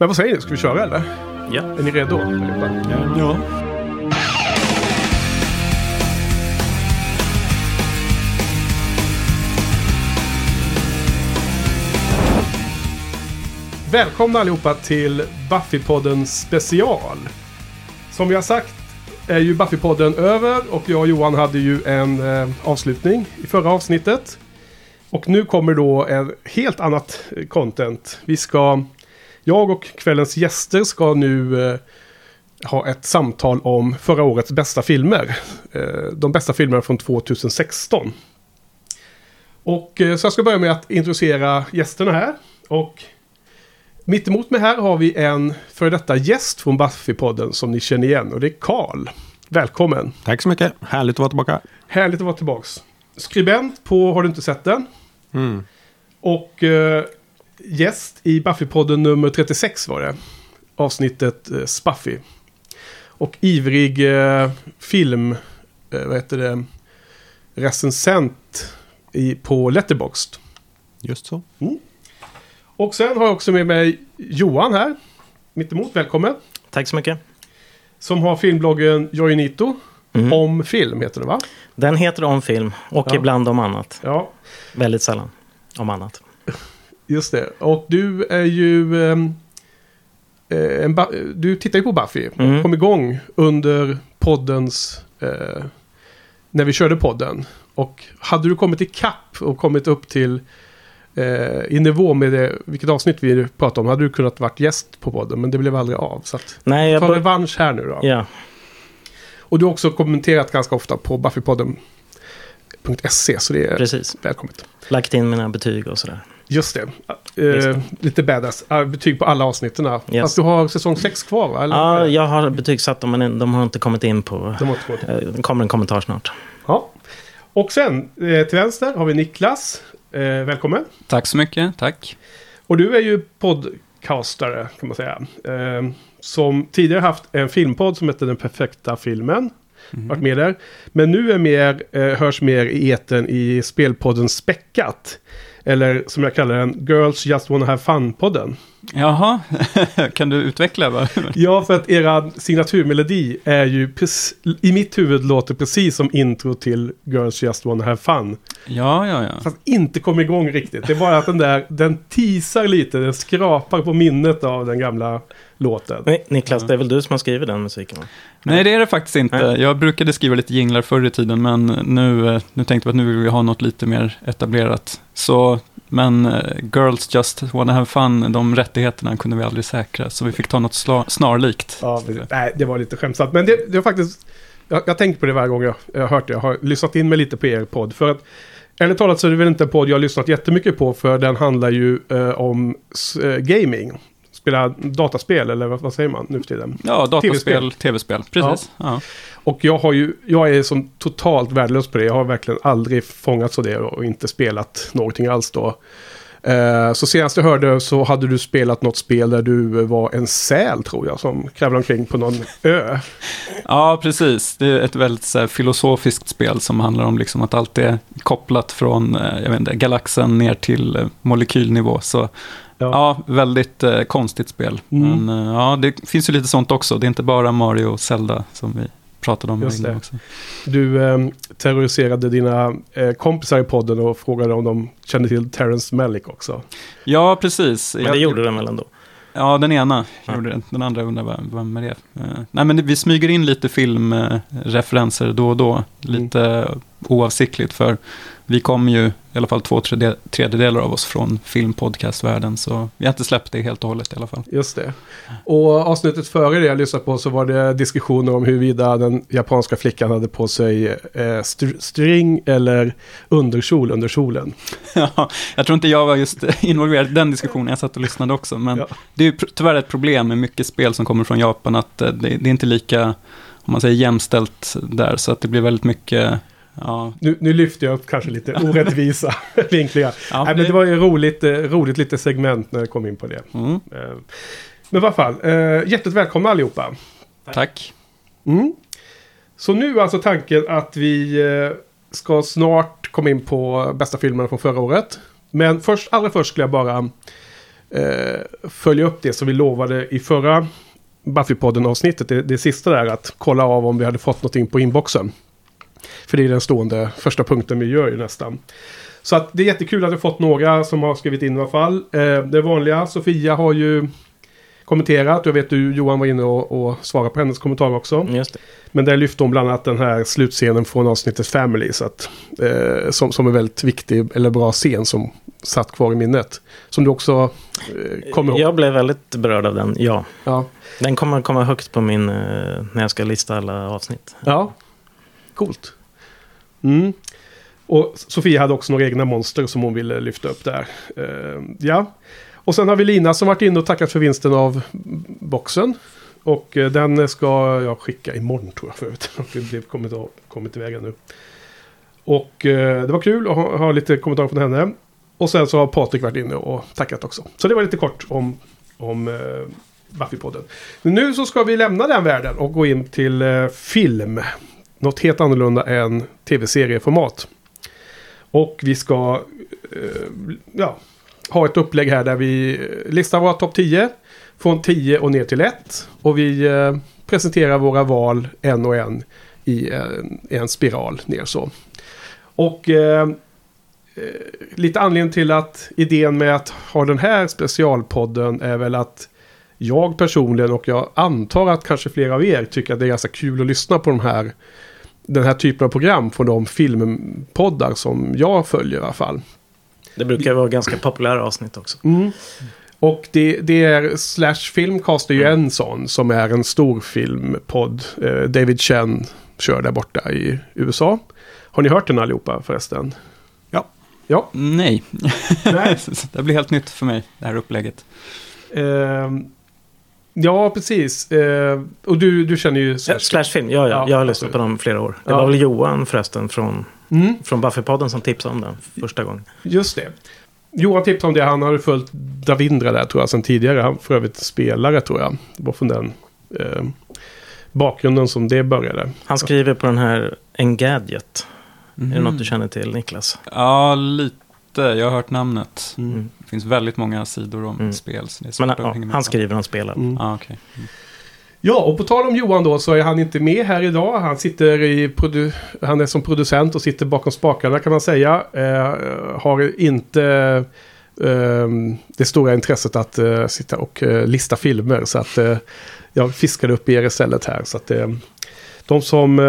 Men vad säger ni? Ska vi köra eller? Ja. Är ni redo? allihopa? Ja. Välkomna allihopa till Buffy-podden special. Som vi har sagt är ju Buffy-podden över och jag och Johan hade ju en eh, avslutning i förra avsnittet. Och nu kommer då en helt annat content. Vi ska, jag och kvällens gäster ska nu eh, ha ett samtal om förra årets bästa filmer. Eh, de bästa filmerna från 2016. Och eh, så jag ska börja med att introducera gästerna här. Och mitt emot mig här har vi en före detta gäst från Buffy-podden som ni känner igen. Och det är Karl. Välkommen. Tack så mycket. Härligt att vara tillbaka. Härligt att vara tillbaks. Skribent på Har du inte sett den? Mm. Och eh, gäst i Buffy-podden nummer 36 var det. Avsnittet eh, Spuffy. Och ivrig eh, film, eh, vad heter det, recensent i, på Letterboxd. Just så. Och sen har jag också med mig Johan här. Mittemot, välkommen. Tack så mycket. Som har filmbloggen Joinito. Mm. Om film heter det va? Den heter om film och Ja. ibland om annat. Ja, Väldigt sällan om annat. Just det. Och du är ju... ehm, eh, en du tittar ju på Buffy. Mm. Kom igång under poddens... Eh, när vi körde podden. Och hade du kommit ikapp och kommit upp till... Eh, I nivå med det, vilket avsnitt vi pratade om. Hade du kunnat varit gäst på podden. Men det blev aldrig av. Så att, Nej, jag ta revansch här nu då. ja. Och du har också kommenterat ganska ofta på buffypodden.se. Så det är precis. välkommet. Lagt in mina betyg och sådär. Just det. Just Eh, det. lite badass. Uh, betyg på alla avsnitten. Yes. Fast du har säsong 6 kvar va? Eller? Ja, jag har betygsatt dem men de har inte kommit in på... De har inte fått. Eh, Det kommer en kommentar snart. Ja. Och sen eh, till vänster har vi Niklas. Eh, välkommen. Tack så mycket, tack. Och du är ju podcastare kan man säga. Eh, som tidigare haft en filmpodd som heter Den perfekta filmen. Varit med där. Men nu är mer, eh, hörs mer i eten i spelpodden Späckat. Eller som jag kallar den, Girls Just Wanna Have Fun-podden. Jaha, kan du utveckla? Va? Ja, för att era signaturmelodi är ju i mitt huvud låter precis som intro till Girls Just Wanna Have Fun. Ja, ja, ja. Fast inte kom igång riktigt. Det är bara att den där, den teasar lite, den skrapar på minnet av den gamla låten. Nej, Niklas, det är väl du som har skrivit den musiken? va? Nej, det är det faktiskt inte. Nej. Jag brukade skriva lite jinglar förr i tiden, men nu, eh, nu tänkte vi att nu vill vi ha något lite mer etablerat. Så, men eh, Girls Just Wanna Have Fun, de rättigheterna kunde vi aldrig säkra, så vi fick ta något snarlikt. Ja, men, nej, det var lite skämtsamt. Men det, det var faktiskt... Jag, jag tänker på det varje gång jag, jag har hört det. Jag har lyssnat in mig lite på er podd. För att... Ärligt talat så är det väl inte en podd jag har lyssnat jättemycket på. För den handlar ju eh, om eh, gaming. Spela dataspel, eller vad, vad säger man nu för tiden? Ja, dataspel, TV-spel. tv-spel, precis. Ja. Och jag har ju, jag är som totalt värdelös på det. Jag har verkligen aldrig fångats av det och inte spelat någonting alls då. Eh, så senast jag hörde så hade du spelat något spel där du var en säl tror jag som kravlade omkring på någon ö. Ja, precis. Det är ett väldigt här, filosofiskt spel som handlar om liksom, att allt är kopplat från eh, jag vet inte, galaxen ner till eh, molekylnivå. Så ja, väldigt eh, konstigt spel. Mm. Men eh, ja, det finns ju lite sånt också. Det är inte bara Mario och Zelda som vi pratade om Just innan det. också. Du eh, terroriserade dina eh, kompisar i podden och frågade om de kände till Terrence Malick också. Ja, precis. Men det gjorde den väl ändå? Ja, den ena Ja. gjorde det. Den andra undrar vad, vad med det Eh, Nej, men vi smyger in lite filmreferenser då och då. Lite oavsiktligt, för vi kommer ju, i alla fall två tredje- tredjedelar av oss från filmpodcastvärlden, så vi har inte släppt det helt och hållet i alla fall. Just det. Och avsnittet före det jag lyssnade på så var det diskussioner om huruvida den japanska flickan hade på sig eh, str- string eller underkjol under kjolen. Ja, jag tror inte jag var just involverad i den diskussionen, jag satt och lyssnade också, men Ja. det är ju tyvärr ett problem med mycket spel som kommer från Japan, att eh, det, det är inte lika, om man säger jämställt där, så att det blir väldigt mycket, ja, Nu, nu lyfter jag upp kanske lite orättvisa vinklingar. ja Nej, men det var ju roligt, eh, roligt lite segment när jag kom in på det. mm, Eh, Men i alla fall, hjärtligt välkomna allihopa. tack. Mm. Så nu är alltså tanken att vi eh, ska snart komma in på bästa filmerna från förra året. Men först, allra först skulle jag bara eh, följa upp det som vi lovade i förra Buffy-podden-avsnittet. Det, det sista där att kolla av om vi hade fått någonting på inboxen. För det är den stående första punkten vi gör ju nästan. Så att det är jättekul att vi fått några som har skrivit in i alla fall. Eh, det vanliga, Sofia har ju kommenterat. Jag vet du Johan var inne och, och svarade på hennes kommentar också. Just det. Men där lyfte hon bland annat den här slutscenen från avsnittet Family. Så att, eh, som, som en väldigt viktig eller bra scen som satt kvar i minnet. Som du också eh, kommer ihåg. Jag blev väldigt berörd av den, ja. Ja. Den kommer komma högt på min, eh, när jag ska lista alla avsnitt. ja. Coolt. Mm. Och Sofia hade också några egna monster som hon ville lyfta upp där. Uh, ja. Och sen har vi Lina som varit inne och tackat för vinsten av boxen. Och eh, den ska jag skicka imorgon tror jag förut. Det blev kommit, av, kommit iväg ännu. Och eh, det var kul att ha, ha lite kommentarer från henne. Och sen så har Patrik varit inne och tackat också. Så det var lite kort om, om eh, Buffy-podden. Nu så ska vi lämna den världen och gå in till eh, film. Något helt annorlunda än tv-serieformat. Och vi ska eh, ja, ha ett upplägg här där vi listar våra topp 10. Från 10 och ner till 1. Och vi eh, presenterar våra val en och en i en, i en spiral ner så. Och eh, eh, lite anledning till att idén med att ha den här specialpodden är väl att jag personligen och jag antar att kanske flera av er tycker att det är ganska kul att lyssna på de här den här typen av program från de filmpoddar som jag följer i alla fall. Det brukar vara ganska populära avsnitt också. Och det, det är Slash Filmcast är ju en sån som är en stor filmpodd. Eh, David Chen kör där borta i USA. Har ni hört den allihopa förresten? Ja. Ja. Nej, Nej. det blir helt nytt för mig, det här upplägget. Ehm, ja, precis. Ehm, och du, du känner ju Slash. Slashfilm, ja, ja, Ja, jag har lyssnat på dem flera år. Det Ja. var väl Johan förresten från, Mm, från Buffy-podden som tipsade om den första gången. just det. Johan tipsade om det. Han hade följt Davindra där tror jag sedan tidigare. Han för övrigt spelare tror jag. Det var från den eh, bakgrunden som det började. Han skriver på den här Engadget. Är det Mm. något du känner till Niklas? Ja, lite. Jag har hört namnet. Mm. Det finns väldigt många sidor om Mm. spel. Så det är Men att ja, han skriver, han spelar. Mm. Ja, okej. Mm. Ja, och på tal om Johan då så är han inte med här idag. Han sitter i produ- han är som producent och sitter bakom spakarna kan man säga. Eh, har inte eh, det stora intresset att eh, sitta och eh, lista filmer. Så att eh, jag fiskade upp er istället här. Så att eh, de som eh,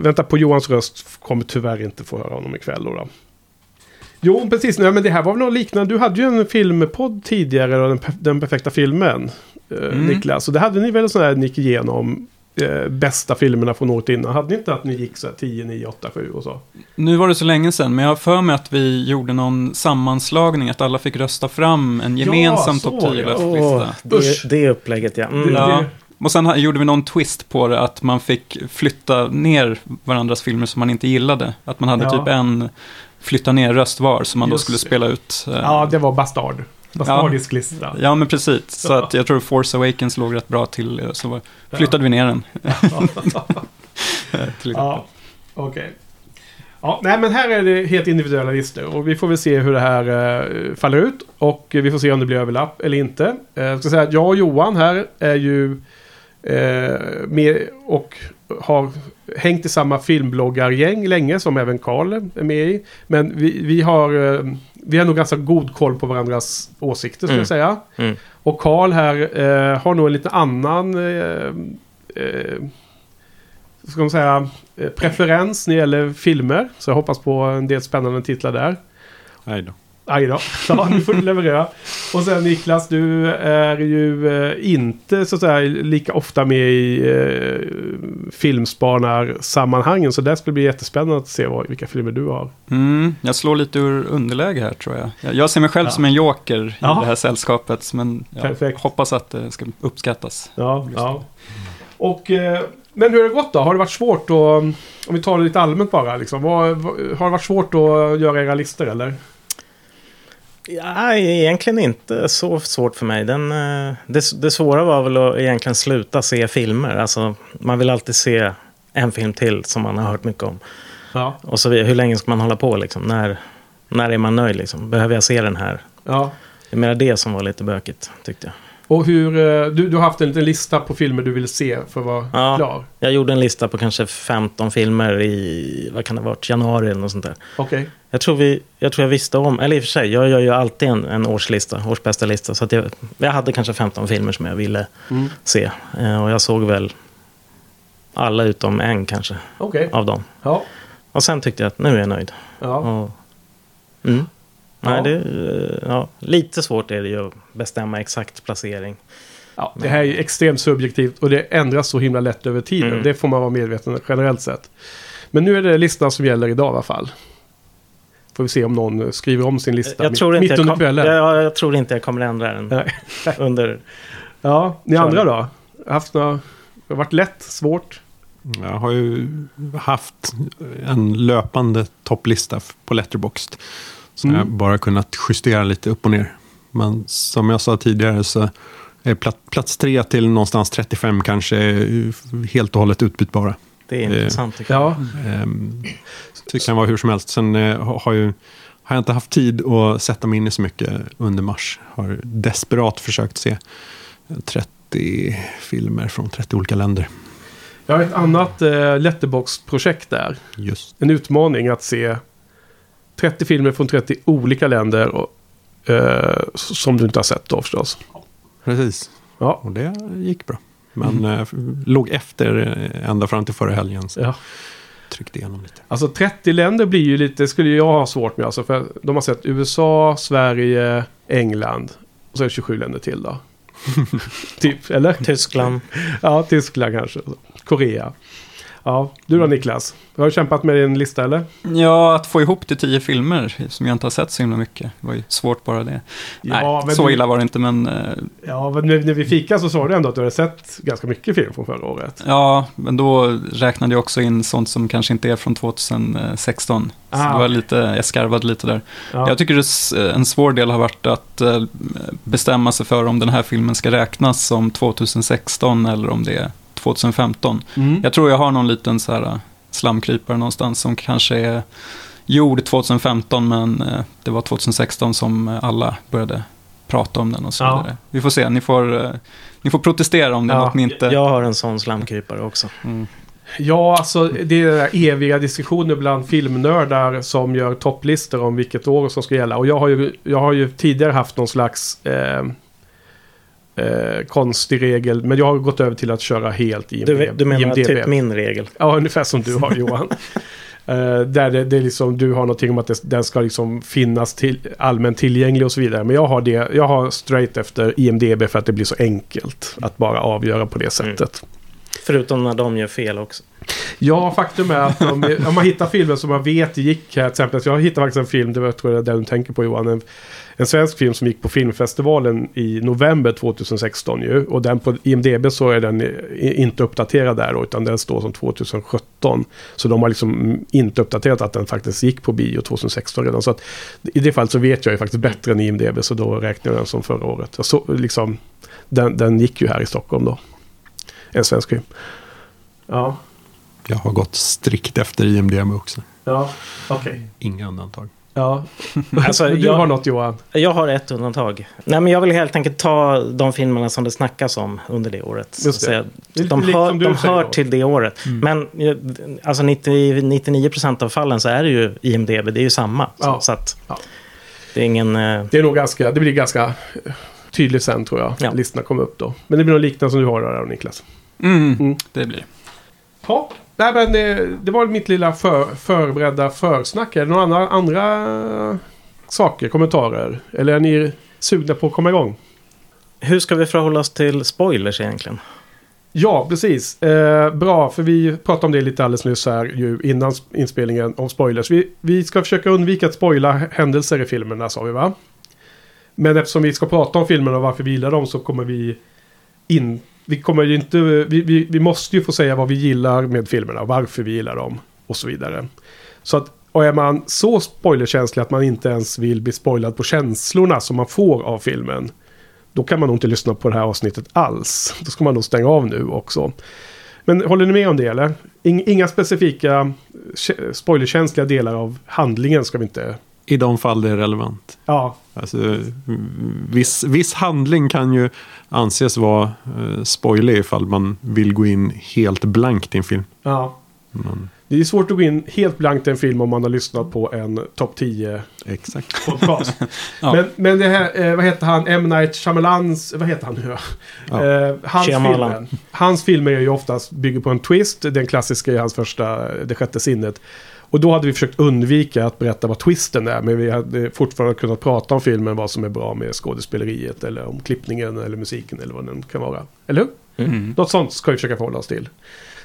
väntar på Johans röst kommer tyvärr inte få höra honom ikväll. Då, då. Jo, precis. Nej, men det här var väl något liknande. Du hade ju en filmpodd tidigare, den, den perfekta filmen. Eh, Mm. Niklas. Och det hade ni väl sån här ni gick igenom eh, bästa filmerna från året innan. Hade ni inte att ni gick så här 10, 9, 8, 7 och så? Nu var det så länge sedan, men jag har för mig att vi gjorde någon sammanslagning, att alla fick rösta fram en gemensam så topp var det, ja. 10-lista. Usch. det, det upplägget ja. Mm. Ja. Och sen gjorde vi någon twist på det, att man fick flytta ner varandras filmer som man inte gillade. Att man hade Ja. typ en flytta ner-röst var, som man då Just skulle det. spela ut. eh, Ja, det var Bastard. Bastardisk lista. Ja, men precis. Så Ja. att jag tror Force Awakens låg rätt bra till, eh, så flyttade vi ner den. till Ja, okej. Ja, nej men här är det helt individuella listor och vi får väl se hur det här eh, faller ut och vi får se om det blir överlapp eller inte. Eh, jag ska säga att jag och Johan här är ju eh, med och har hängt i samma filmbloggargäng länge som även Karl är med i. Men vi, vi har eh, vi har nog ganska god koll på varandras åsikter skulle Mm. jag säga. Mm. Och Karl här eh, har nog en lite annan eh, eh, ska man säga, eh, preferens när det gäller filmer. Så jag hoppas på en del spännande titlar där. Nej då. Aj då, ja, nu får du leverera. Och sen Niklas, du är ju eh, inte så att säga lika ofta med i eh, filmspanarsammanhangen. Så det skulle bli jättespännande att se vad, vilka filmer du har. Mm, jag slår lite ur underläge här tror jag. Jag, jag ser mig själv Ja. som en joker i Ja. det här sällskapet, men jag Perfekt. hoppas att det ska uppskattas. Ja, ja. Och, eh, men hur har det gått då? Har det varit svårt att, om vi tar det lite allmänt bara, liksom, vad, vad, har det varit svårt att göra era listor eller? Ja, egentligen inte så svårt för mig. Den, eh, det, det svåra var väl att egentligen sluta se filmer. Alltså, man vill alltid se en film till som man har hört mycket om. Ja. Och så vidare. Hur länge ska man hålla på liksom? När, när är man nöjd liksom? Behöver jag se den här? Ja. Det är mer det som var lite bökigt, tyckte jag. Och hur, eh, du, du har haft en liten lista på filmer du vill se för att vara Ja. klar. Jag gjorde en lista på kanske 15 filmer i, vad kan det ha varit, januari eller något sånt där. Okej. Jag tror, vi, jag tror jag visste om, eller i och för sig, jag gör ju alltid en, en årslista, årsbästa lista. Så att jag, jag hade kanske 15 filmer som jag ville Mm. se. Eh, och jag såg väl alla utom en kanske Okej. av dem. Ja. Och sen tyckte jag att nu är jag nöjd. Ja. Och, mm. Ja. Nej, det, eh, ja, lite svårt är det ju att bestämma exakt placering. ja. Det här är ju extremt subjektivt och det ändras så himla lätt över tiden. Mm. Det får man vara medveten om generellt sett. Men nu är det listan som gäller idag i alla fall. Får vi se om någon skriver om sin lista Jag mitt, tror, inte mitt jag, under kom, kvällen. jag, jag tror inte jag kommer ändra den Nej. under... Ja, ni andra då? Haft några, det har varit lätt, svårt? Jag har ju haft en löpande topplista på Letterboxd. Så Mm. jag har bara kunnat justera lite upp och ner. Men som jag sa tidigare så är plats, plats 3 till någonstans 35 kanske är helt och hållet utbytbara. Det är Eh, intressant tycker jag. Ja. Ehm, det kan vara hur som helst. Sen eh, har, ju, har jag inte haft tid att sätta mig in i så mycket under mars. Har desperat försökt se 30 filmer från 30 olika länder. Jag har ett annat eh, Letterboxd-projekt där. Just. En utmaning att se 30 filmer från 30 olika länder och, eh, som du inte har sett då förstås. Precis. Ja. Och det gick bra. Men eh, f- låg efter eh, ända fram till förra helgen. Så Ja. tryckte igenom lite. Alltså 30 länder blir ju lite, skulle jag ha svårt med alltså. För de har sett USA, Sverige, England. Och så är det 27 länder till då. typ, eller? Tyskland. Ja, Tyskland kanske. Korea. Ja, du då Niklas? Du har kämpat med din lista eller? Ja, att få ihop till tio filmer som jag inte har sett så himla mycket. Det var ju svårt bara det. Ja, Nej, så du- illa var det inte, men eh, Ja, men när, vi fikade så sa du ändå att du hade sett ganska mycket film från förra året. ja, men då räknade jag också in sånt som kanske inte är från 2016. Så Ah. det var lite, jag skarvade lite där. Ja. Jag tycker s- en svår del har varit att eh, bestämma sig för om den här filmen ska räknas som 2016 eller om det är 2015. Mm. Jag tror jag har någon liten så här eh, slamkrypare någonstans som kanske är gjord 2015 men eh, det var 2016 som eh, alla började prata om den och så Ja. vidare. Vi får se, ni får, ni får protestera om det är Ja. något ni inte... Jag har en sån slamkrypare också. Mm. Ja, alltså det är den eviga diskussioner bland filmnördar som gör topplistor om vilket år som ska gälla. Och jag har ju, jag har ju tidigare haft någon slags eh, eh, konstig regel. Men jag har gått över till att köra helt IMDB. Du, du menar IMDB. typ min regel? Ja, ungefär som du har Johan. Eh, där det, det är liksom, du har någonting om att det, den ska liksom finnas till, allmänt tillgänglig och så vidare. Men jag har det, jag har straight efter IMDB för att det blir så enkelt att bara avgöra på det sättet. Förutom när de gör fel också. Ja, faktum är att om, om man hittar filmer som man vet gick här, till exempel, jag hittade faktiskt en film, det var, tror jag den du tänker på Johan, en, en svensk film som gick på filmfestivalen i november 2016 ju. Och den på IMDB så är den inte uppdaterad där då, utan den står som 2017. Så de har liksom inte uppdaterat att den faktiskt gick på bio 2016 redan. Så att i det fallet så vet jag ju faktiskt bättre än IMDB, så då räknar jag den som förra året. Jag så, liksom, den, den gick ju här i Stockholm då. En svensk film. Ja, Jag har gått strikt efter IMDB också. ja, okej. Inga undantag. Ja. Alltså, Men du jag- har något Johan? Jag har ett undantag. Nej, men jag vill helt enkelt ta de filmerna som det snackas om under det året. Just det. Så de hör, de hör till det året. Men eh, alltså 90, 99% av fallen så är det ju IMDB, det är ju samma. Så, Ja. så att Ja. det är ingen... eh, Det är nog ganska, det blir ganska eh, tydligt sen tror jag. Ja. Listorna kommer upp då. Men det blir nog liknande som du har där Niklas. Mm, Mm. det blir det. Nej, men det, det var mitt lilla för, förberedda försnack. Är det några andra, andra saker, kommentarer? Eller är ni sugna på att komma igång? Hur ska vi förhålla oss till spoilers egentligen? Ja, precis. Eh, bra, för vi pratade om det lite alldeles nyss här ju innan sp- inspelningen om spoilers. Vi, vi ska försöka undvika att spoila händelser i filmerna sa vi va? Men eftersom vi ska prata om filmerna och varför vi gillar dem så kommer vi in... Vi kommer ju inte... Vi, vi, vi måste ju få säga vad vi gillar med filmerna, varför vi gillar dem och så vidare. Så att, och är man så spoilerkänslig att man inte ens vill bli spoilad på känslorna som man får av filmen. Då kan man nog inte lyssna på det här avsnittet alls. Då ska man nog stänga av nu också. Men håller ni med om det eller? Inga specifika eh, spoilerkänsliga delar av handlingen ska vi inte i de fall det är relevant. Ja, Alltså, viss, viss handling kan ju anses vara eh, spoilig ifall man vill gå in helt blankt i en film. ja. Men, Det är svårt att gå in helt blankt i en film om man har lyssnat på en topp 10 exakt. podcast. Ja. men, men det här, eh, vad heter han, M. Night Shyamalans, vad heter han nu? Ja. Eh, hans, Shyamalan. filmer, hans filmer är ju oftast bygger på en twist. Den klassiska är hans första, Det sjätte sinnet. Och då hade vi försökt undvika att berätta vad twisten är. Men vi hade fortfarande kunnat prata om filmen, vad som är bra med skådespeleriet. Eller om klippningen eller musiken eller vad den kan vara. Eller hur? Mm. Något sånt ska vi försöka förhålla oss till.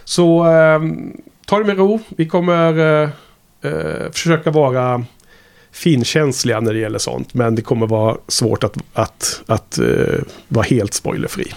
Så ehm, ta det med ro. Vi kommer eh, eh, försöka vara finkänsliga när det gäller sånt. Men det kommer vara svårt att, att, att eh, vara helt spoilerfri.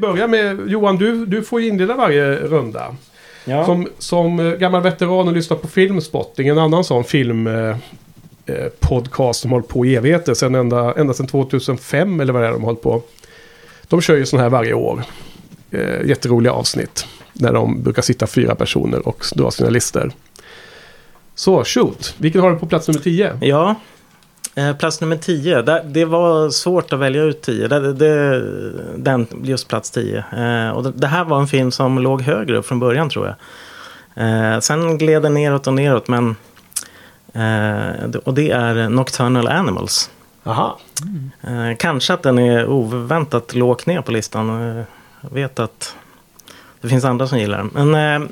Börjar med Johan, du, du får inleda varje runda. Ja. Som, som eh, gammal veteran och lyssnar på Filmspotting, en annan sån film eh, eh, som hållit på i evigheter, sen ända, ända sedan 2005 eller vad det är de hållit på. De kör ju sådana här varje år. Eh, jätteroliga avsnitt. Där de brukar sitta fyra personer och dra sina listor. Så, shoot. Vilken har du på plats nummer 10? Ja, plats nummer 10. Det, var svårt att välja ut 10. Det, det, den, just plats 10. Eh, och det, här var en film som låg högre upp från början tror jag. Eh, sen gled den neråt och neråt. Men, eh, och det är Nocturnal Animals. Aha. Eh, kanske att den är oväntat lågt ner på listan. Eh, jag vet att det finns andra som gillar den. Men eh,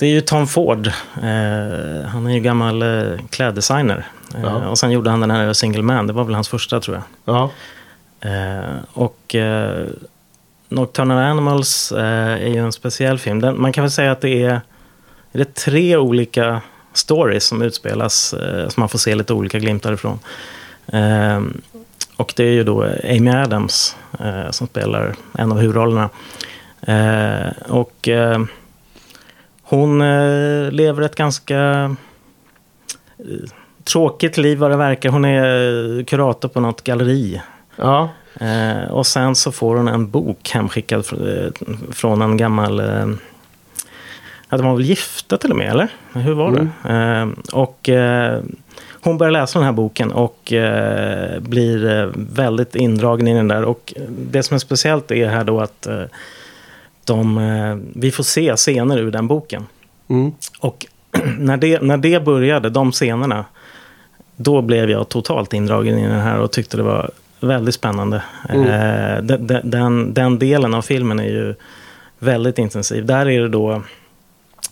det är ju Tom Ford. Eh, han är ju gammal eh, kläddesigner. Eh. Och sen gjorde han den här Single Man. Det var väl hans första tror jag. Ja. Eh, och Nocturnal Animals är ju en speciell film. Den, man kan väl säga att det är, är det tre olika stories som utspelas. Som man får se lite olika glimtar ifrån. Och det är ju då Amy Adams som spelar en av huvudrollerna. Och hon eh, lever ett ganska eh, tråkigt liv vad det verkar. Hon är kurator på något galleri. Ja. Eh, och sen så får hon en bok hemskickad fr- eh, från en gammal... Eh, ja, de var väl gifta till och med, eller? Hur var det? Eh, och eh, hon börjar läsa den här boken och eh, blir eh, väldigt indragen i den där. Och det som är speciellt är här då att eh, de, eh, vi får se scener ur den boken. Mm. Och när det, när det började, de scenerna, då blev jag totalt indragen i den här och tyckte det var väldigt spännande. Mm. Eh, den, den- den, delen av filmen är ju väldigt intensiv. Där är det då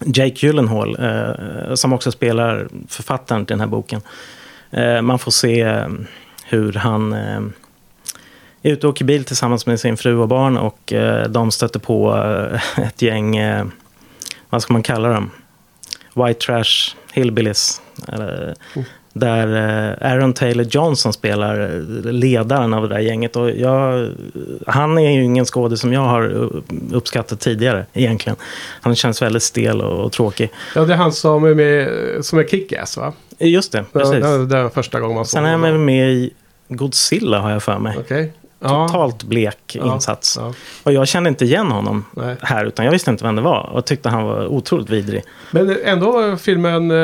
Jake Gyllenhaal, eh, som också spelar författaren till den här boken. Man får se hur han ute och åker bil tillsammans med sin fru och barn och eh, de stöter på eh, ett gäng, eh, vad ska man kalla dem? White Trash Hillbillies. Eller, Där eh, Aaron Taylor Johnson spelar ledaren av det där gänget. Och jag, han är ju ingen skådespelare som jag har uppskattat tidigare egentligen. Han känns väldigt stel och, och tråkig. ja, det är han som är med som är Kick-Ass va? Just det, precis. Det det var första gången man såg Sen är han med i Godzilla har jag för mig. Okej. Totalt blek Ja, insats. Ja. Och jag kände inte igen honom Nej. här, utan jag visste inte vem det var. Och tyckte han var otroligt vidrig. Men ändå filmen, eh,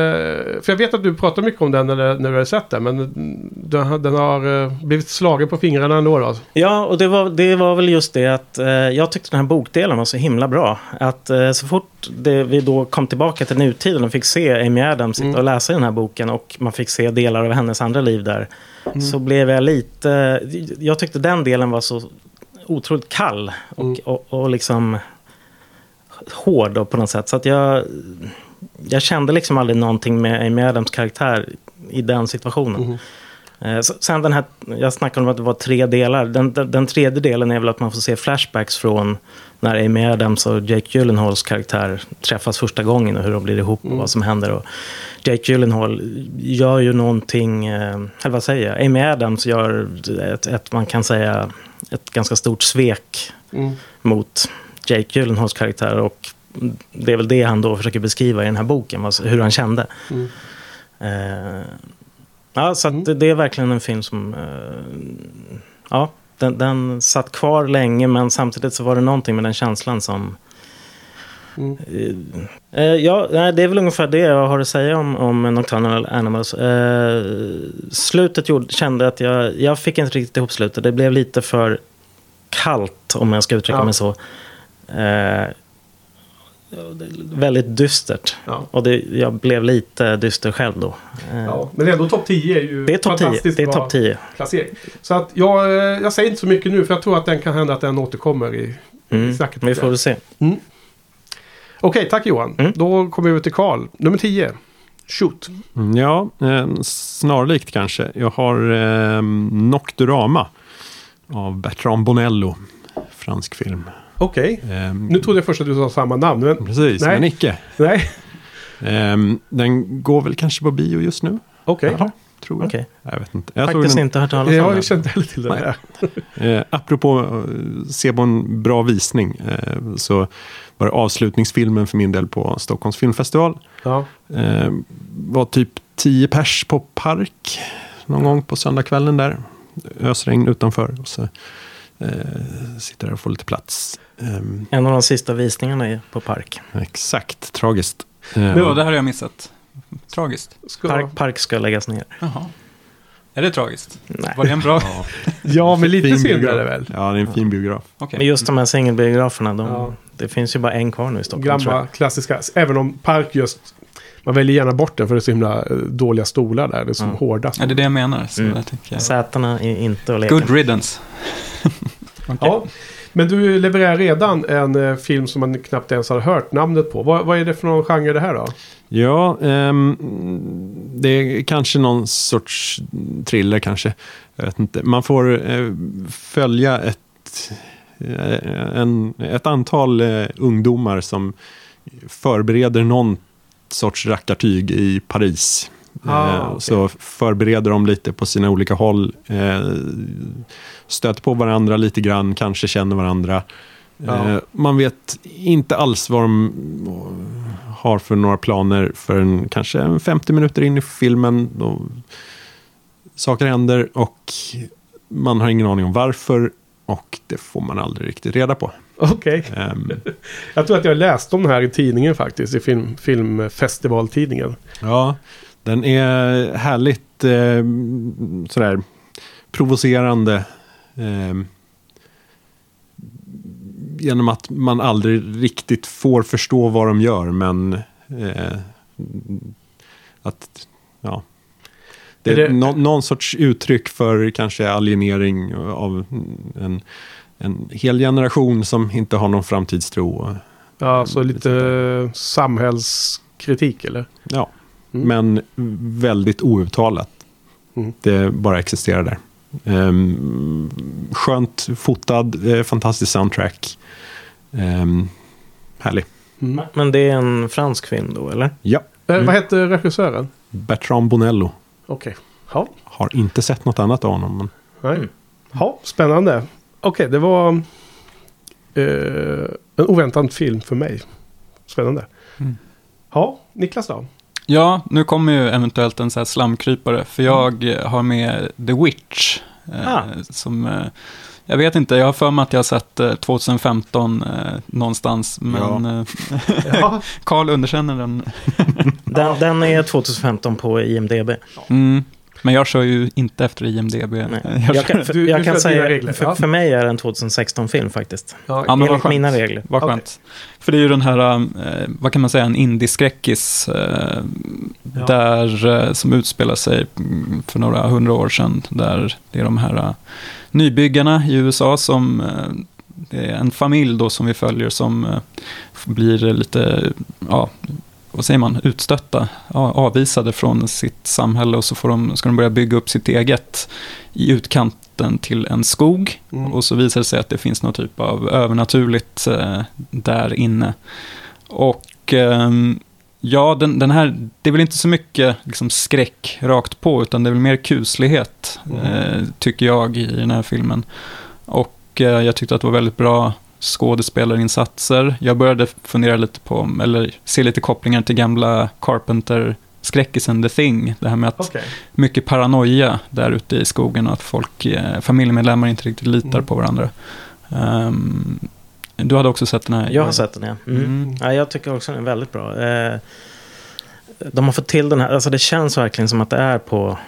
för jag vet att du pratar mycket om den när, när du har sett den, men den, har eh, blivit slagen på fingrarna ändå då. Ja, och det var, det var väl just det att eh, jag tyckte den här bokdelen var så himla bra. Att så fort det, vi då kom tillbaka till nutiden och fick se Amy Adams sitta Mm. och läsa i den här boken och man fick se delar av hennes andra liv där. Mm. Så blev jag lite... Jag tyckte den delen var så otroligt kall och, Mm. och, och liksom hård då på något sätt. Så att jag, jag kände liksom aldrig någonting med Amy Adams karaktär i den situationen. Eh, Sen den här, jag snackade om att det var tre delar. Den, den, den tredje delen är väl att man får se flashbacks från när Amy Adams och Jake Gyllenhaals karaktär träffas första gången och hur de blir ihop och vad som händer. Och Jake Gyllenhaal gör ju någonting, eh, eller vad säger jag, Amy Adams gör ett, ett, man kan säga, ett ganska stort svek Mm. mot Jake Gyllenhaals karaktär. Och det är väl det han då försöker beskriva i den här boken, hur han kände. Mm. Eh, ja, så Mm. det, är verkligen en film som... eh, ja, den, den satt kvar länge, men samtidigt så var det någonting med den känslan som... Mm. Eh, eh, ja, det är väl ungefär det jag har att säga om, om Nocturnal Animals. Eh, slutet gjorde, kände att jag, jag fick inte riktigt ihop slutet. Det blev lite för kallt, om jag ska uttrycka Ja. mig så. Eh, väldigt dystert. Ja. Och det, jag blev lite dyster själv då. Eh, Ja, men ändå topp 10 är ju Det är topp 10. fantastiskt Det är bra topp 10. placering. Så att jag, eh, jag säger inte så mycket nu för jag tror att den kan hända att den återkommer i Mm. snacket. Vi får väl se. Okej, tack Johan. Mm. Då kommer vi över till Karl. Nummer 10. Shoot. Mm, Ja, eh, snarlikt kanske. Jag har eh, Nocturama av Bertrand Bonello. Fransk film. Okej. Eh, Nu trodde jag först att du sa samma namn. Men Precis, Nej. men icke. nej. Eh, den går väl kanske på bio just nu? Okej. Ja, tror jag. Okej. Jag vet inte. Jag Faktiskt den, inte hört talas om Jag den. kände heller till det Nej. där. eh, apropå eh, se på en bra visning. Eh, så var det avslutningsfilmen för min del på Stockholms filmfestival. Ja. Eh, var typ 10 pers på park någon gång på söndagskvällen där. Ösregn utanför. Och så eh, sitter där och får lite plats. Ehm, En av de sista visningarna är på Park. exakt, tragiskt. Ja, det här har jag missat. Tragiskt. Ska... Park, park ska läggas ner. Jaha. Är det tragiskt? Nej. Var det en bra... ja, Ja, men lite synd är det väl. Ja, det är en fin biograf. Okej. Men just de här singelbiograferna, de, Ja. det finns ju bara en kvar nu i Stockholm. Gamla klassiska. Även om Park just... Man väljer gärna bort den för det är så himla eh, dåliga stolar där. Det är som Ja. hårda. Ja, det är det jag menar. Så Mm. jag. Sätena är inte att leka Good riddance. Okej. Ja, men du levererar redan en eh, film som man knappt ens har hört namnet på. Vad, vad är det för någon genre det här då? Ja, um, det är kanske någon sorts thriller kanske. Jag vet inte. Man får eh, följa ett, eh, en, ett antal eh, ungdomar som förbereder någon sorts rackartyg i Paris. Ah, Eh, okej. Så förbereder de lite på sina olika håll. Eh, stöter på varandra lite grann, kanske känner varandra. Ja. Eh, man vet inte alls vad de har för några planer förrän kanske en 50 minuter in i filmen. Då saker händer och man har ingen aning om varför. Och det får man aldrig riktigt reda på. Okej. Ehm, Jag tror att jag läste om den här i tidningen faktiskt. I film, filmfestivaltidningen. Ja, den är härligt eh, sådär provocerande. Eh, genom att man aldrig riktigt får förstå vad de gör, men eh, att, ja. Det Är är, det- nå- någon sorts uttryck för kanske alienering av en, en hel generation som inte har någon framtidstro. Ja, så lite samhällskritik eller? Ja, Mm. men väldigt outtalat. Mm. Det bara existerar där. Um, skönt fotad, eh, fantastisk soundtrack. Um, härlig. Mm. Men det är en fransk film då, eller? Ja, Eh, Mm. Vad heter regissören? Bertrand Bonello. Okej. Ja. Har inte sett något annat av honom. Men Nej. Mm. Ja, spännande. Okej, det var eh, en oväntad film för mig. Spännande. Mm. Ja, Niklas då? Ja, nu kommer ju eventuellt en så här slamkrypare. För jag eh, har med The Witch. eh, Ah. Som, eh, jag vet inte, jag har för mig att jag har sett eh, 2015 eh, någonstans. Men Ja, Carl underkänner den. Den, den är 2015 på IMDB. Mm. Men jag kör ju inte efter IMDB. Nej. Jag Jag kan, för, Du- jag du kan säga, regler, för, för mig är det en 2016-film faktiskt. ja, Ja, men Enligt skönt. mina regler. Vad Okej. skönt. För det är ju den här, eh, vad kan man säga, en indieskräckis. Eh, Ja. där, eh, som utspelar sig för några hundra år sedan. Där det är de här eh, nybyggarna i USA som, eh, det är en familj då som vi följer som eh, blir lite, ja, vad säger man, utstötta, avvisade från sitt samhälle och så får de, ska de börja bygga upp sitt eget i utkanten till en skog. Mm. Och så visar det sig att det finns någon typ av övernaturligt eh, där inne. Och ehm, ja, den, den här, det är väl inte så mycket liksom, skräck rakt på, utan det är väl mer kuslighet, Mm. eh, tycker jag, i den här filmen. Och eh, jag tyckte att det var väldigt bra skådespelarinsatser. Jag började fundera lite på, eller se lite kopplingar till gamla Carpenter-skräckisen The Thing. Det här med att Okej. mycket paranoia där ute i skogen och att folk, eh, familjemedlemmar inte riktigt litar Mm. på varandra. Ehm, du hade också sett den här? Jag har sett den, ja. Mm. Mm. ja. Jag tycker också den är väldigt bra. Eh, de har fått till den här, alltså det känns verkligen som att det är på,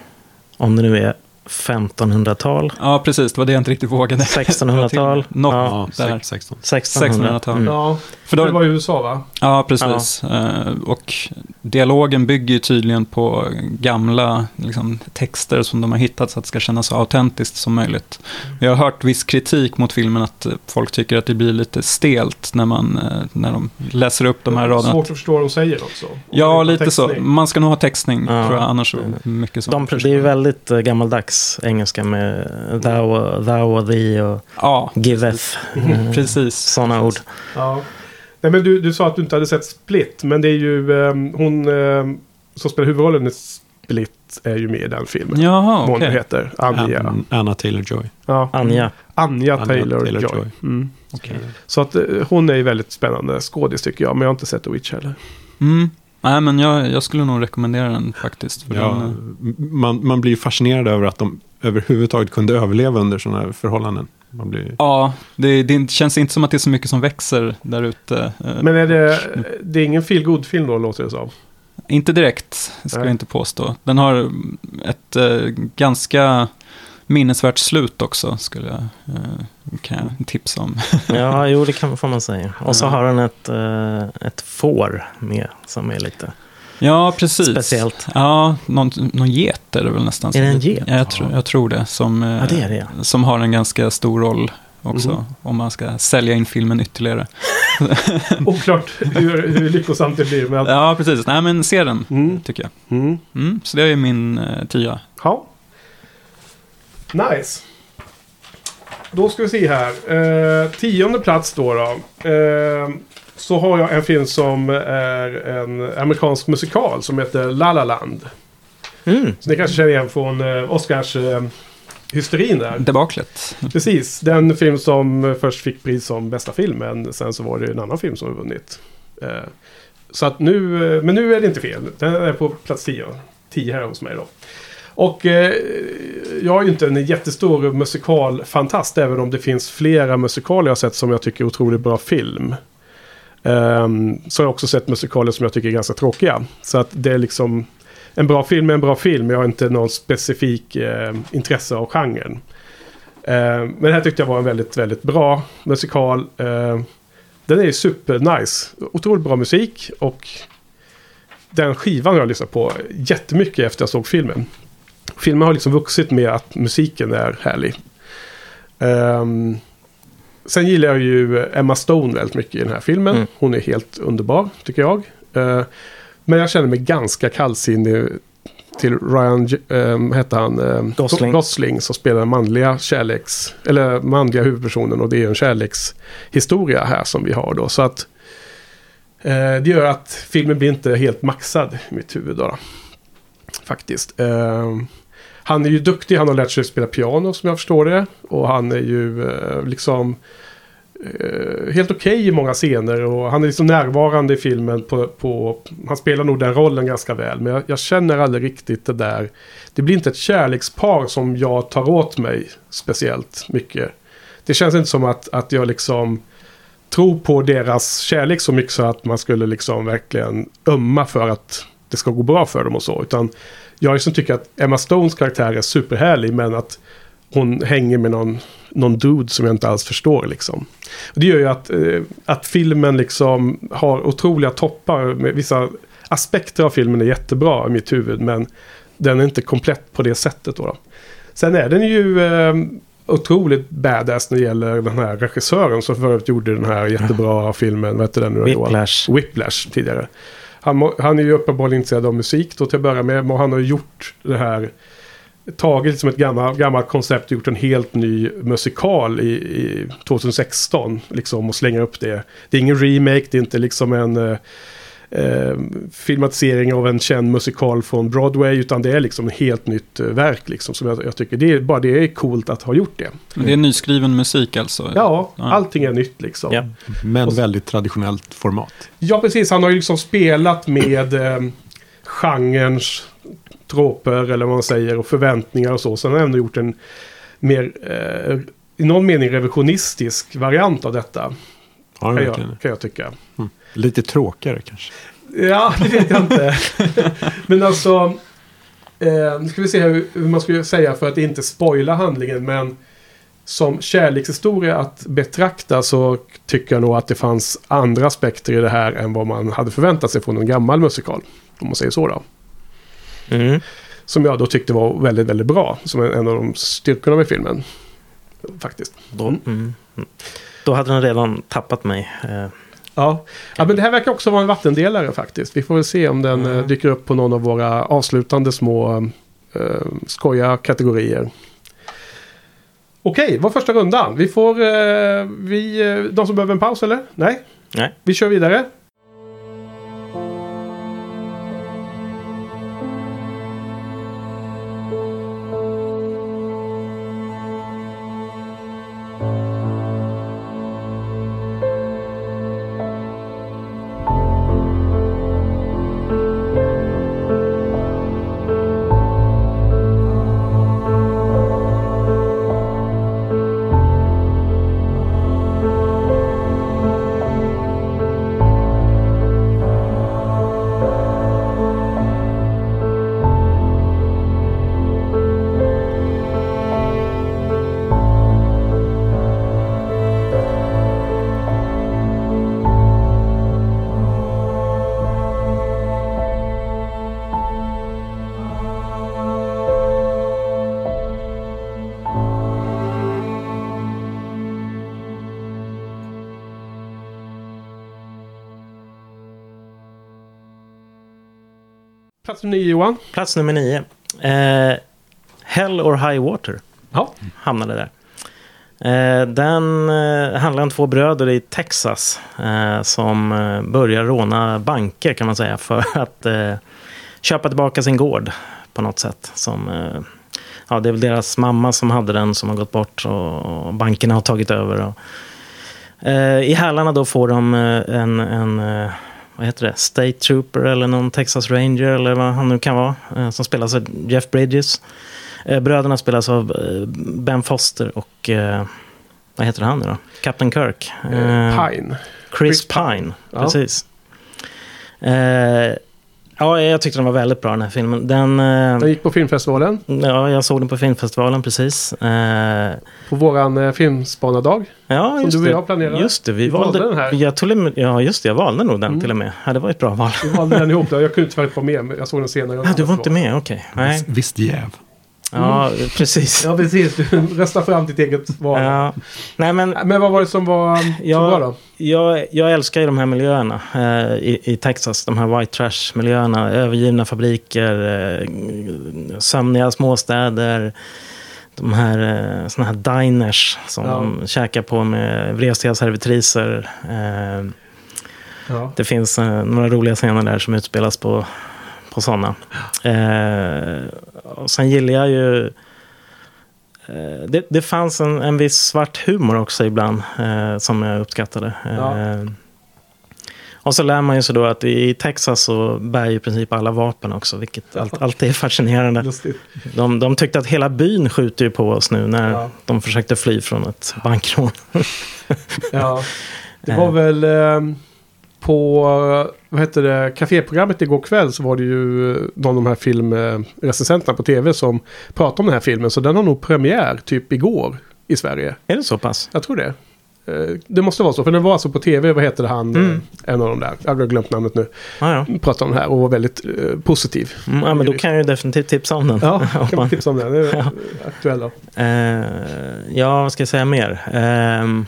om det nu är 1500-tal, Ja, precis. Det var det jag inte riktigt vågade. 1600-tal, Något Ja, Ja, där. 16. 1600. 1600-tal. Mm. Ja, För det då, var i USA va? Ja, precis. Eh, och dialogen bygger ju tydligen på gamla liksom, texter som de har hittat så att det ska kännas så autentiskt som möjligt. Jag har hört viss kritik mot filmen att folk tycker att det blir lite stelt när, man, eh, när de läser upp de här raderna. Svårt att förstå vad de säger också. Ja, lite så. textning. Man ska nog ha textning, Ja. tror jag. Annars så mycket så. De, det är ju väldigt eh, gammaldags engelska med thou, thou och thee och Ja, giveth. Mm. precis. Sådana ord. Ja. Nej, men du, du sa att du inte hade sett Split, men det är ju ehm, hon ehm, som spelar huvudrollen i Split är ju med i den filmen. Jaha, Vad hon okej. heter. Anja. Anna, Anna Taylor-Joy. Ja. Anja. Anja Taylor-Joy. Taylor-Joy. mm. Okej. Så att eh, hon är ju väldigt spännande skådis tycker jag, men jag har inte sett The Witch heller. Mm. Nej, men jag, jag skulle nog rekommendera den faktiskt. För Ja, den, eh, man, man blir fascinerad över att de överhuvudtaget kunde överleva under sådana här förhållanden. Man blir, Ja, det, det känns inte som att det är så mycket som växer där ute. Eh, Men är det, det är ingen feel film då, låter det som? Inte direkt, ska Nej. jag inte påstå. Den har ett eh, ganska minnesvärt slut också, skulle jag, eh, kan jag tipsa om. Ja, jo det kan, får man säga. Och så har den ett, eh, ett får med som är lite Ja, precis. speciellt. Ja, någon, någon get är det väl nästan. Är det en get? Ja, jag, tror, jag tror det. Som, eh, Ja, det är det ja. som har en ganska stor roll också, Mhm. om man ska sälja in filmen ytterligare. Oklart hur, hur lyckosamt det blir. Men... Ja, precis. Nej, men se den, Mm. tycker jag. Mm. Mm, så det är min eh, tia. Ja. Nice. Då ska vi se här. Eh, tionde plats då. då. Eh, så har jag en film som är en amerikansk musikal som heter La La Land. Mm. Så ni kanske känner igen från eh, Oscars eh, hysterin där. Debaklet. Precis, den film som först fick pris som bästa film men sen så var det en annan film som vunnit. Eh, så att nu, eh, men nu är det inte fel. Den är på plats 10. 10 här hos mig då. Och eh, jag är ju inte en jättestor musikalfantast även om det finns flera musikaler jag sett som jag tycker är otroligt bra film. Um, så har jag också sett musikaler som jag tycker är ganska tråkiga. Så att det är liksom en bra film är en bra film. Jag har inte någon specifik eh, intresse av genren. Eh, men det här tyckte jag var en väldigt, väldigt bra musikal. Eh, den är super nice. Otroligt bra musik och den skivan har jag lyssnat på jättemycket efter jag såg filmen. Filmen har liksom vuxit med att musiken är härlig. Ehm, sen gillar jag ju Emma Stone väldigt mycket i den här filmen. Mm. Hon är helt underbar, tycker jag. Eh, men jag känner mig ganska kallsinnig till Ryan, um, hette han? Um, Gosling. Gosling som spelar den manliga kärleks... Eller manliga huvudpersonen och det är en kärlekshistoria här som vi har då. Så att eh, det gör att filmen blir inte helt maxad i mitt huvud då. Faktiskt. Eh, han är ju duktig, han har lärt sig spela piano som jag förstår det. Och han är ju eh, liksom eh, helt okej i många scener. Och han är liksom närvarande i filmen. På, på, han spelar nog den rollen ganska väl. Men jag, jag känner aldrig riktigt det där. Det blir inte ett kärlekspar som jag tar åt mig speciellt mycket. Det känns inte som att, att jag liksom tror på deras kärlek så mycket så att man skulle liksom verkligen ömma för att det ska gå bra för dem och så. Utan jag liksom tycker att Emma Stones karaktär är superhärlig men att hon hänger med någon, någon dude som jag inte alls förstår liksom. Det gör ju att, eh, att filmen liksom har otroliga toppar. Med vissa aspekter av filmen är jättebra i mitt huvud men den är inte komplett på det sättet. Då, då. Sen är den ju eh, otroligt badass när det gäller den här regissören som för övrigt gjorde den här jättebra filmen. Vad heter den nu då? Whiplash. Whiplash tidigare han, han är ju uppenbarligen intresserad av musik då till att börja med. Och han har ju gjort det här. Tagit liksom ett gammalt, gammalt koncept och gjort en helt ny musikal i, i 2016. Liksom och slänger upp det. Det är ingen remake, det är inte liksom en eh, eh, filmatisering av en känd musikal från Broadway. Utan det är liksom ett helt nytt eh, verk liksom. Som jag, jag tycker det är, bara det är coolt att ha gjort det. Men det är nyskriven musik alltså? Ja, Ja. allting är nytt liksom. Ja. Men väldigt traditionellt format. Ja, precis. Han har ju liksom spelat med eh, genrens troper eller vad man säger och förväntningar och så. Sen har han ändå gjort en mer, eh, i någon mening revisionistisk variant av detta. Ja, Kan jag, kan jag tycka. Mm. Lite tråkigare kanske. Ja, det vet jag inte. men alltså, eh, nu ska vi se hur, hur man skulle säga för att inte spoila handlingen. Men som kärlekshistoria att betrakta så tycker jag nog att det fanns andra aspekter i det här än vad man hade förväntat sig från en gammal musikal. Om man säger så då. Mm. Som jag då tyckte var väldigt, väldigt bra. Som en, av de styrkorna med filmen. Faktiskt. Då, mm. Då hade den redan tappat mig. Ja. ja, men det här verkar också vara en vattendelare faktiskt. Vi får väl se om den Mm. eh, dyker upp på någon av våra avslutande små eh, skoja kategorier. Okej, var första rundan. Vi får... Eh, vi, eh, de som behöver en paus eller? Nej? Nej. Vi kör vidare. Plats nummer nio Johan. plats nummer nio. Eh, Hell or High Water Ja. hamnade där. Eh, den eh, handlar om två bröder i Texas eh, som eh, börjar råna banker kan man säga för att eh, köpa tillbaka sin gård på något sätt. Som, eh, ja, det är väl deras mamma som hade den som har gått bort och, och bankerna har tagit över. Och, I hälarna då får de en, en vad heter det, State Trooper eller någon Texas Ranger eller vad han nu kan vara. Eh, som spelas av Jeff Bridges. Eh, bröderna spelas av eh, Ben Foster och vad heter han nu då? Captain Kirk. Pine. Chris Chris Pine, Ja. precis. Ja, jag tyckte den var väldigt bra den här filmen. Den, eh, Den gick på filmfestivalen. ja, jag såg den på filmfestivalen precis. Eh, På våran eh, filmspanardag. ja, Som just du och jag planerade. Just det, vi Vi valde valde, den här. Jag med, ja, just det, jag valde nog den Mm. till och med. Ja, det var ett bra val. Vi valde den ihop. Då. Jag kunde tyvärr inte vara med. Men jag såg den senare. Ja, du var inte med, okej. Nej. Visst jäv. Ja, precis. Ja, precis. Du röstar fram ditt eget val. Ja. Nej, men Men vad var det som var så bra då? jag, jag älskar ju de här miljöerna eh, i, i Texas. De här white trash-miljöerna. Övergivna fabriker, eh, sömniga småstäder. De här eh, såna här diners som Ja. de käkar på med vresiga servitriser. Eh, Ja. det finns eh, några roliga scener där som utspelas på, på sådana. Eh, och sen gillar jag ju... Eh, det, det fanns en, en viss svart humor också ibland eh, som jag uppskattade. Ja. Eh, och så lär man ju sig då att i Texas så bär ju i princip alla vapen också, vilket allt, alltid är fascinerande. De, de tyckte att hela byn skjuter ju på oss nu när Ja. de försökte fly från ett bankrån. Ja. Det var väl eh, på vad heter det, kaféprogrammet igår kväll så var det ju eh, någon av de här filmrecensenterna på tv som pratade om den här filmen. Så den har nog premiär typ igår i Sverige. Är det så pass? Jag tror det. Eh, Det måste vara så, för den var alltså på tv, vad heter det han, Mm. eh, en av de där, jag har glömt namnet nu, Ja, ja. pratade om den här och var väldigt eh, positiv. Mm, ja, men då kan jag ju definitivt tipsa om den. Ja, kan man tipsa om den, det är Ja. aktuell då. Eh, ja, vad ska jag säga mer? Eh,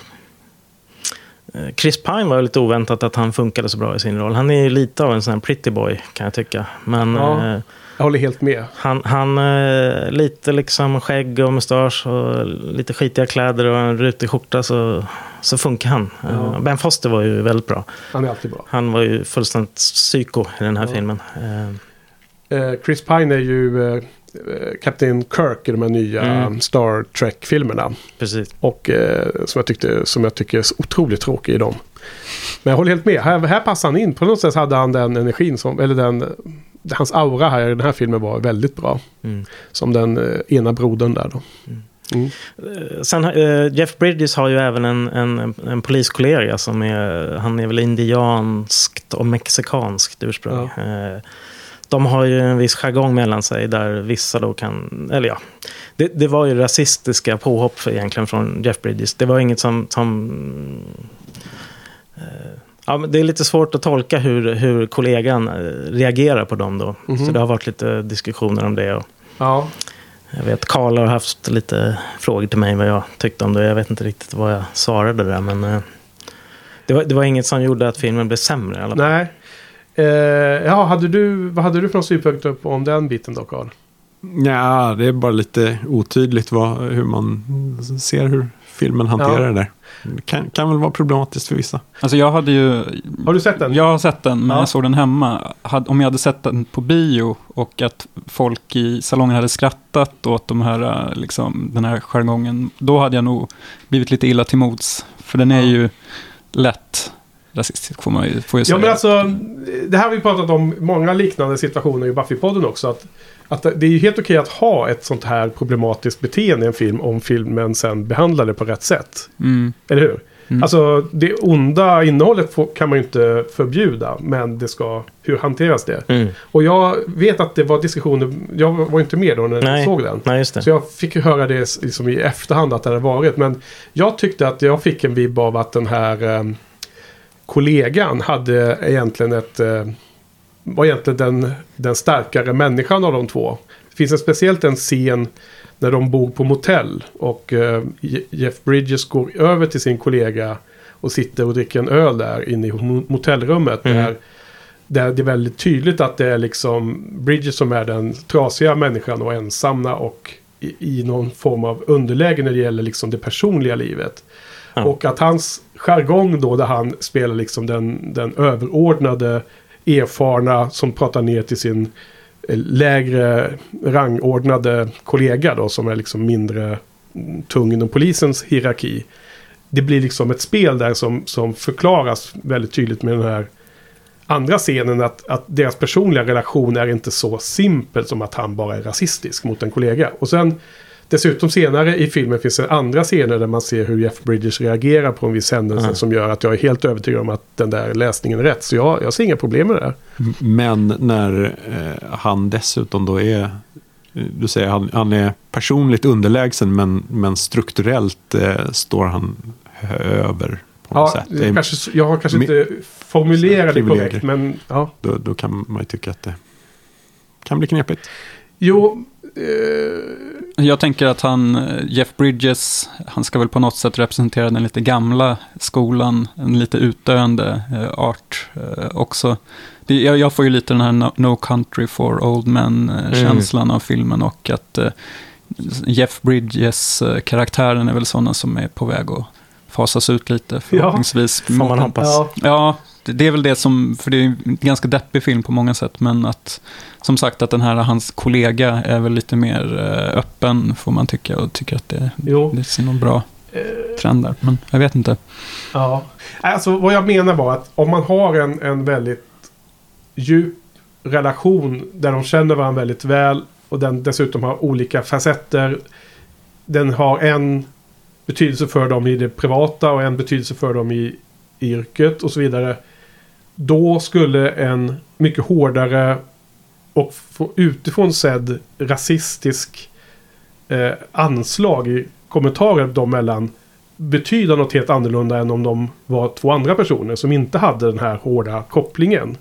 Chris Pine var lite oväntat att han funkade så bra i sin roll. Han är ju lite av en sån här pretty boy kan jag tycka. Men Ja. eh, Jag håller helt med. han, han eh, lite liksom skägg och mustasch och lite skitiga kläder och en rutig skjorta så, så funkar han. Ja. Eh, Ben Foster var ju väldigt bra. Han är alltid bra. Han var ju fullständigt psyko i den här Ja. filmen. Eh, Eh, Chris Pine är ju eh, eh, Captain Kirk i de här nya Mm. Star Trek-filmerna. precis. Och eh, som, jag tyckte, som jag tycker är så otroligt tråkig i dem. Men jag håller helt med. Här, här passar han in. På något sätt hade han den energin som, eller den, hans aura här i den här filmen var väldigt bra. Mm. Som den eh, ena brodern där då. Mm. Eh, Sen, eh, Jeff Bridges har ju även en, en, en poliskollega som är, han är väl indianskt och mexikanskt ursprung. Eh, De har ju en viss jargong mellan sig där vissa då kan, eller ja. Det, det var ju rasistiska påhopp egentligen från Jeff Bridges. Det var inget som, som eh, Ja, men det är lite svårt att tolka hur, hur kollegan eh, reagerar på dem då. Mhm. Så det har varit lite diskussioner om det. Och Ja, jag vet Karl har haft lite frågor till mig vad jag tyckte om det. Jag vet inte riktigt vad jag svarade där. Men eh, det, var, det var inget som gjorde att filmen blev sämre i alla fall. nej. Eh, ja, hade du, vad hade du för synpunkter på om den biten då, Carl? Ja, det är bara lite otydligt vad, hur man ser hur filmen hanterar Ja. det där. Det kan, kan väl vara problematiskt för vissa. Alltså jag hade ju... Har du sett den? Jag har sett den, men Ja. jag såg den hemma. Hade, om jag hade sett den på bio och att folk i salongen hade skrattat åt de här, eh, liksom, den här jargongen, då hade jag nog blivit lite illa till mods. För den är Ja. ju lätt rasistisk, får man ju, får ju Ja säga. men alltså, det här har vi pratat om många liknande situationer i Buffy-podden också. Att, att det är ju helt okej att ha ett sånt här problematiskt beteende i en film om filmen sen behandlar det på rätt sätt. Mm. Eller hur? Mm. Alltså det onda innehållet får, kan man ju inte förbjuda. Men det ska, hur hanteras det? Mm. Och jag vet att det var diskussioner, jag var inte med då när jag Nej. såg den. Nej, just det. Så jag fick höra det liksom i efterhand att det hade varit. Men jag tyckte att jag fick en vibb av att den här eh, kollegan hade egentligen ett... Eh, var egentligen den, den starkare människan av de två. Det finns en speciellt en scen när de bor på motell. Och eh, Je- Jeff Bridges går över till sin kollega och sitter och dricker en öl där inne i mo- motellrummet. Mm. Där, där det är väldigt tydligt att det är liksom Bridges som är den trasiga människan och ensamma och i, i någon form av underläge när det gäller liksom det personliga livet. Ja. Och att hans jargong då där han spelar liksom den, den överordnade erfarna som pratar ner till sin eh, lägre rangordnade kollega då som är liksom mindre tung inom polisens hierarki. Det blir liksom ett spel där som, som förklaras väldigt tydligt med den här andra scenen att, att deras personliga relation är inte så simpel som att han bara är rasistisk mot en kollega. Och sen dessutom senare i filmen finns det andra scener där man ser hur Jeff Bridges reagerar på en viss händelse Mm. som gör att jag är helt övertygad om att den där läsningen är rätt. Så jag, jag ser inga problem med det där. Men när eh, han dessutom då är, eh, du säger han, han är personligt underlägsen men, men strukturellt eh, står han över på något Ja, sätt. Det är, kanske, jag har kanske Mi- inte formulerat det korrekt men ja. då, då kan man ju tycka att det kan bli knepigt. Jo, eh, Jag tänker att han, eh, Jeff Bridges, han ska väl på något sätt representera den lite gamla skolan, en lite utdöende eh, art eh, också. Det, jag, jag får ju lite den här No, no Country for Old Men-känslan av filmen och att eh, Jeff Bridges eh, karaktären är väl sådana som är på väg att fasas ut lite förhoppningsvis. Får man hoppas. ja. Ja, det, är väl det som, för det är en ganska deppig film på många sätt, men att som sagt att den här, hans kollega är väl lite mer eh, öppen får man tycka och tycker att det, Jo. det ser någon bra Eh, trend där. Men jag vet inte. Ja. Alltså vad jag menar var att om man har en, en väldigt djup relation där de känner varandra väldigt väl och den dessutom har olika facetter. Den har en betydelse för dem i det privata och en betydelse för dem i yrket och så vidare. Då skulle en mycket hårdare och utifrån sedd rasistisk eh, anslag i kommentarer dem mellan betyda något helt annorlunda än om de var två andra personer som inte hade den här hårda kopplingen.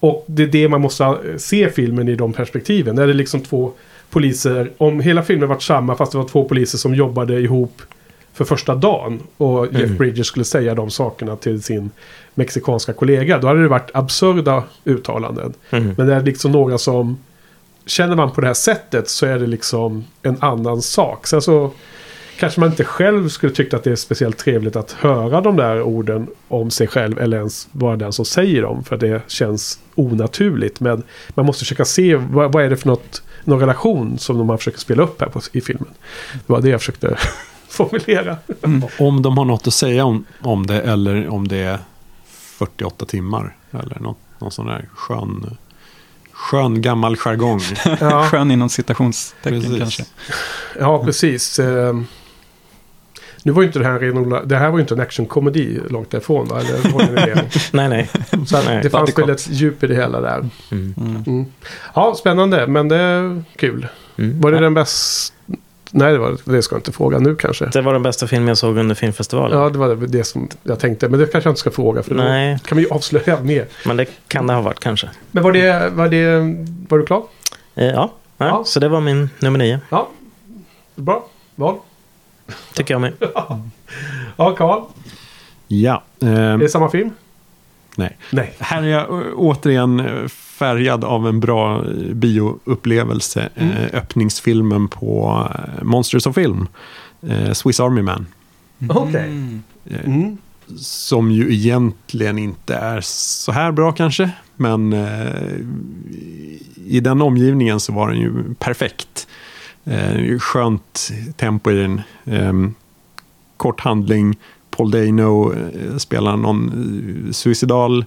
Och det är det man måste eh, se filmen i de perspektiven. När det är liksom två poliser, om hela filmen varit samma fast det var två poliser som jobbade ihop för första dagen och Jeff Mm. Bridges skulle säga de sakerna till sin mexikanska kollega. Då hade det varit absurda uttalanden. Mm. Men det är liksom några som... Känner man på det här sättet så är det liksom en annan sak. Sen så kanske man inte själv skulle tycka att det är speciellt trevligt att höra de där orden om sig själv eller ens vara den som säger dem. För det känns onaturligt. Men man måste försöka se vad, vad är det för något, någon relation som de har försökt spela upp här på, i filmen. Det var det jag försökte formulera. Om de har något att säga om, om det eller om det är 48 timmar. Eller något, någon sån där skön, skön gammal jargong. Ja, Skön inom citationstecken Precis. kanske. ja precis. Eh, Nu var ju inte det här en det här var ju inte en actionkomedi långt därifrån va? Eller håller ni med? Nej, nej. Så att Nej. det fanns väl ett djup i det hela där. Mm. Mm. Mm. Ja, spännande, men det är kul. Mm. Var det den bästa? Nej, det, var, det ska jag inte fråga nu kanske. Det var den bästa film jag såg under filmfestivalen. Ja, det var det, det som jag tänkte. Men det kanske jag inte ska fråga. För Nej. då kan vi ju avslöja mer. Men det kan det ha varit kanske. Men var det... Var, det, var du klar? Eh, ja. Ja, Ja. så det var min nummer nio. Ja. Bra. Val. Tycker jag med. Ja, Karl. Ja, eh, Är det samma film? Nej. Nej. här är jag å- återigen eh, färgad av en bra bioupplevelse. Mm. Eh, öppningsfilmen på eh, Monsters of Film. Eh, Swiss Army Man. Okej. Mm. Eh, Mm. Som ju egentligen inte är så här bra kanske. Men eh, i den omgivningen så var den ju perfekt. Eh, skönt tempo i den. Eh, kort handling. Paul Dano eh, spelar någon eh, suicidal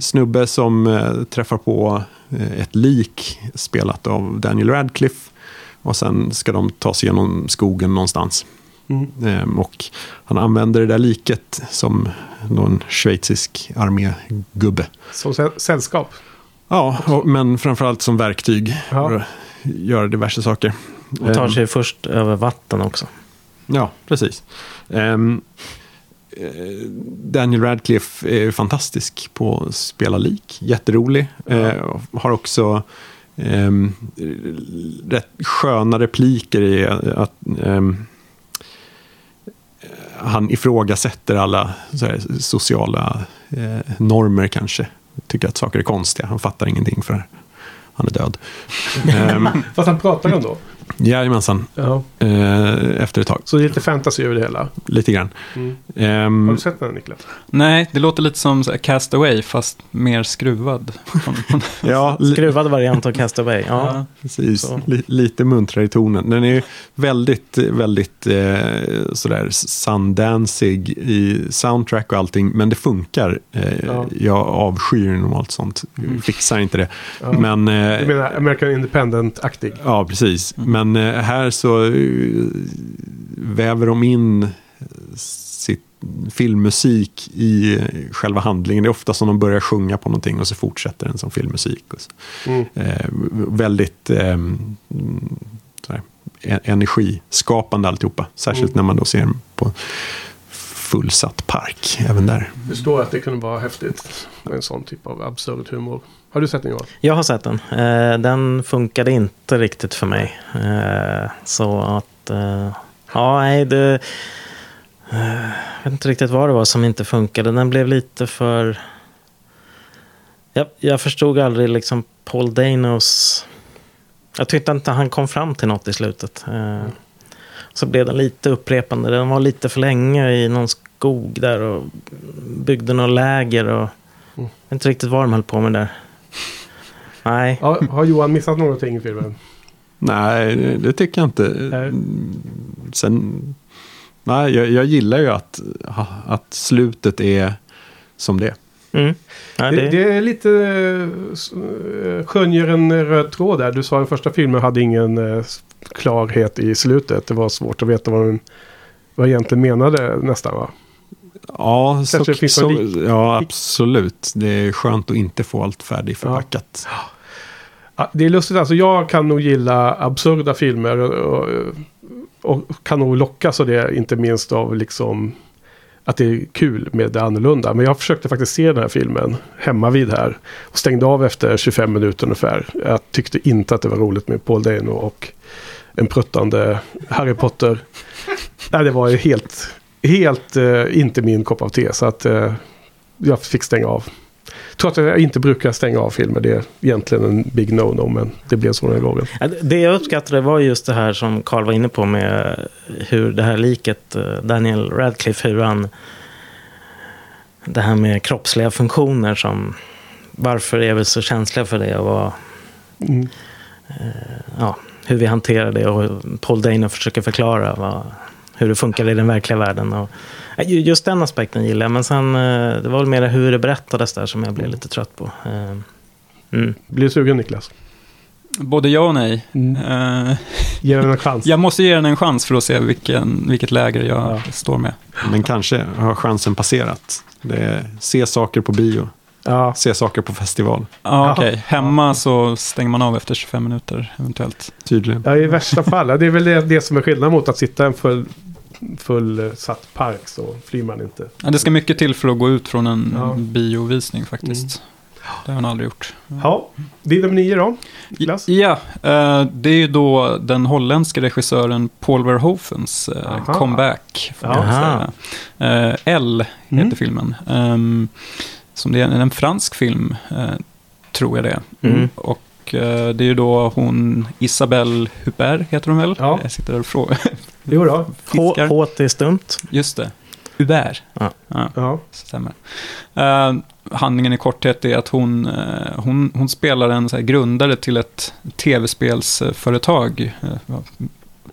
snubbe som eh, träffar på eh, ett lik spelat av Daniel Radcliffe. Och sen ska de ta sig genom skogen någonstans. Mm. Ehm, och han använder det där liket som någon schweizisk armégubbe. Som sä- sällskap. Ja, och, men framförallt som verktyg Ja. för att göra diverse saker. Och tar Ehm, sig först över vatten också. Ja, precis. Eh, Daniel Radcliffe är fantastisk på att spela lik. Jätterolig. Eh, har också ehm, rätt sköna repliker i att ehm, han ifrågasätter alla här, sociala eh, normer kanske. Tycker att saker är konstiga. Han fattar ingenting för han är död. Ehm, Fast han pratar ändå. Jajamensan. Ja. Eh, efter ett tag. Så det är lite fantasy över det hela. Lite grann. Mm. Ehm, Har du sett den Niklas? Nej, det låter lite som Cast Away fast mer skruvad. ja, Skruvad variant av Castaway. Ja. Ja. precis. Lite muntrare i tonen. Den är väldigt, väldigt eh, sådär sundancig i soundtrack och allting. Men det funkar. Eh, Ja. Jag avskyr normalt sånt. Fixar inte det. Ja. Men... Eh, Du menar American Independent-aktig? Ja, precis. Men eh, här så eh, väver de in sitt filmmusik i eh, själva handlingen. Det är ofta som de börjar sjunga på någonting och så fortsätter den som filmmusik. Mm. Eh, väldigt eh, sådär, e- energiskapande alltihopa. Särskilt Mm. när man då ser den på fullsatt park även där. Förstår att det kunde vara häftigt med en sån typ av absurd humor. Har du sett den Johan? Jag har sett den. Eh, den funkade inte riktigt för mig. Eh, så att... Eh, ja, nej, det... Jag vet inte riktigt vad det var som inte funkade. Den blev lite för... Jag, jag förstod aldrig liksom Paul Danos... Jag tyckte inte han kom fram till något i slutet. Så blev den lite upprepande. Den var lite för länge i någon skog där och byggde något läger. Och, jag vet inte riktigt vad de höll på med där. Nej. Ja, har Johan missat någonting i filmen? Nej, det- tycker jag inte. Nej. Sen, nej, jag, jag gillar ju att, att slutet är som det är. Mm. Ja, Det, det, det är lite... äh, skönjer en röd tråd där. Du sa den första filmen hade ingen eh, klarhet i slutet. Det var svårt att veta vad den vad egentligen menade nästan va? Ja, så, Kanske så, någon ja, absolut. Det är skönt att inte få allt färdigförpackat. Ja, det är lustigt alltså. Jag kan nog gilla absurda filmer. Och, och kan nog lockas av det. Inte minst av liksom att det är kul med det annorlunda. Men jag försökte faktiskt se den här filmen hemma vid här. Och stängde av efter 25 minuter ungefär. Jag tyckte inte att det var roligt med Paul Dano och en pruttande Harry Potter. Nej, det var ju helt, helt eh, inte min kopp av te. Så att eh, jag fick stänga av. Trots att jag inte brukar stänga av filmer. Det är egentligen en big no-no. Men det blev så den här gången. Det- jag uppskattade var just det här som Carl var inne på med hur det här liket, eh, Daniel Radcliffe, hur han... Det här med kroppsliga funktioner som... Varför är vi så känsliga för det och vad, Mm. ja, hur vi hanterar det och Paul Dano försöker förklara vad, hur det funkar i den verkliga världen. Och, just den aspekten gillar jag, men sen eh, det var väl mer hur det berättades där som jag blev lite trött på. Eh, Mm. Blir du sugen Niklas? Både ja och nej. Mm. Eh, Ge den en chans. jag måste ge den en chans för att se vilken, vilket läger jag Ja. står med. Men kanske har chansen passerat. Det är, se saker på bio, Ja. se saker på festival, Ja, okej. Hemma så stänger man av efter 25 minuter eventuellt. tydligen. ja, i värsta fall. Det är väl det, det som är skillnaden mot att sitta en full, fullsatt park. Så flyr man inte. Ja, det ska mycket till för att gå ut från en Ja. biovisning faktiskt. Det har han aldrig gjort. Ja, din nummer nio då? Niklas? Ja, eh, det är ju då den holländska regissören Paul Verhoevens eh, Aha. comeback. Man. Eh, L heter Mm. filmen. Ehm, som det är en fransk film, tror jag det är. Mm. Och det är ju då hon Isabelle Huppert, heter hon väl? Ja. Jag sitter där och frågar. Jo då. H-. HT är stumt. Just det. Huppert. Ja. Ja. Ja. Stämmer. Uh, handlingen i korthet är att hon, eh, hon, hon spelar en så grundare till ett tv-spelsföretag. Uh,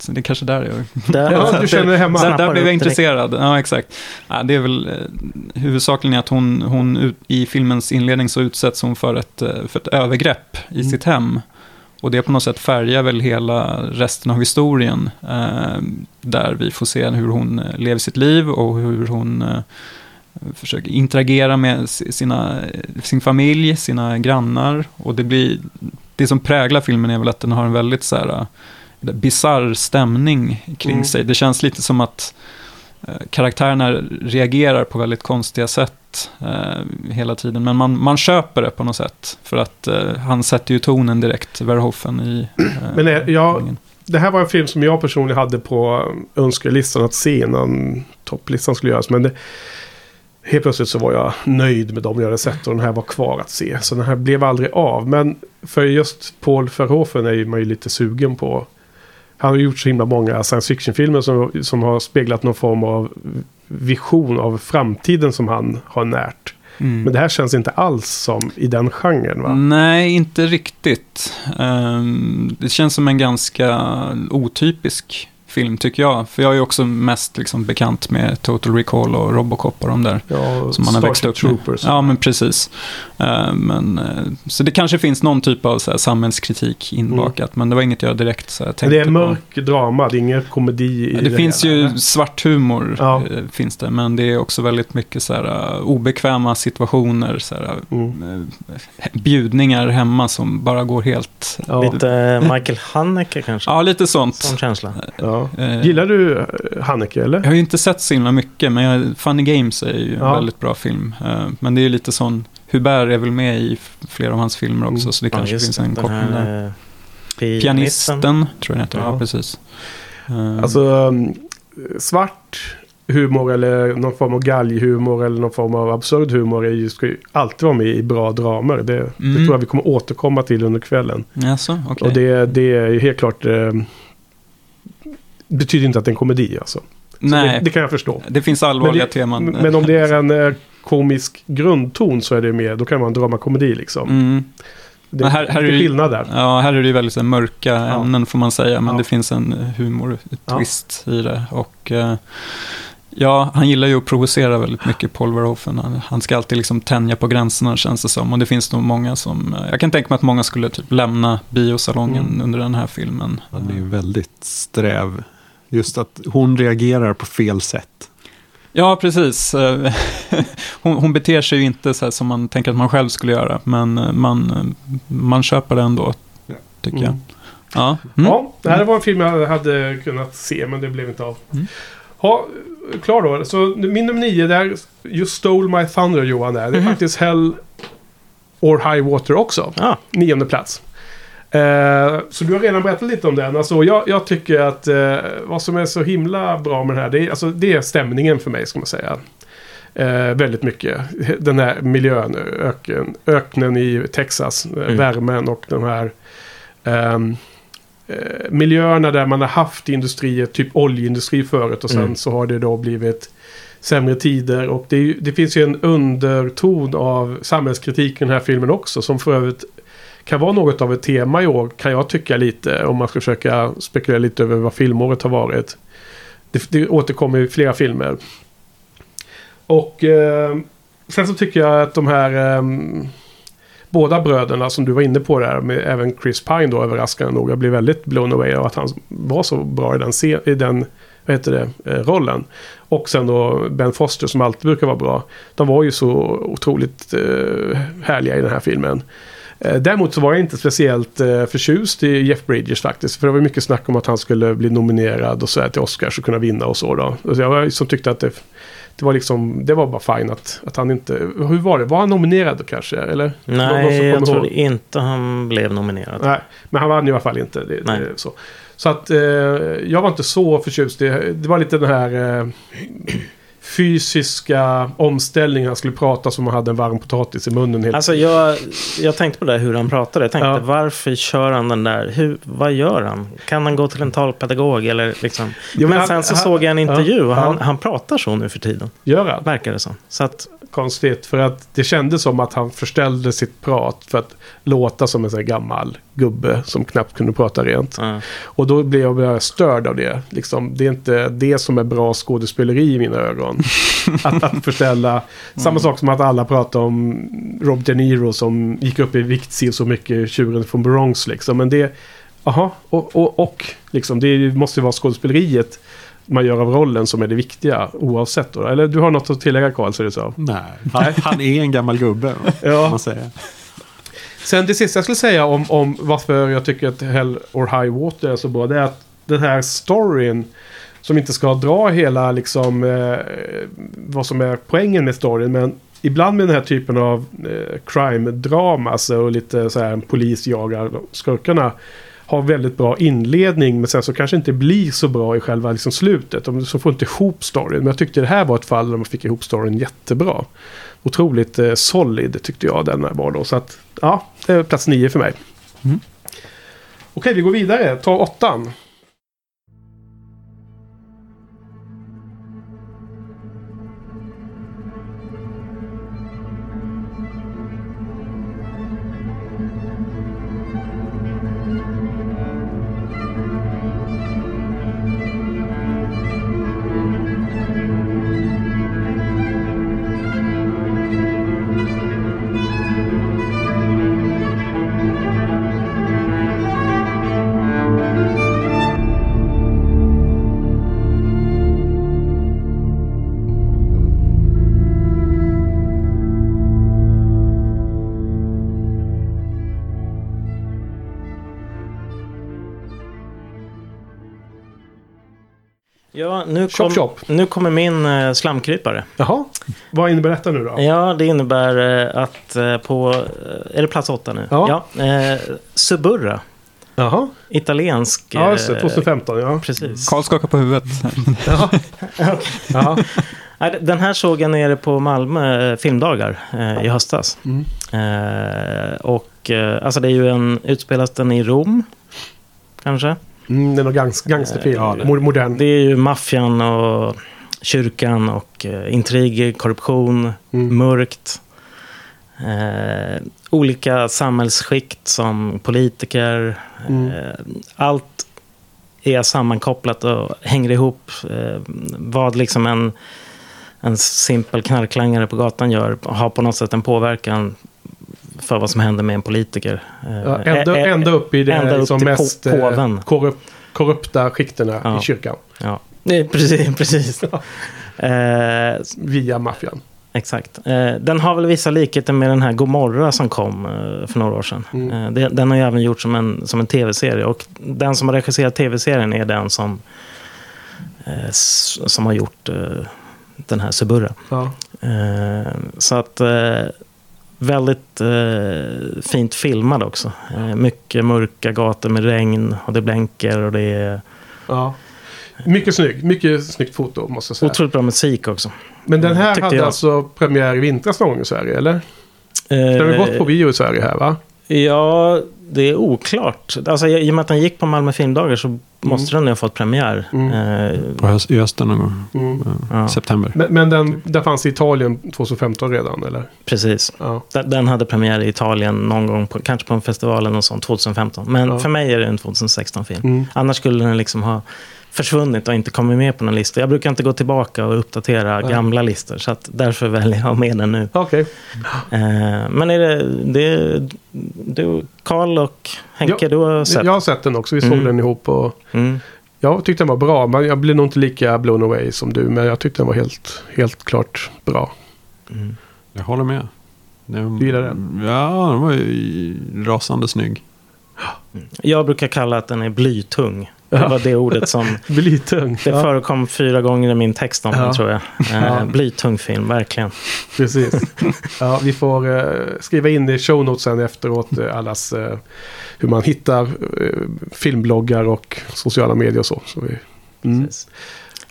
det är kanske där jag... Där, Ja, du känner dig hemma. Där, där blev jag direkt. intresserad. Ja, exakt. Ja, det är väl eh, huvudsakligen att hon, hon ut, i filmens inledning så utsätts hon för ett, eh, för ett övergrepp i Mm. sitt hem. Och det på något sätt färgar väl hela resten av historien. Eh, där vi får se hur hon eh, lever sitt liv och hur hon eh, försöker interagera med si- sina, sin familj, sina grannar. Och det blir, det som präglar filmen är väl att den har en väldigt så här, eh, bizarr stämning kring Mm. sig. Det känns lite som att eh, karaktärerna reagerar på väldigt konstiga sätt eh, hela tiden. Men man, man köper det på något sätt. För att eh, han sätter ju tonen direkt, Verhoeven, i... Eh, Men är- jag- handlingen. Det här var en film som jag personligen hade på önskelistan att se innan topplistan skulle göras. Men det, helt plötsligt så var jag nöjd med dem jag hade sett och den här var kvar att se. Så den här blev aldrig av. Men för just Paul Verhoeven är ju man ju lite sugen på. Han har gjort så himla många science fiction-filmer som, som har speglat någon form av vision av framtiden som han har närt. Mm. Men det här känns inte alls som i den genren va? Nej, inte riktigt. Ehm, det känns som en ganska otypisk film tycker jag. För jag är ju också mest liksom, bekant med Total Recall och Robocop och de där. Ja, Som man har växt upp med. Troopers. Ja, men precis. Ehm, men, eh, så det kanske finns någon typ av så här, samhällskritik inbakat. Men det var inget jag direkt så här, tänkte det är en på. mörk drama, det är ingen komedi i Ja, det, finns hela, ju eller? svart humor, Ja. eh, finns det, men det är också väldigt mycket så här, uh, obekväma situationer, så här, Mm. bjudningar hemma som bara går helt... Ja. Lite Michael Haneke kanske. Ja, lite sånt. Sån känsla. Ja. Eh, Gillar du eh, Haneke eller? Jag har ju inte sett så himla mycket, men jag, Funny Games är ju en Ja. väldigt bra film. Eh, men det är ju lite sån, Hubert är väl med i flera av hans filmer också, Mm. så det Ja, kanske finns det, en koppling där. pianisten. Tror jag den heter. Ja, Ja. precis. Eh, Alltså um, svart humor eller någon form av galghumor eller någon form av absurd humor är ju, ska ju alltid vara med i bra dramer. Det, det Mm. tror jag vi kommer återkomma till under kvällen. Jaså, okej. Och det, det är ju helt klart... Betyder inte att det är en komedi alltså. Så Nej, Det, det kan jag förstå. det finns allvarliga Men det- teman. Men om det är en eh, komisk grundton så är det mer, då kan det vara en dramakomedi liksom. Mm. Det, Men här- här är skillnad där. Ja, här är det ju väldigt så här, mörka ämnen får man säga, men Ja. det finns en humor, Ja. i det. Och eh, ja, han gillar ju att provocera väldigt mycket, Paul Verhoeven. Han, han ska alltid liksom tänja på gränserna känns det som. Och det finns nog många som, eh, jag kan tänka mig att många skulle typ lämna biosalongen Mm. under den här filmen. Han är ju väldigt sträv. Just att hon reagerar på fel sätt. Ja, precis. Eh, hon, hon beter sig ju inte så här som man tänker att man själv skulle göra, men eh, man, eh, man köper det ändå, Ja. tycker Mm. jag. Ja, mm. Ja, det här var en film jag hade kunnat se men det blev inte av. Mm. Ja, klar då. Så min nummer nio där, You Stole My Thunder Johan där. Det är Mhm. faktiskt Hell or High Water också. Ja, Nionde plats. Eh, så du har redan berättat lite om den. Alltså, jag, jag tycker att eh, vad som är så himla bra med den här, det är, alltså, det är stämningen för mig ska man säga. Eh, väldigt mycket. Den här miljön, öken, öknen i Texas, eh, Mm. värmen och de här ehm, eh, miljöerna där man har haft industrier, typ oljeindustri förut och sen Mm. så har det då blivit sämre tider. Och det, är, det finns ju en underton av samhällskritik i den här filmen också som för övrigt kan vara något av ett tema i år kan jag tycka lite om man ska försöka spekulera lite över vad filmåret har varit. Det, det återkommer i flera filmer. Och eh, sen så tycker jag att de här eh, båda bröderna som du var inne på där, med även Chris Pine då överraskande nog. Jag blev väldigt blown away av att han var så bra i den, i den vad heter det, eh, rollen. Och sen då Ben Foster som alltid brukar vara bra. De var ju så otroligt eh, härliga i den här filmen. Eh, Däremot så var jag inte speciellt eh, förtjust i Jeff Bridges faktiskt. För det var mycket snack om att han skulle bli nominerad och så här till Oscars och kunna vinna och så då. Så jag var som tyckte att det, det var liksom, det var bara fine att, att han inte, hur var det? Var han nominerad då kanske? Eller? Nej, jag tror inte han blev nominerad. Nej, men han vann i alla fall inte. Det, Nej. det, så. så att eh, jag var inte så förtjust. Det, det var lite den här eh, fysiska omställningen. Han skulle prata som om han hade en varm potatis i munnen. Helt. Alltså jag, jag tänkte på det hur han pratade. Jag tänkte Ja. varför kör han den där? Hur, vad gör han? Kan han gå till en talpedagog eller liksom? Jo, men men han- sen så han- såg jag en intervju och ja. han, han pratar så nu för tiden. Gör han? Verkar det som. Så att, Konstigt. För att det kändes som att han förställde sitt prat för att låta som en sån här gammal gubbe som knappt kunde prata rent. ja. Och då blev jag störd av det. Liksom, det är inte det som är bra skådespeleri i mina ögon. Att, att förställa. Samma sak som att alla pratar om Rob De Niro som gick upp i vikt si så mycket tjuren från Bronx. Liksom. Men det... Jaha, och, och, och liksom, det måste ju vara skådespeleriet man gör av rollen som är det viktiga oavsett. Då. Eller du har något att tillägga Karl, så. Nej, han, han är en gammal gubbe. Ja. Man säger. Sen det sista jag skulle säga om, om varför jag tycker att Hell or High Water är så bra. Det är att den här storyn som inte ska dra hela liksom eh, vad som är poängen med storyn. Men ibland med den här typen av eh, crime-drama alltså, och lite så här polis jagar skurkarna. Har väldigt bra inledning men sen så kanske inte blir så bra i själva liksom, slutet. De så får inte ihop storyn. Men jag tyckte det här var ett fall där man fick ihop storyn jättebra. Otroligt eh, solid tyckte jag den här var då. Så att ja, det är plats nio för mig. Mm. Okej, vi går vidare. Ta åttan. Ja, nu, Chop, kom, chop. nu kommer min eh, slamkrypare. Jaha, vad innebär detta nu då? Ja, det innebär eh, att eh, på... Är det plats åtta nu? Ja. eh, Suburra. Jaha, Italiensk... ja just det. eh, 2015 ja. Precis. Karl skakar på huvudet. Jaha. Nej, Den här såg jag nere på Malmö filmdagar eh, i höstas. Mm. Eh, och eh, alltså det är ju en... Utspelas den i Rom? Kanske? Mm, det är någon gangs, gangsterfilm. Ja, det- Mo- Modern. Det är ju maffian och kyrkan och eh, intriger, korruption, Mm. mörkt. Eh, olika samhällsskikt som politiker. Mm. Eh, allt är sammankopplat och hänger ihop. Eh, vad liksom en, en simpel knarklangare på gatan gör har på något sätt en påverkan för vad som händer med en politiker. Eh, Ja, ända, eh, eh, ända upp i det ända upp liksom po- mest eh, påven. korrup, korrupta skikterna Ja. i kyrkan. Ja, Nej, precis. precis. Eh, Via maffian. Exakt. Eh, den har väl vissa likheter med den här Gomorra som kom eh, för några år sedan. Mm. Eh, det, den har ju även gjorts som en, som en tv-serie. Och den som har regisserat tv-serien är den som, eh, som har gjort eh, den här Suburra. Ja. Eh, så att eh, väldigt eh, fint filmad också. Eh, mycket mörka gator med regn och det blänker och det är Ja. Mycket snyggt. Mycket snyggt foto måste jag säga. otroligt bra musik också. Men den här tyckte hade jag. alltså premiär i vintras någon gång i Sverige, eller? Den har Eh, gått på bio i Sverige här, va? Ja, det är oklart. Alltså, I och med att den gick på Malmö filmdagar så måste den ju ha fått premiär. Mm. Eh, På höst, i hösten någon gång. Mm. ja, September. Men, men den, den fanns i Italien 2015 redan, eller? precis. Ja. Den, den hade premiär i Italien någon gång, på, kanske på en festival eller något sånt, 2015. Men Ja. för mig är det en 2016-film. Mm. Annars skulle den liksom ha försvunnit och inte kommit med på någon lista. Jag brukar inte gå tillbaka och uppdatera Nej. gamla listor. Så att därför väljer jag med den nu. Okej. Eh, men är det, det du, Karl och Henke, Ja, du har sett? Jag har sett den också. Vi såg Mm. den ihop. Och Mm. jag tyckte den var bra. Men jag blev nog inte lika blown away som du. Men jag tyckte den var helt, helt klart bra. Mm. Jag håller med. Den, Du gillar den? Ja, den var ju rasande snygg. Jag brukar kalla att den är blytung. Det Ja. var det ordet som Blytung. det Ja, förekom fyra gånger i min text om Ja. den, tror jag. Eh, Ja. Blytung film, verkligen. precis. Ja, vi får eh, skriva in i show notes sen efteråt eh, allas eh, hur man hittar eh, filmbloggar och sociala medier och så. så vi, mm. Precis.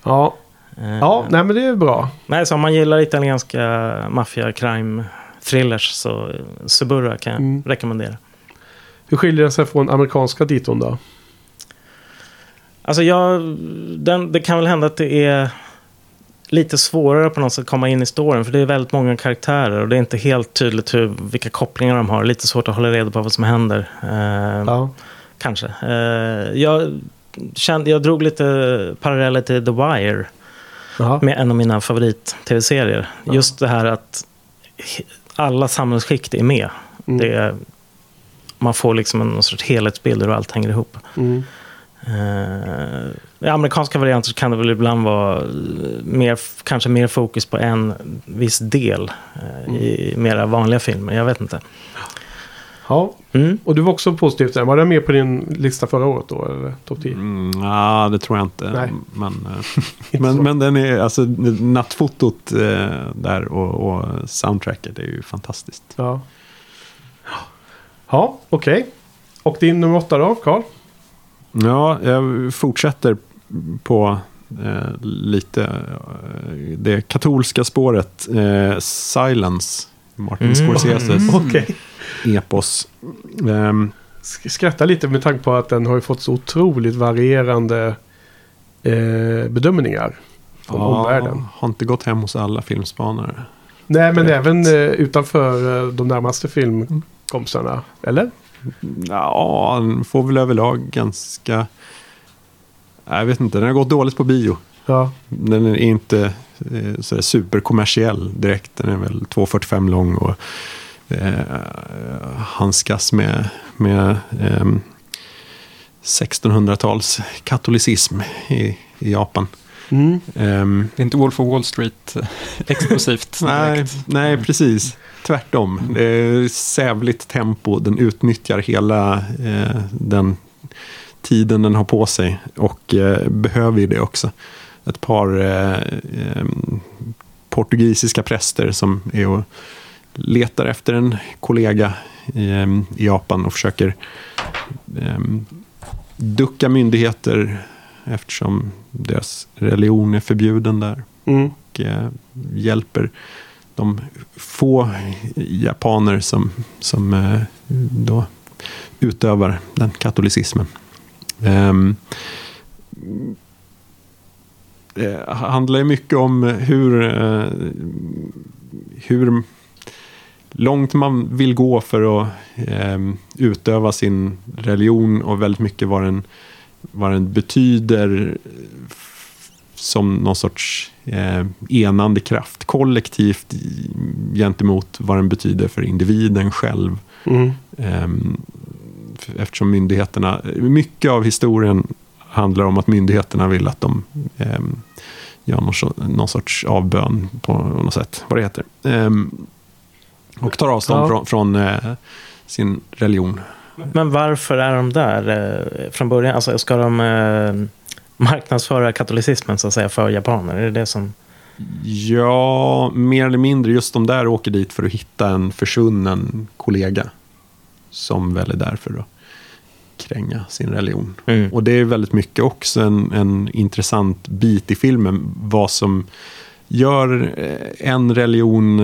Ja, Eh, ja nej, men det är bra. Nej, så om man gillar italienska maffia, crime, thrillers så eh, Suburra kan jag Mm. rekommendera. Hur skiljer den sig från amerikanska diton då? Alltså jag, den, det kan väl hända att det är lite svårare på något sätt att komma in i storyn. För det är väldigt många karaktärer och det är inte helt tydligt hur, vilka kopplingar de har. Lite svårt att hålla reda på vad som händer. Eh, Ja. Kanske. Eh, jag, kände, jag drog lite paralleller till The Wire. Jaha. Med en av mina favorit-tv-serier. Just det här att alla samhällsskikt är med. Mm. Det man får liksom en sorts helhetsbild hur allt hänger ihop. Mm. Eh, I amerikanska varianter så kan det väl ibland vara eh, mer, kanske mer fokus på en viss del eh, i mera vanliga filmer. Jag vet inte. Ja, Mm. och du var också positiv till den. Var den med på din lista förra året då? Eller topp 10? Mm, ja, det tror jag inte. Nej. Men, eh, Inte men, men den är, alltså nattfotot eh, där och, och soundtracket är ju fantastiskt. Ja, ja okej. Och din nummer åtta då, Karl? Ja, jag fortsätter på eh, lite eh, det katolska spåret. Eh, Silence, Martin Mm. Scorseses Mm. Okej. epos. Ehm, Sk- Skrattar lite med tanke på att den har ju fått så otroligt varierande eh, bedömningar från omvärlden. har inte gått hem hos alla filmspanare. Nej, men Direkt. även eh, utanför eh, de närmaste filmkompisarna. Eller? Ja, den får väl överlag ganska... Jag vet inte, den har gått dåligt på bio. Ja. Den är inte eh, sådär superkommersiell direkt. Den är väl 2,45 lång och eh, handskas med, med ehm, 1600-tals katolicism i, i Japan. Mm. Ehm, Det är inte Wolf of Wall Street eh, explosivt. nej, nej, precis. Tvärtom. Det är sävligt tempo. Den utnyttjar hela eh, den tiden den har på sig och eh, behöver ju det också. Ett par eh, eh, portugisiska präster som är och letar efter en kollega i, eh, i Japan och försöker eh, ducka myndigheter eftersom deras religion är förbjuden där Mm. och eh, hjälper de få japaner som, som eh, då utövar den katolicismen. Ehm, det handlar ju mycket om hur, eh, hur långt man vill gå för att eh, utöva sin religion och väldigt mycket vad den, vad den betyder som någon sorts eh, enande kraft kollektivt gentemot vad den betyder för individen själv. Mm. F- eftersom myndigheterna, mycket av historien handlar om att myndigheterna vill att de ehm, gör någon, so- någon sorts avbön på något sätt, vad det heter. Ehm, och tar avstånd Ja. från, från eh, sin religion. Men varför är de där eh, från början? Alltså, ska de eh, marknadsföra katolicismen så att säga för japaner? Är det det som... Ja, mer eller mindre. Just de där åker dit för att hitta en försvunnen kollega. Som väl är där för att kränga sin religion. Mm. Och det är väldigt mycket också en, en intressant bit i filmen. Vad som gör eh, en religion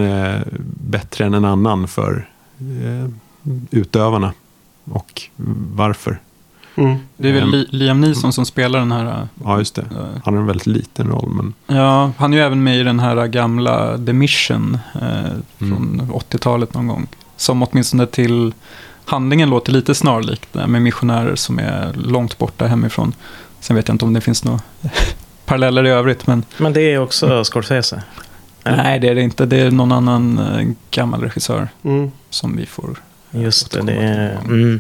bättre än en annan för utövarna. Och varför. Mm. Det är väl. Li- Liam Neeson som spelar den här... Ja, just det. eh, Han har en väldigt liten roll, men Ja, han är ju även med i den här gamla The Mission eh, från Mm. 80-talet någon gång. Som åtminstone till handlingen låter lite snarlikt med missionärer som är långt borta hemifrån. Sen vet jag inte om det finns några paralleller i övrigt, men Men det är också Scorsese. Eller? nej, det är det inte. Det är någon annan gammal regissör Mm. som vi får... Just det, det är... Mm.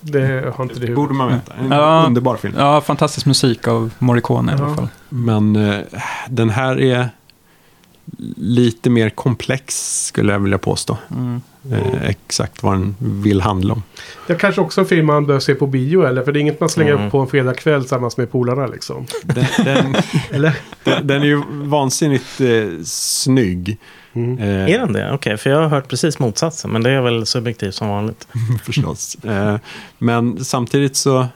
Det har inte det i borde man veta. En Ja. underbar film. Ja, fantastisk musik av Morricone i Ja. alla fall. Men eh, den här är lite mer komplex, skulle jag vilja påstå. Mm. Eh, exakt vad den vill handla om. Det är kanske också en film man bör se på bio eller? För det är inget man slänger Mm. upp på en fredagkväll tillsammans med polarna liksom. Den, den, Eller? den, den är ju vansinnigt eh, snygg. Mm. Eh, Är den det? Okej, för jag har hört precis motsatsen. Men det är väl subjektivt som vanligt. förstås. Eh, men samtidigt så...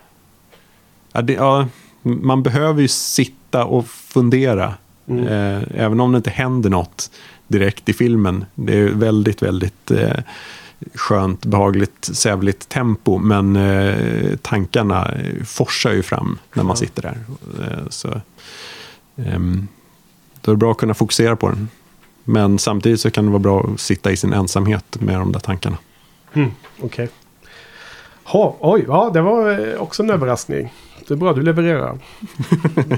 Ja, det, ja, man behöver ju sitta och fundera. Mm. Eh, även om det inte händer något direkt i filmen. Det är väldigt, väldigt eh, skönt, behagligt, sävligt tempo. Men eh, tankarna forsar ju fram när man sitter där. Eh, så, ehm, då är det bra att kunna fokusera på den. Men samtidigt så kan det vara bra att sitta i sin ensamhet med de där tankarna. Mm. Okej. Ha, oj, ja det var eh, också en överraskning. Det är bra, du levererar.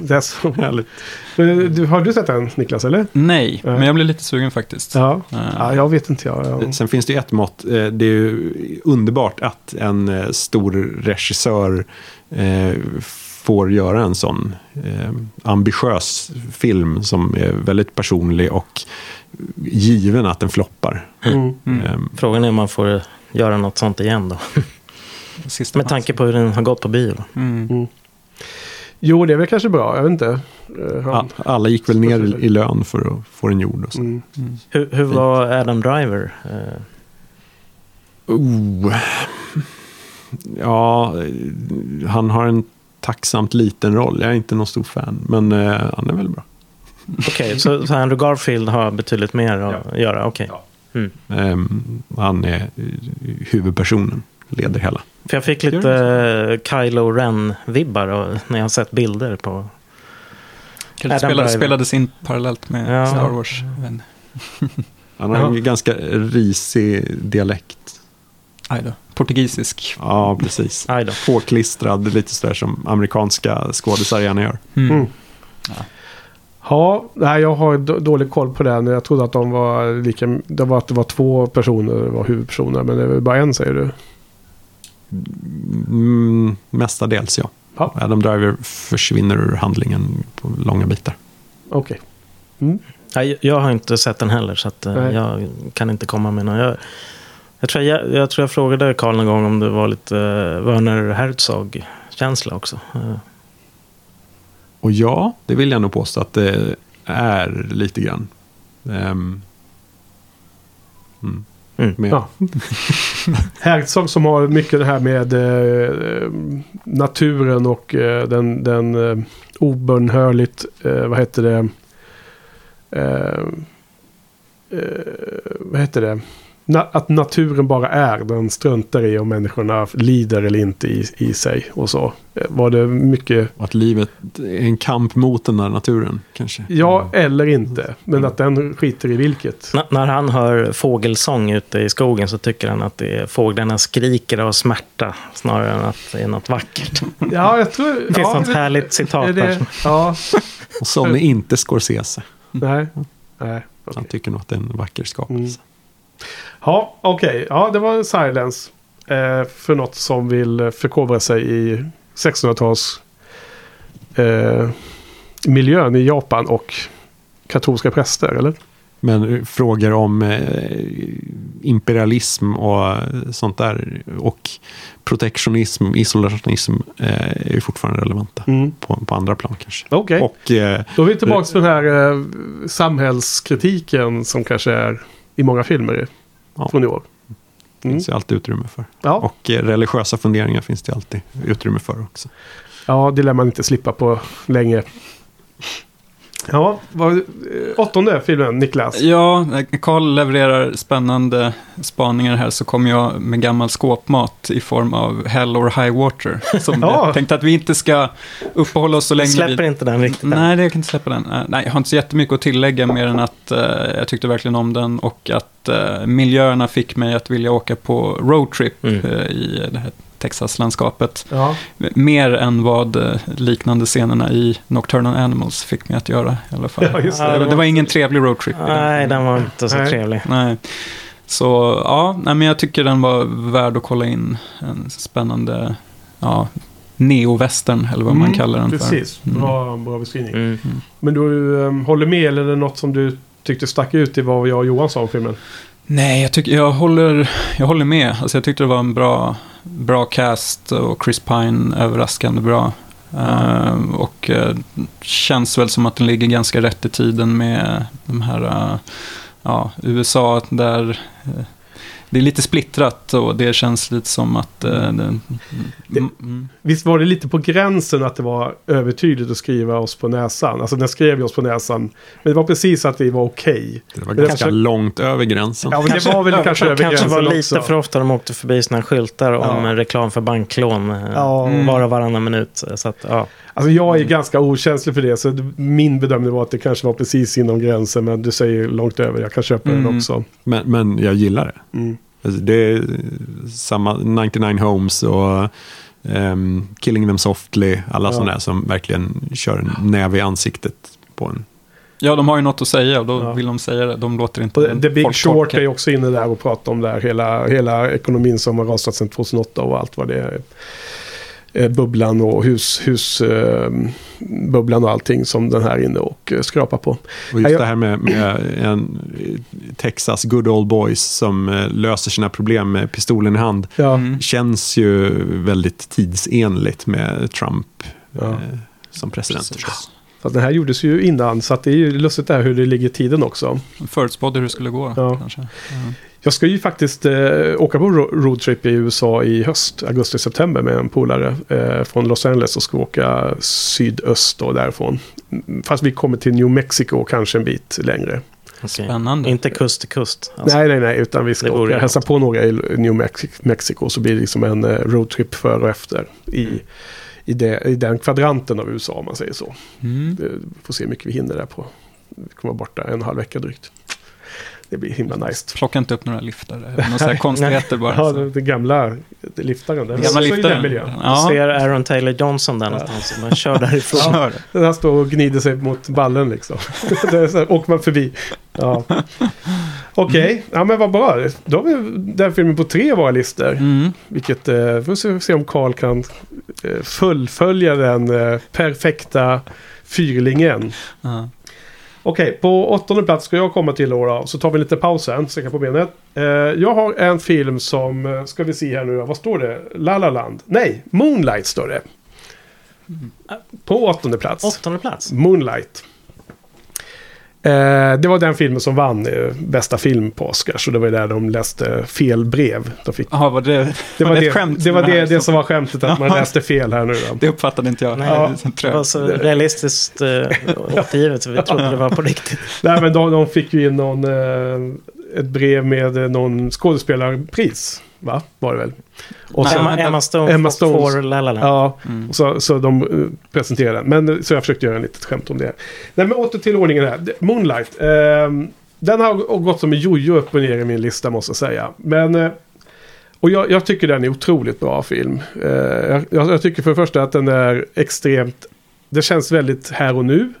det är så. Härligt. Men, Du, har du sett den Niklas eller? Nej, men jag blir lite sugen faktiskt. Ja. Eh, ja jag vet inte. Jag, jag... Sen finns det ju ett mått. eh, Det är ju underbart att en eh, stor regissör eh, får göra en sån eh, ambitiös film som är väldigt personlig och given att den floppar. Mm. Mm. Eh, Frågan är om man får göra något sånt igen då. Sista Med tanke på hur den har gått på bio. Då. Mm. Jo, det är väl kanske bra. Jag vet inte. Eh, han- Alla gick väl ner i- lön för att få den gjord. Och så. Mm. Mm. Hur, hur var Adam Driver? Eh, Oh. Ja, han har en tacksamt liten roll. Jag är inte någon stor fan, men eh, han är väl bra. Okej, så, så Andrew Garfield har betydligt mer att göra? Okej. Ja. Mm. Ehm, han är eh, huvudpersonen, leder hela. För jag fick lite eh, Kylo Ren-vibbar när jag har sett bilder på... Adam spelade, spelades in parallellt med Ja. Star Wars. Men, Han har en ganska risig dialekt. aj då. Portugisisk. Ja, precis. Påklistrad, lite sådär som amerikanska skådisar gärna gör. Mm. Mm. Ja. Ja, nej, jag har dålig koll på den. Jag trodde att de var lika... Det var att det var två personer var huvudpersoner. Men det är väl bara en säger du? Mm, mestadels, ja. Ja. Adam Driver försvinner ur handlingen på långa bitar. Okej. Mm. Nej, jag har inte sett den heller så att, eh, jag kan inte komma med någon. Jag, jag, tror jag, jag tror jag frågade Karl någon gång om det var lite uh, Werner Herzog-känsla också. Och ja, det vill jag nog påstå att det är lite grann. Ehm, mm. Mm. Ja. Herzog som har mycket det här med eh, naturen och eh, den, den eh, obönhörligt, eh, vad heter det, eh, eh, vad heter det, Na- att naturen bara är, den struntar i om människorna lider eller inte i, i sig och så. Eh, Var det mycket, Att livet är en kamp mot den där naturen, kanske. ja eller inte, men att den skiter i vilket. N- när han hör fågelsång ute i skogen så tycker han att det är fåglarna skriker av smärta snarare än att det är något vackert. Ja, jag tror... Det finns ja, något det- härligt citat är där. ja, Och som är inte Scorsese. nej. Nej, Han okej. tycker nog att det är en vacker skapelse. Ja, okej. Ja, det var Silence. Eh, för något som vill eh, förkovra sig i 1600-tals eh, miljön i Japan och katolska präster, eller? Men frågor om eh, imperialism och sånt där. Och protektionism, isolationism eh, är fortfarande relevanta. Mm. På, på andra plan kanske. Okej. Och eh, Då är vi tillbaka till den här eh, samhällskritiken som kanske är i många filmer Ja. från i år. Mm. finns ju alltid utrymme för. Ja. Och eh, religiösa funderingar finns det alltid utrymme för också. ja, det lär man inte slippa på länge. Ja, vad, eh, åttonde filmen, Niklas. Ja, när Carl levererar spännande spaningar här så kommer jag med gammal skåpmat i form av Hell or High Water. Som Ja. jag tänkte att vi inte ska uppehålla oss så länge Släpper vid. inte den riktigt. Nej, det jag kan inte släppa den. Eh, Nej, jag har inte så jättemycket att tillägga mer än att eh, jag tyckte verkligen om den och att eh, miljöerna fick mig att vilja åka på roadtrip Mm. eh, i det här Texas-landskapet. Ja, Mer än vad eh, liknande scenerna i Nocturnal Animals fick mig att göra i alla fall. Ja, just det. det, var, det var ingen trevlig roadtrip. Nej, den var inte så Nej. trevlig. Nej. Så ja, nej, men jag tycker den var värd att kolla in. En spännande ja, neo-western, eller vad man Mm, kallar den precis. för. Mm. Bra, bra beskrivning. Mm. Men du um, håller med eller är det något som du tyckte stack ut i vad jag och Johan sa om filmen? Nej, jag, tycker, jag, håller, jag håller med. Alltså, jag tyckte det var en bra, bra cast och Chris Pine överraskande bra. Uh, och uh, känns väl som att den ligger ganska rätt i tiden med de här uh, ja, USA där eh, det är lite splittrat och det känns lite som att... eh, det, Det- mm, mm. Visst var det lite på gränsen att det var övertydligt att skriva oss på näsan? Alltså den skrev ju oss på näsan. Men det var precis att det var okej. Det var ganska kanske- långt över gränsen. Ja, men det var väl kanske över kanske var gränsen lite också. för ofta de åkte förbi såna här skyltar om Ja. reklam för banklån. eh, Ja. Var och varannan minut. Så att, ja. Alltså jag är ganska okänslig för det. Så min bedömning var att det kanske var precis inom gränsen. Men du säger långt över. Jag kan köpa den Mm. också. Men, men jag gillar det. Mm. Alltså, det är samma 99 Homes och ehm, Killing Them Softly. Alla Ja. sådana där som verkligen kör en näve i ansiktet på en. Ja, de har ju något att säga och då Ja. vill de säga det. De låter inte en The Big folk Short torka. är också inne där och pratar om där. Hela, hela ekonomin som har rasat sedan 2008 och allt vad det är. Eh, Bubblan och hus, hus eh, bubblan och allting som den här är inne och eh, skrapar på. Och just det här med, med en Texas good old boys som löser sina problem med pistolen i hand. Ja, Mm. Känns ju väldigt tidsenligt med Trump Ja. som president. Precis. Fast den här gjordes ju innan så att det är ju lustigt där hur det ligger i tiden också. Förutspådde hur det skulle gå Ja. kanske. Ja. Jag ska ju faktiskt eh, åka på ro- roadtrip i USA i höst, augusti-september med en polare eh, från Los Angeles och ska åka sydöst och därifrån. Mm, Fast vi kommer till New Mexico kanske en bit längre. Spännande. Inte kust till kust. Alltså. Nej, nej, nej, utan vi ska åka hälsa på några i New Mex- Mexico så blir det liksom en eh, roadtrip före och efter i, i, det, i den kvadranten av USA om man säger så. Mm. Får se hur mycket vi hinner där på. Vi kommer vara borta en halv vecka drygt. Det blir himla nice. Plocka inte upp några liftar. Några konstigheter bara. Ja, den, gamla liftaren. Den, Gamla liftaren. miljön. Ja. ser Aaron Taylor Johnson där någonstans. Man kör därifrån. Kör. Den här står och gnider sig mot ballen liksom. åker man förbi. Ja. Okej, ja men vad bra. Då har vi den filmen på tre av våra listor. Mm. Vilket, eh, får se, se om Carl kan eh, fullfölja den eh, perfekta fyrlingen. Ja. Okej, på åttonde plats ska jag komma till då, då. Så tar vi lite paus sen, sträcka på benet. Eh, jag har en film som, eh, ska vi se här nu vad står det? La La Land? Nej, Moonlight står det. På åttonde plats. Åttonde plats. Moonlight. Eh, det var den filmen som vann eh, bästa film på Oscars. Och det var där de läste fel brev. De fick, Jaha, var det, det var var det det, ett skämt? det, var det, här det som var skämtet, att man läste fel här nu då. Det uppfattade inte jag. Nej, Ja. Det var så realistiskt uh, återgivet så vi trodde det var på riktigt. Nej, men de, de fick ju in någon, eh, ett brev med eh, någon skådespelarpris. Va? Var det väl? Och så, Emma. Emma Stone Emma Stones. får La La Land. ja, Mm. så, så de uh, presenterade den. Men, eh, så jag försökte göra en litet skämt om det. Nej, men åter till ordningen här. Moonlight. ehm, den har gått som en jojo upp och ner i min lista måste jag säga. Men... eh, och jag, jag tycker den är otroligt bra film. Eh, jag, jag tycker för det första att den är extremt... Det känns väldigt här och nu.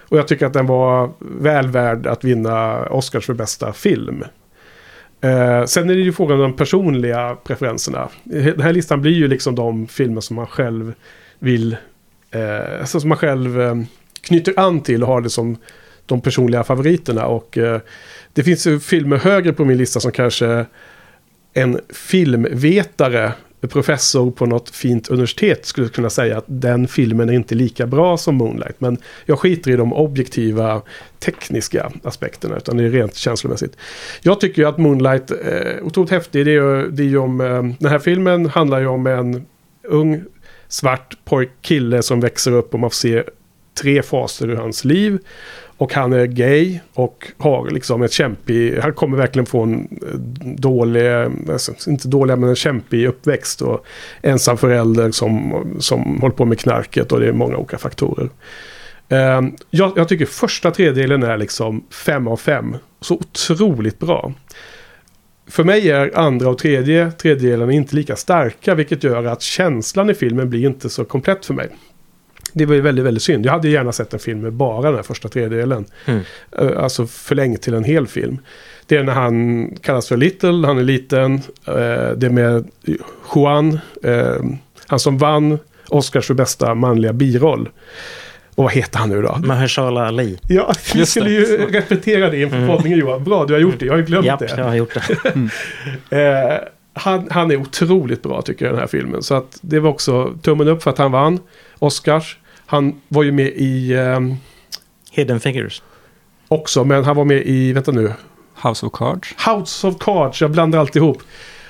Och jag tycker att den var väl värd att vinna Oscars för bästa film. Eh, sen är det ju frågan om de personliga preferenserna. Den här listan blir ju liksom de filmer som man själv vill... Eh, alltså som man själv eh, knyter an till och har det som de personliga favoriterna. Och eh, det finns ju filmer högre på min lista som kanske en filmvetare, professor på något fint universitet skulle kunna säga att den filmen är inte lika bra som Moonlight. Men jag skiter i de objektiva tekniska aspekterna utan det är rent känslomässigt. Jag tycker ju att Moonlight är otroligt häftig. Det är ju, det är ju om, eh, den här filmen handlar ju om en ung svart pojk kille som växer upp och man får se tre faser ur hans liv. Och han är gay och har liksom ett kämpig, han kommer verkligen få en eh, dålig, alltså, inte dålig men en kämpig uppväxt. Och ensam förälder som, som håller på med knarket och det är många olika faktorer. Ehm, jag, jag, tycker första tredjedelen är liksom fem av fem. Så otroligt bra. För mig är andra och tredje tredjedelen inte lika starka vilket gör att känslan i filmen blir inte så komplett för mig. Det var ju väldigt, väldigt synd. Jag hade gärna sett en film med bara den här första tredjedelen. Mm. Alltså förlängt till en hel film. Det är när han kallas för Little, han är liten. Eh, det är med Juan, eh, han som vann Oscars för bästa manliga biroll. Och vad heter han nu då? Mahershala Ali. Ja, vi skulle ju repetera det inför mm. poddningen Johan. Bra, du har gjort det. Jag har ju glömt Japp, det. jag har gjort det. mm. han, han är otroligt bra tycker jag den här filmen. Så att det var också tummen upp för att han vann Oscars. Han var ju med i... Um, Hidden Figures. Också, men han var med i, vänta nu. House of Cards. House of Cards, jag blandar alltihop.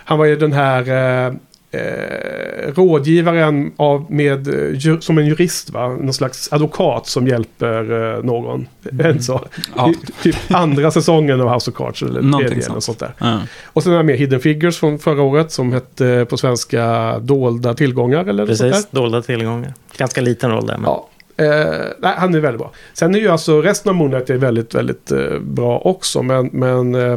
Han var ju den här uh, eh, rådgivaren av, med, eh, som en jurist, va? någon slags advokat som hjälper eh, någon. Mm. så. Ja. Typ andra säsongen av House of Cards eller tredje sånt. sånt där. Ja. Och sen är jag med Hidden Figures från förra året som hette på svenska Dolda tillgångar. Eller Precis, Dolda tillgångar. Ganska liten roll där. Men... Ja. Eh, nej, han är väldigt bra. Sen är ju alltså resten av Moonlight är väldigt, väldigt eh, bra också. Men, men eh,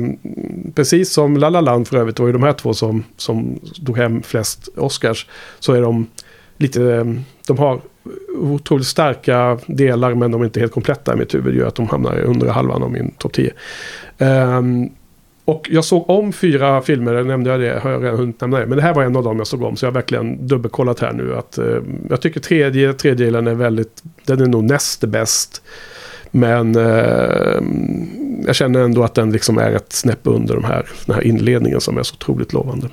precis som La La Land för övrigt var ju de här två som, som tog hem flest Oscars. Så är de lite, eh, de har otroligt starka delar men de är inte helt kompletta i mitt huvud. gör att de hamnar i undre halvan av min topp 10. Um, ehm, och jag såg om fyra filmer, nämnde jag det, har jag redan hunnit nämna det. Men det här var en av dem jag såg om, så jag har verkligen dubbelkollat här nu. Att, eh, jag tycker tredje tredjedelen är väldigt, den är nog näst bäst. Men eh, jag känner ändå att den liksom är ett snäpp under de här, den här inledningen som är så otroligt lovande.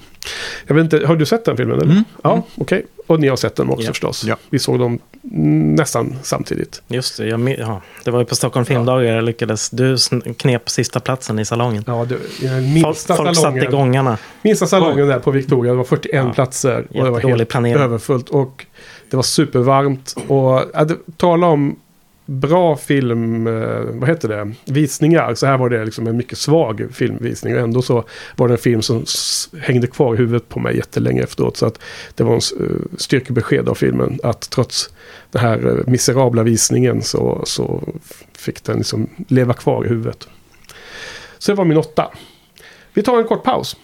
Jag vet inte, har du sett den filmen? Eller? Mm. Ja, mm. okej. Okay. Och ni har sett den också ja. förstås. Ja. Vi såg dem nästan samtidigt. Just det, jag, ja, det var ju på Stockholm filmdagar jag lyckades. Du knep sista platsen i salongen. Ja, du, minsta Folk, salongen, satt i gångarna. Minsta salongen där på Victoria, det var 41 ja. platser. Och det var helt planering. överfullt. Och det var supervarmt. Och ja, tala om bra film, eh, vad heter det, visningar. Så här var det liksom en mycket svag filmvisning. Och ändå så var det en film som hängde kvar i huvudet på mig jättelänge efteråt. Så att det var en eh, styrkebesked av filmen. Att trots den här eh, miserabla visningen så, så fick den liksom leva kvar i huvudet. Så det var min åtta. Vi tar en kort paus.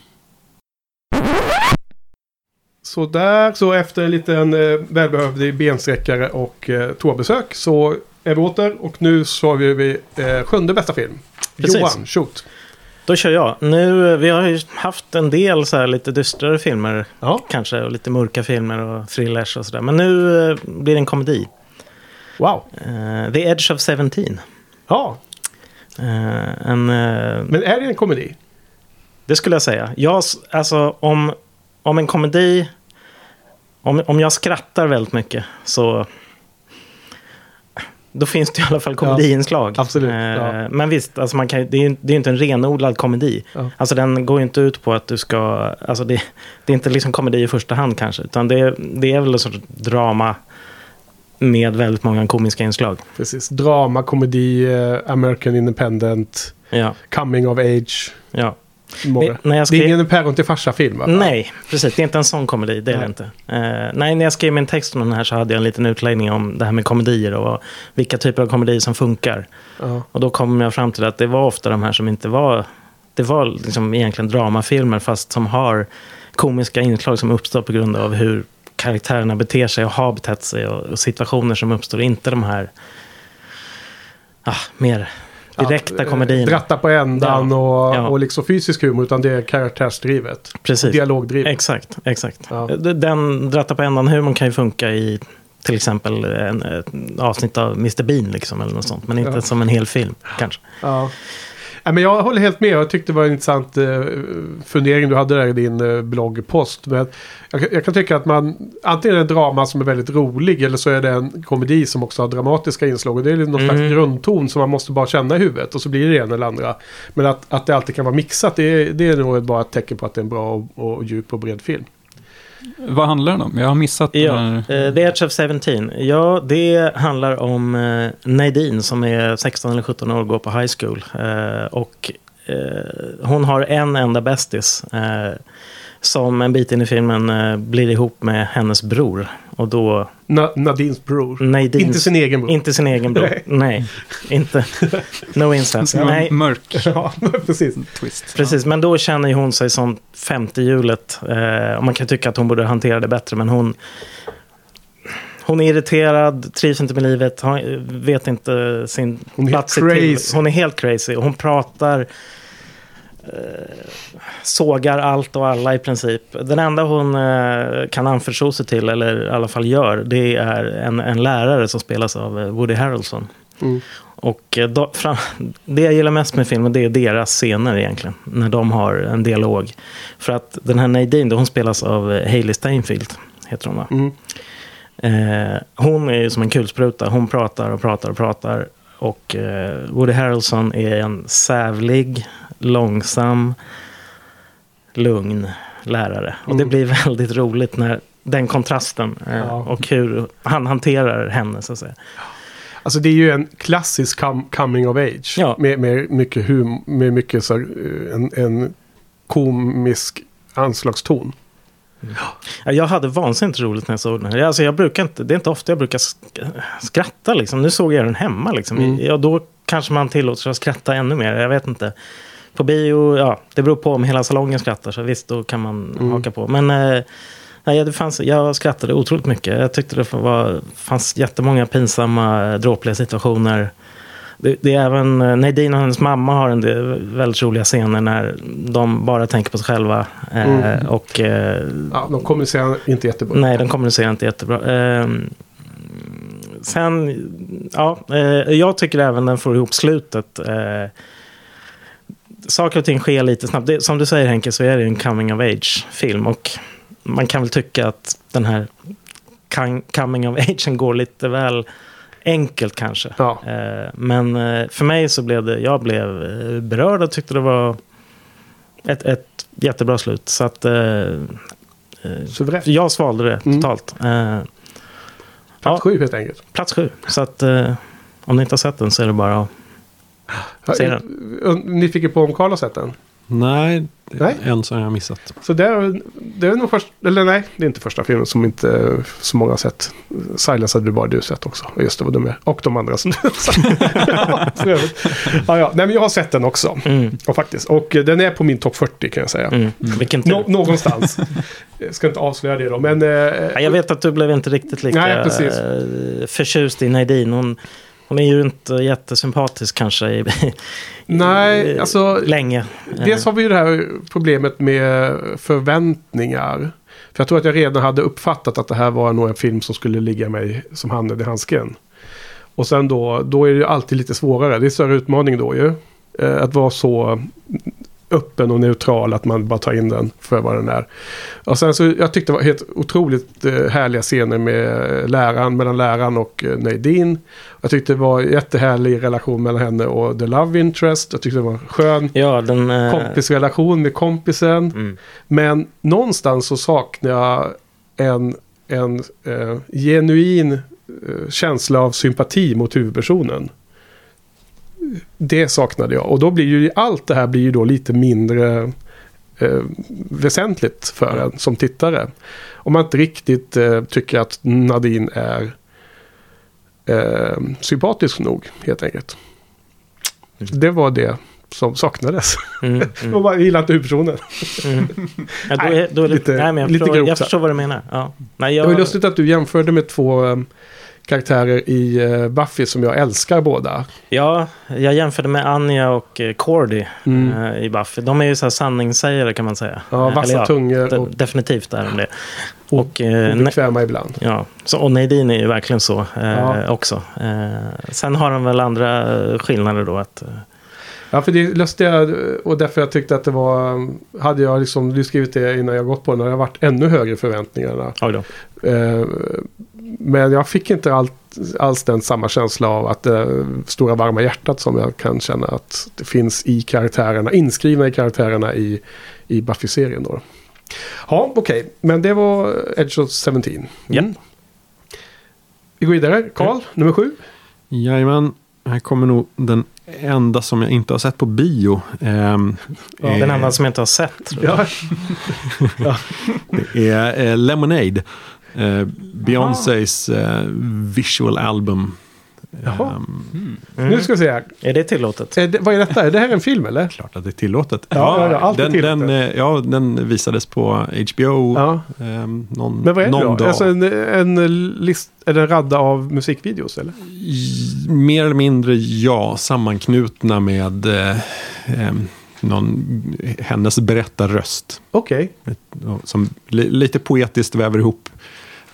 Så där, så efter en liten eh, välbehövlig bensträckare och eh, toabesök så är vi åter och nu så har vi eh, sjunde bästa film. Precis. Johan, shoot. Då kör jag. Nu, vi har ju haft en del så här lite dystrare filmer. Ja. Kanske och lite mörka filmer och thrillers och sådär. Men nu eh, blir det en komedi. Wow. Uh, The Edge of Seventeen. Ja. Uh, en, uh, Men är det en komedi? Det skulle jag säga. Jag, alltså om, om en komedi... Om, om jag skrattar väldigt mycket så då finns det i alla fall komediinslag. Ja, absolut. Eh, ja. Men visst, alltså man kan, det, är, det är inte en renodlad komedi. Ja. Alltså den går ju inte ut på att du ska... Alltså det, det är inte liksom komedi i första hand kanske. Utan det, det är väl en sorts drama med väldigt många komiska inslag. Precis. Drama, komedi, uh, American Independent, ja. coming of age. Ja. Det, när jag skrev... det är ingen päron till farsa-film va? Nej, precis. Det är inte en sån komedi. Det är det inte. Uh, nej, när jag skrev min text om den här så hade jag en liten utläggning om det här med komedier och vilka typer av komedier som funkar. Uh. Och då kom jag fram till att det var ofta de här som inte var... Det var liksom egentligen dramafilmer fast som har komiska inslag som uppstår på grund av hur karaktärerna beter sig och har betett sig och, och situationer som uppstår. Inte de här ah, mer direkta ja, komedierna. Dratta på ändan ja. Och, ja. och liksom fysisk humor utan det är karaktärsdrivet. Precis. Dialogdrivet. Exakt, exakt. Ja. Den dratta på ändan humorn kan ju funka i till exempel en, ett avsnitt av Mr Bean liksom, eller något sånt. Men inte som en hel film, kanske. Men jag håller helt med. Jag tyckte det var en intressant eh, fundering du hade där i din eh, bloggpost. Men jag, kan- tycka att man antingen är det en drama som är väldigt rolig eller så är det en komedi som också har dramatiska inslag. Och det är någon Mm. slags grundton som man måste bara känna i huvudet och så blir det ena eller andra. Men att, att det alltid kan vara mixat det är, det är nog bara ett tecken på att det är en bra och, och djup och bred film. Vad handlar den om? Jag har missat den Ja, här. eh, The Edge of 17. Ja, det handlar om eh, Nadine som är 16 eller 17 år och går på high school. Eh, och hon har en enda bästis. Som en bit in i filmen blir ihop med hennes bror. Och då Na, Nadines bror. Nadines, Inte sin egen bror. Inte sin egen bror. Nej. Nej, inte. No incest. Nej, Mörk ja, precis. twist. Precis, men då känner ju hon sig som femte hjulet. Eh, och man kan tycka att hon borde hantera det bättre, men hon... Hon är irriterad, trivs inte med livet, vet inte sin Hon är plats till- crazy. Hon är helt crazy. och Hon pratar... Eh, sågar allt och alla i princip. Den enda hon eh, kan anförtro sig till, eller i alla fall gör, det är en, en lärare som spelas av eh, Woody Harrelson. Mm. Och då, fram, det jag gillar mest med filmen det är deras scener egentligen. När de har en dialog. För att den här Nadine, då, hon spelas av Hailey Steinfeld. Heter hon va? Mm. Eh, hon är ju som en kulspruta. Hon pratar och pratar och pratar. Och eh, Woody Harrelson är en sävlig, långsam, lugn lärare. Och det Mm. blir väldigt roligt när den kontrasten eh, Ja. och hur han hanterar henne så att säga. Alltså det är ju en klassisk com- coming of age. Ja. Med, med mycket hum, med mycket så, här, eh, en, en komisk anslagston. Ja, Jag hade vansinnigt roligt när jag såg den här. Alltså jag brukar inte, det är inte ofta jag brukar sk- skratta. Liksom. Nu såg jag den hemma. Liksom. Mm. Ja, då kanske man tillåter sig att skratta ännu mer. Jag vet inte. På bio, ja, det beror på om hela salongen skrattar. Så visst, då kan man Mm. haka på. Men eh, nej, det fanns, jag skrattade otroligt mycket. Jag tyckte det var, fanns jättemånga pinsamma, eh, dråpliga situationer. Det, det är även eh, Nadine och hennes mamma har en del väldigt roliga scener när de bara tänker på sig själva. Eh, Mm. Och eh, Ja, de kommunicerar inte jättebra. Nej, den kommunicerar inte jättebra. Ehm, sen, ja, eh, jag tycker även den får ihop slutet. Saker och ting sker lite snabbt. Det, som du säger Henke så är det en coming of age-film. Och man kan väl tycka att den här coming of age går lite väl enkelt kanske. Ja. Eh, men eh, för mig så blev det, jag blev eh, berörd och tyckte det var ett, ett jättebra slut. Så att Suveränt. jag svalde det Mm. totalt. Eh, Plats sju helt enkelt. plats sju. Så att om ni inte har sett den så är det bara att... Ser eh, Nyfiken på om Karl har sett den? Nej, Nej. en som jag har missat. Så det är, det är nog först, eller nej, det är inte första filmen som inte så många har sett. Silence hade du bara du sett också. Just det, vad de är. Och de andra som du ja, ja, ja. Nej, men jag har sett den också. Mm, Och faktiskt. Och den är på min topp 40 kan jag säga. mm. Vilken tur. Nå- någonstans. Jag ska inte avslöja det då. Men, eh, Ja, jag vet att du blev inte riktigt lika Nej, precis. eh, förtjust i Nadine. Hon, hon är ju inte jättesympatisk kanske i, nej, alltså. länge. Dels har vi ju det här problemet med förväntningar. För jag tror att jag redan hade uppfattat att det här var nog en film som skulle ligga mig som handen i handsken. Och sen då, då är det ju alltid lite svårare. Det är större utmaning då ju. Eh, Att vara så öppen och neutral att man bara tar in den för vad den är. Och sen så, jag tyckte det var helt otroligt eh, härliga scener med läraren, mellan läraren och eh, Nadine. Jag tyckte det var en jättehärlig relation mellan henne och The Love Interest. Jag tyckte det var en skön Ja, den... eh, kompisrelation med kompisen. Mm. Men någonstans så saknar jag en, en eh, genuin eh, känsla av sympati mot huvudpersonen. Det saknade jag. Och då blir ju allt det här blir ju då lite mindre eh, väsentligt för en som tittare. Om man inte riktigt eh, tycker att Nadine är eh, sympatisk nog helt enkelt. Mm. Det var det som saknades. Mm, mm, man gillar inte huvudpersonen. mm. Ja, då Nej, är, då är det, lite- nej, men jag, förstår, jag vad du menar. Ja. Nej, Det jag, var ju lustigt att du jämförde med två um, karaktärer i eh, Buffy som jag älskar båda. Ja, jag jämförde med Anja och eh, Cordy Mm. eh, i Buffy. De är ju så här sanningssägare kan man säga. Ja, Eh, vassa eller tungor och definitivt är de det. Och, eh, ne- obekväma ibland. ja, så, och Nadine är ju verkligen så eh, Ja. också. Eh, sen har de väl andra eh, skillnader då. Att, eh, Ja, för det lustiga och därför jag tyckte att det var... Hade jag liksom du skrivit det innan jag gått på den, hade jag varit ännu högre förväntningarna. oj då. Eh, Men jag fick inte allt, alls den samma känsla av att det stora varma hjärtat som jag kan känna att det finns i karaktärerna, inskrivna i karaktärerna i, i Buffy-serien då. Ja, okej. Men det var Edge of 17. Mm. Japp. Vi går vidare. Karl, nummer sju. Jajamän, här kommer nog den enda som jag inte har sett på bio. Ehm, Ja, eh, Den enda som jag inte har sett. tror jag. Ja, Det är eh, Lemonade. Eh, Beyoncés eh, visual album. Jaha. Mm. Nu ska vi se här. Är det tillåtet? Är det, vad är detta? Är det här en film eller? klart att det är tillåtet. Ja, ja, ja, allt är den, tillåtet. den, eh, ja, den visades på HBO Ja. ehm, någon, Men vad är det då? dag. Alltså en, en list, är det en radda av musikvideos eller? Mer eller mindre ja, sammanknutna med eh, ehm, någon, hennes berättarröst. Okej. Och Som li, lite poetiskt väver ihop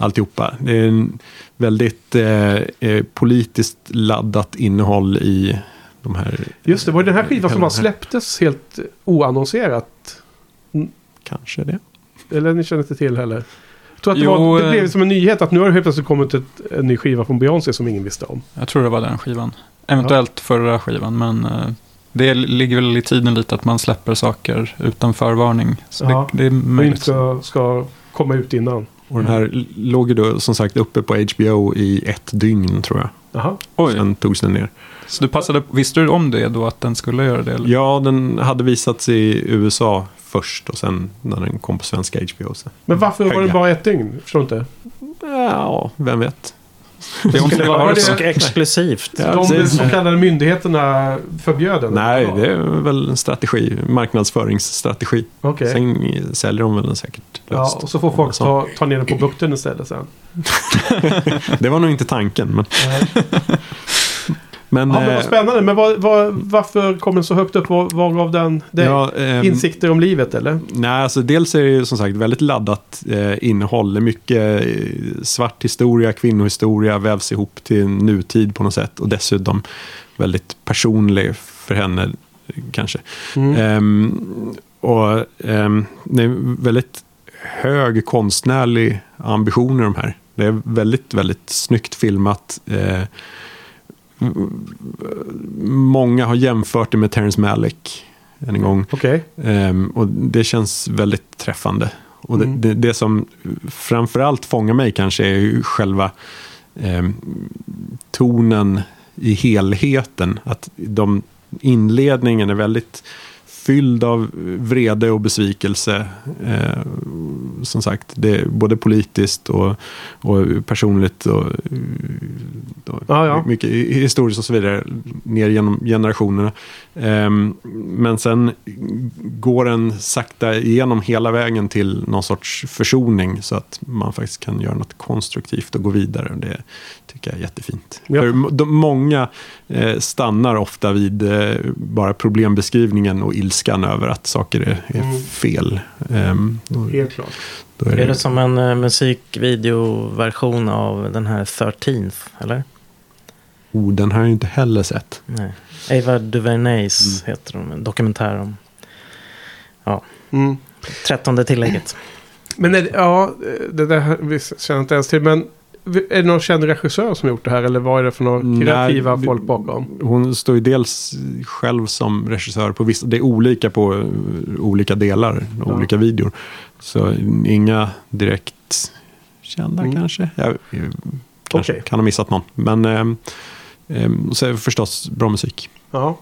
alltihopa. Det är en väldigt eh, eh, politiskt laddat innehåll i de här. Just det, var det den här skivan som bara släpptes helt oannonserat? Kanske det. Eller ni känner inte till heller? Jag tror att det, Jo, var, det eh, blev som en nyhet att nu har det helt plötsligt kommit ett, en ny skiva från Beyoncé som ingen visste om. Jag tror det var den skivan. Eventuellt förra skivan, men eh, det ligger väl i tiden lite att man släpper saker utan förvarning. Så Ja. det, det är Och inte möjligt. ska, ska komma ut innan. Och den här låg ju då som sagt uppe på HBO i ett dygn tror jag. Jaha. Oj, Sen togs den ner. så du passade, visste du om det då att den skulle göra det? Eller? Ja, den hade visats i USA först och sen när den kom på svenska HBO. Så. Men varför var det Höga. bara ett dygn? Förstår inte. Ja, vem vet. Skulle det har vara det exklusivt. Ja, De så kallade myndigheterna förbjöd den? Nej, Ja. det är väl en strategi, marknadsföringsstrategi. Okej. Sen säljer de väl den säkert Ja, löst. och så får folk ta, ta ner den på bukten istället sen. Det var nog inte tanken. Men, men, Ja, men eh, vad spännande. Men vad, vad, varför kom den så högt upp? Vad, vad gav den? Det, ja, ehm, Insikter om livet eller? Nej, alltså dels är det ju som sagt väldigt laddat eh, innehåll. Mycket eh, svart historia, kvinnohistoria vävs ihop till nutid på något sätt. Och dessutom väldigt personlig för henne eh, kanske. Mm. Ehm, och ehm, det är väldigt hög konstnärlig ambition i de här. Det är väldigt, väldigt snyggt filmat. Eh, många har jämfört det med Terrence Malick än en gång. Okej. Ehm, och det känns väldigt träffande. Och det, Mm. det, det som framförallt fångar mig kanske är själva ehm, tonen i helheten. Att de, inledningen är väldigt fylld av vrede och besvikelse. Eh, som sagt, det är både politiskt och, och personligt och, och Ja, ja. mycket historiskt och så vidare ner genom generationerna. Ehm, men sen går den sakta igenom hela vägen till någon sorts försoning så att man faktiskt kan göra något konstruktivt och gå vidare. Det tycker jag är jättefint. Ja. För de, många eh, stannar ofta vid eh, bara problembeskrivningen och ilskan över att saker är, är Mm. fel. Ehm, då, Helt klart. då är Är det, det som en uh, musikvideoversion av den här 13th, eller? oh, den har jag inte heller sett. Nej. Ava DuVernays heter de, en dokumentär om Mm. trettonde tillägget. Men är det, ja, det där vi känner jag inte ens till. Men är det någon känd regissör som gjort det här? Eller vad är det för några Nej, kreativa det- folk bakom? Hon står ju dels själv som regissör på vissa, det är olika på eh, olika delar, Ja. olika videor. Så inga direkt kända Mm. kanske. Jag, jag kanske Okej. kan ha missat någon. Men ehm, och så är det förstås bra musik. Ja.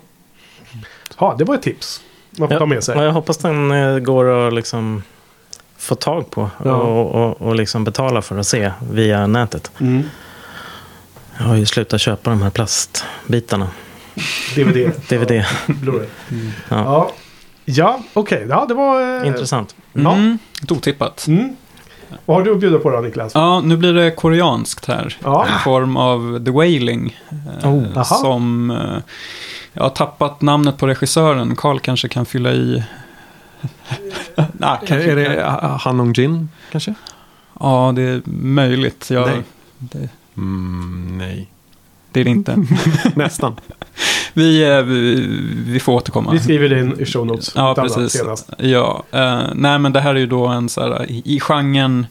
ja, det var ett tips. Man får Ja, ta med sig. jag hoppas den eh, går att liksom få tag på Ja. och, och, och liksom betala för att se via nätet. Mm. Jag har ju slutat köpa de här plastbitarna. DVD. DVD. Ja, Blu-ray. Ja. Ja, ja okej. Ja, det var... eh, Intressant. Ja. Mm, otippat. Mm. Vad har du att bjuda på då Niklas? Ja, nu blir det koreanskt här. Ja. I form av The Wailing. eh, Oh, som... eh, Jag har tappat namnet på regissören. Karl kanske kan fylla i... Nej, Är, är det Han Ong Jin kanske? Ja, det är möjligt. Jag, Nej. Det, Mm, nej. det är det inte. Nästan. Vi, eh, vi, vi får återkomma. Vi skriver det in i show notes. Ja, precis. Senast. Ja, eh, nej men det här är ju då en så här, i, i genren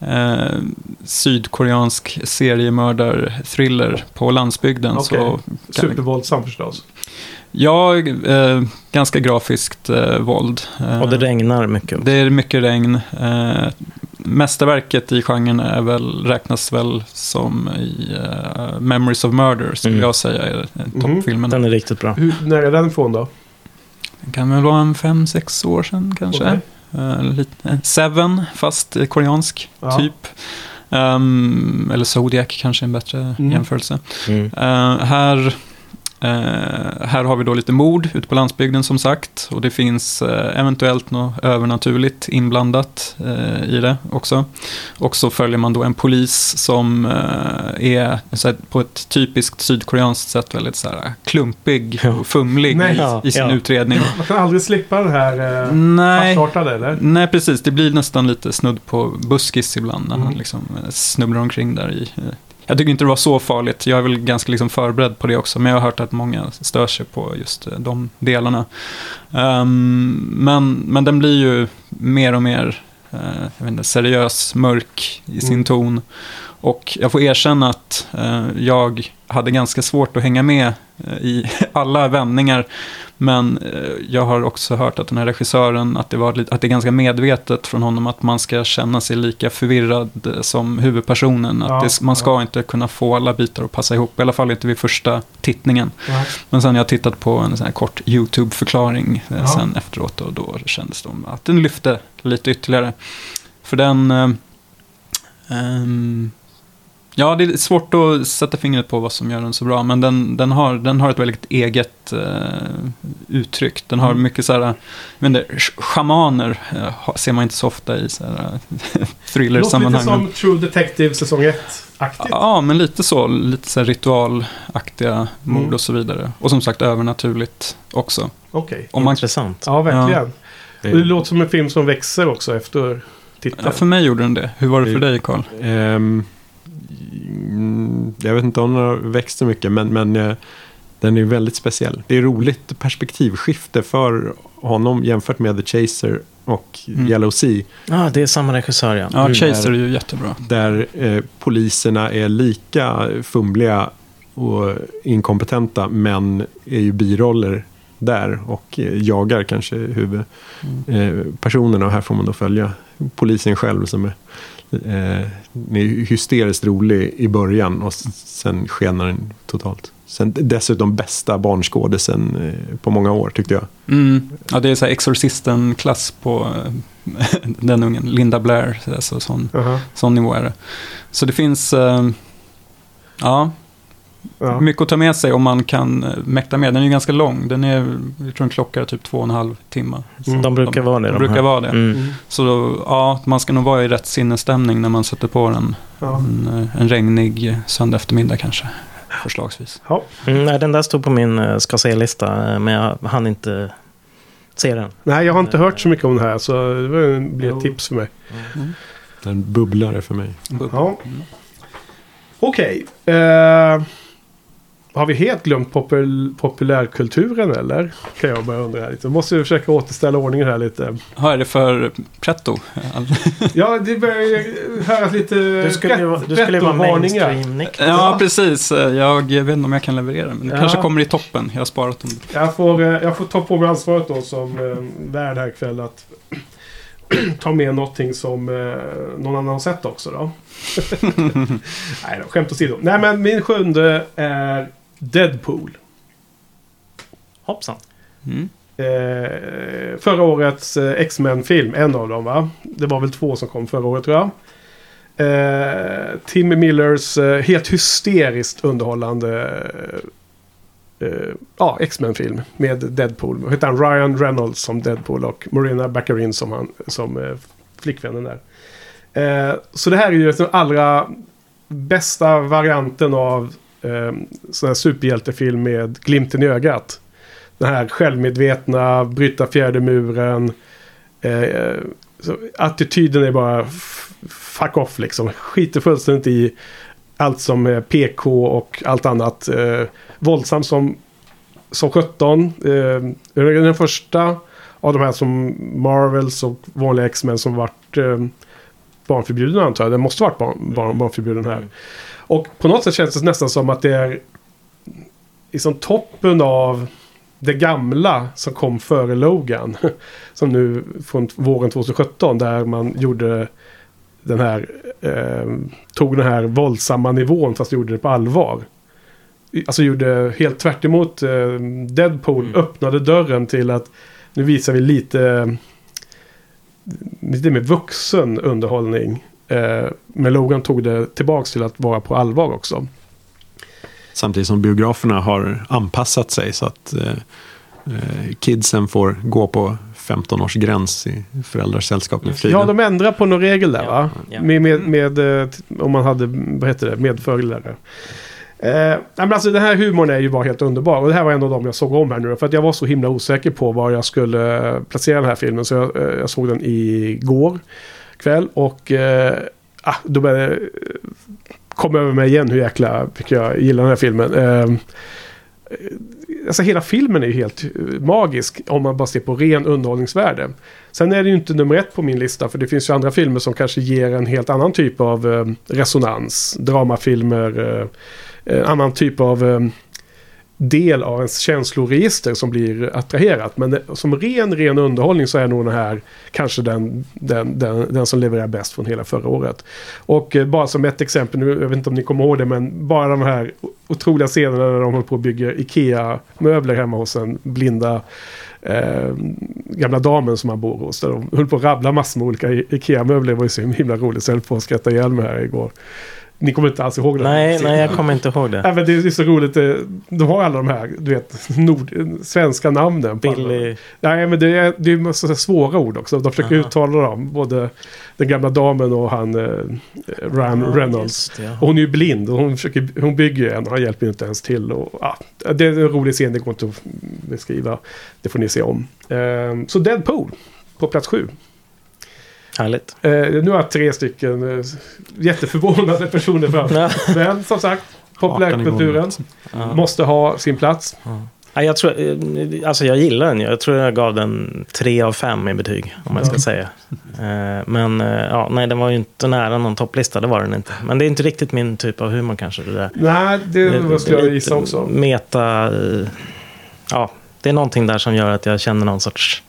eh, sydkoreansk seriemördar-thriller på landsbygden. Kan, Supervåldsam förstås. Ja, eh, ganska grafiskt eh, våld. Eh, Och det regnar mycket. det är mycket regn. Eh, mästerverket i genren är väl, räknas väl som i eh, Memories of Murder, skulle Mm. jag säga är Mhm. toppfilmen. Den är riktigt bra. Hur, när är den ifrån då? Den kan väl vara en fem, sex år sedan kanske. Okej. Eh, lite, Seven, fast eh, koreansk Ja. typ. Ehm, eller Zodiac kanske är en bättre Mm. jämförelse. Mm. Eh, här, eh, här har vi då lite mord ute på landsbygden som sagt. Och det finns eh, eventuellt något övernaturligt inblandat eh, i det också. Och så följer man då en polis som eh, är så här, på ett typiskt sydkoreanskt sätt väldigt så här, klumpig och fumlig Nej. i, Ja, i sin ja. utredning. Man kan aldrig slippa den här eh, Nej. farsartade eller? Nej, precis. Det blir nästan lite snudd på buskis ibland när Mm. han liksom eh, snubblar omkring där i. Jag tycker inte det var så farligt. Jag är väl ganska liksom förberedd på det också. Men jag har hört att många stör sig på just eh, de delarna. Ehm, men, men den blir ju mer och mer eh, jag vet inte, seriös, mörk i sin Mm. ton. Och jag får erkänna att eh, jag hade ganska svårt att hänga med eh, i alla vändningar. Men eh, jag har också hört att den här regissören, att det, var, att det är ganska medvetet från honom att man ska känna sig lika förvirrad eh, som huvudpersonen. Att Ja, det, man ska inte kunna få alla bitar att passa ihop, i alla fall inte vid första tittningen. Ja. Men sen har jag tittat på en sån här kort YouTube-förklaring Ja. sen efteråt och då kändes det att den lyfte lite ytterligare. För den... Ehm, ja, det är svårt att sätta fingret på vad som gör den så bra, men den, den, har, den har ett väldigt eget eh, uttryck. Den har Mm. mycket så här, inte, sch- schamaner eh, ser man inte så ofta i så här eh, Låter lite thriller-sammanhang. men- som True Detective säsong 1-aktigt. Ja, men lite så. Lite så här ritualaktiga mord Mm. och så vidare. Och som sagt övernaturligt också. Okej. Man, Intressant. Ja, verkligen. Det- Och det låter som en film som växer också efter titeln. ja, för mig gjorde den det. Hur var det för Det- dig, Karl? Mm, jag vet inte om den har växt så mycket, men, men eh, den är väldigt speciell. Det är roligt perspektivskifte för honom jämfört med The Chaser och Mm. Yellow Sea. Ja, det är samma regissör ja. Ja, Mm. Chaser är ju jättebra. Där eh, poliserna är lika fumliga och inkompetenta, men är ju biroller där och eh, jagar kanske huvudpersonerna. och här får man då följa polisen själv som är, eh, är hysteriskt rolig i början och sen skenar den totalt. Sen dessutom bästa barnskådisen eh, på många år tyckte jag. Mm. Ja, det är så Exorcisten-klass på eh, den ungen. Linda Blair, alltså sån, Aha. sån nivå är det. Så det finns... Eh, ja, Ja. mycket att ta med sig om man kan eh, mäkta med. Den är ju ganska lång. Den är, jag tror den klockar typ två och en halv timme. Mm. De brukar vara det. De de brukar här. vara det. Mm. Mm. Så då, ja, man ska nog vara i rätt sinnesstämning när man sätter på den. Ja. En, eh, en regnig söndag eftermiddag kanske, förslagsvis. Ja. Mm, nej, den där stod på min uh, ska se-lista, men jag hann inte se den. Nej, jag har inte hört så mycket om det här så det var- blir ett tips för mig. Den bubblare för mig. Ja. Okej. Eh, har vi helt glömt popul populärkulturen eller? Kan jag bara undra här lite. Måste vi försöka återställa ordningen här lite. Vad är det för pretto? Ja, det börjar höras lite Du skulle, ju vara- du skulle ju vara mainstream Nick. Ja, precis. Jag vet inte om jag kan leverera, men det Ja. kanske kommer i toppen. Jag har sparat dem. Jag får, eh, jag får ta på mig ansvaret då som eh, värd här ikväll att ta med någonting som eh, någon annan har sett också då. Nej då, skämt åsido. Nej men min sjunde är Deadpool. Hoppsan. Mm. Eh, förra årets eh, X-Men-film, en av dem va? Det var väl två som kom förra året tror jag. Eh, Tim Millers eh, helt hysteriskt underhållande eh, ja, X-Men-film med Deadpool. Heter han? Ryan Reynolds som Deadpool och Marina Baccarin som, han, som eh, flickvännen där. Eh, så det här är ju den allra bästa varianten av eh, sån här superhjältefilm med glimten i ögat. Den här självmedvetna, bryta fjärde muren. Eh, så attityden är bara fuck off liksom. Skiter fullständigt i allt som är PK och allt annat. Eh, våldsam som, som 17. Eh, den första av de här som Marvels och vanliga X-Men som varit eh, barnförbjuden antar jag. Den måste varit barn, barn, barnförbjuden här. Mm. Och på något sätt känns det nästan som att det är liksom toppen av det gamla som kom före Logan. Som nu från våren 2017 där man gjorde den här, eh, tog den här våldsamma nivån fast gjorde det på allvar. Alltså gjorde helt tvärt emot eh, Deadpool Mm. öppnade dörren till att nu visar vi lite, lite mer vuxen underhållning. Eh, men Logan tog det tillbaks till att vara på allvar också. Samtidigt som biograferna har anpassat sig så att eh, eh, kidsen får gå på 15 års gräns i föräldrasällskap med friden. Ja, de ändrar på någon regel där va? ja. Med, med, med, om man hade, vad heter det, medföljare. Eh, men alltså den här humorn är ju bara helt underbar. Och det här var en av dem jag såg om här nu. För att jag var så himla osäker på var jag skulle placera den här filmen. Så jag, jag såg den igår kväll. Och eh, ah, då började det eh, över mig igen hur jäkla mycket jag gillar den här filmen. Ehm, eh, alltså hela filmen är ju helt eh, magisk om man bara ser på ren underhållningsvärde. Sen är det ju inte nummer ett på min lista för det finns ju andra filmer som kanske ger en helt annan typ av eh, resonans. Dramafilmer, eh, en annan typ av eh, del av ens känsloregister som blir attraherat. Men som ren, ren underhållning så är nog den här kanske den, den, den, den som levererar bäst från hela förra året. Och eh, bara som ett exempel, nu, jag vet inte om ni kommer ihåg det, men bara de här otroliga scenerna när de håller på och bygger IKEA-möbler hemma hos en blinda eh, gamla damen som han bor hos. Där de höll på att rabbla massor med olika IKEA-möbler. Det var ju så himla roligt. Så jag höll på att skratta ihjäl mig här igår. Ni kommer inte alls ihåg det? Nej, nej, jag kommer inte ihåg det. Ja, men det är så roligt. eh, De har alla de här, du vet, nord, svenska namnen. Billy... Nej, men det är, det är massa svåra ord också. De försöker Aha. uttala dem. Både den gamla damen och han eh, Ram Ja, Reynolds. det. Och hon är ju blind och hon, försöker, hon bygger en och han hjälper ju inte ens till. Och, ja, det är en rolig scen, det går inte att beskriva. Det får ni se om. Eh, så Deadpool på plats sju. Härligt. Eh, nu har jag tre stycken eh, jätteförvånade personer fram. Ja. Men som sagt, populärkulturen Ja. måste ha sin plats. Ja, jag, tror, eh, alltså jag gillar den. Jag tror jag gav den tre av fem i betyg. Om jag ska Ja. säga. Eh, Men eh, ja, nej, den var ju inte nära någon topplista. Det var den inte. Men det är inte riktigt min typ av humor kanske. Det där. Nej, det, det skulle jag gissa också. Meta... Ja, det är någonting där som gör att jag känner någon sorts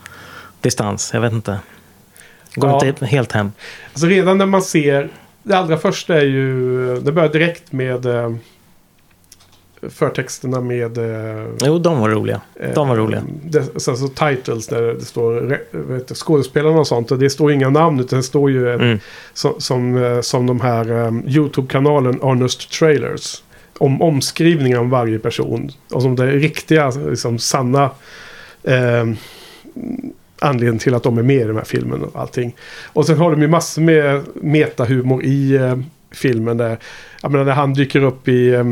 distans. Jag vet inte. Går Ja. inte helt hem. Alltså redan när man ser... Det allra första är ju... Det börjar direkt med eh, förtexterna med... Eh, Jo, de var roliga. De var roliga. Eh, Det, så, så titles där det står vet skådespelarna och sånt. Och det står inga namn utan det står ju ett, Mm. som, som, eh, som de här um, YouTube-kanalen Honest Trailers. Om omskrivningar om varje person. Och som det riktiga, liksom sanna eh, anledningen till att de är med i den här filmen och allting. Och sen har de ju massor med metahumor i eh, filmen. Där, jag menar, när han dyker upp i eh,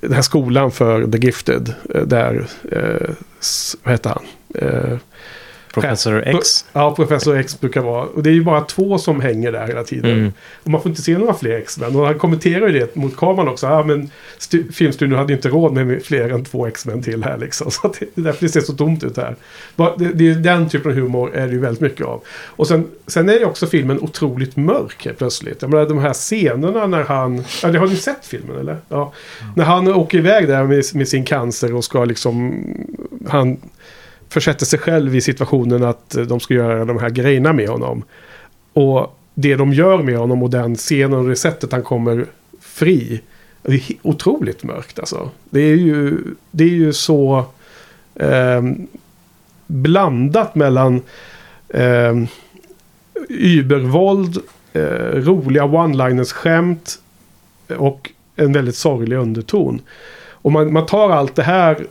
den här skolan för The Gifted. eh, Där, eh, vad heter han? Eh, Professor X. Ja, Professor X brukar vara. Och det är ju bara två som hänger där hela tiden. Mm. Och man får inte se några fler X-Men. Och han kommenterar ju det mot kameran också. Ja, men stu- filmstudion hade ju inte råd med fler än två X-Men till här liksom. Så att det är därför det ser så tomt ut här. Det, det är den typen av humor är det ju väldigt mycket av. Och sen, sen är ju också filmen otroligt mörk helt plötsligt. Jag menar de här scenerna när han... Ja, det har ni sett filmen eller? Ja. När han åker iväg där med, med sin cancer och ska liksom... Han försätter sig själv i situationen att de ska göra de här grejerna med honom. Och det de gör med honom och den scenen och det sättet han kommer fri. Det är otroligt mörkt alltså. Det är ju, det är ju så eh, blandat mellan eh, übervåld, eh, roliga one-liners skämt och en väldigt sorglig underton. Och man, man tar allt det här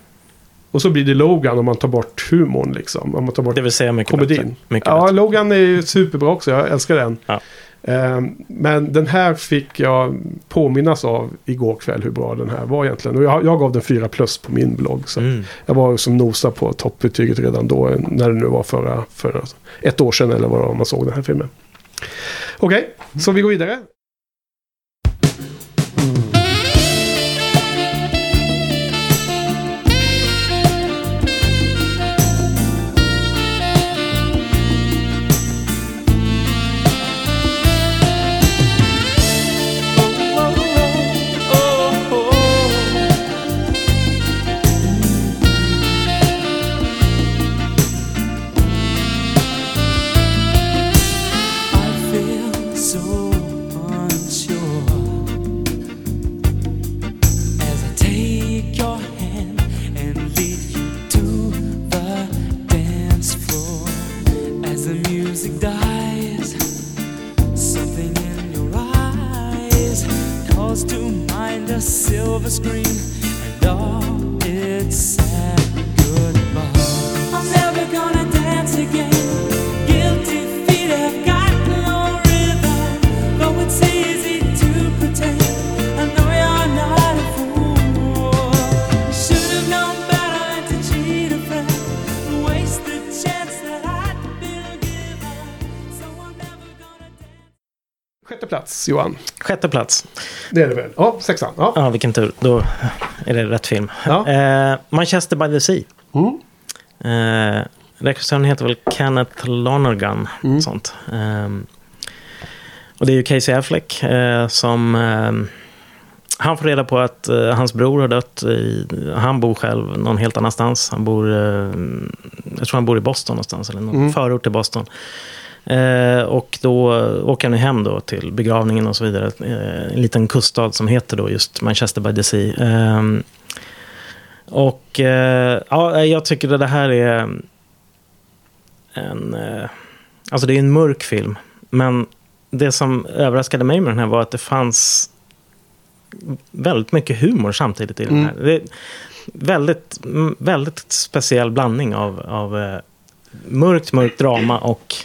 och så blir det Logan om man tar bort humorn liksom. Om man tar bort Det vill säga mycket komedin. bättre. Mycket Ja, bättre. Logan är ju superbra också. Jag älskar den. Ja. Eh, men den här fick jag påminnas av igår kväll hur bra den här var egentligen. Och jag, jag gav den 4 plus på min blogg. Så Mm. jag var som nosa på toppbetyget redan då. När det nu var förra, för ett år sedan eller vad det var man såg den här filmen. Okej, så vi går vidare. Plats, Johan. Sjätte plats. Det är det väl? Ja, sexan. Ja. Ja, vilken tur. Då är det rätt film. Ja. Eh, Manchester by the Sea. Mm. Eh, regissören heter väl Kenneth Lonergan. Mm. Sånt. Ehm, och det är ju Casey Affleck eh, som... ehm, han får reda på att eh, hans bror har dött. I, han bor själv någon helt annanstans. Han bor... Eh, jag tror han bor i Boston någonstans. Eller någon Mm. förort till Boston. Eh, och då åker han hem då till begravningen och så vidare. Eh, en liten kuststad som heter då just Manchester by the Sea. Ehm, och eh, ja, jag tycker att det här är en... Alltså det är en mörk film. Men det som överraskade mig med den här var att det fanns väldigt mycket humor samtidigt i den Mm. här. Det är väldigt, väldigt speciell blandning av, av mörkt, mörkt drama och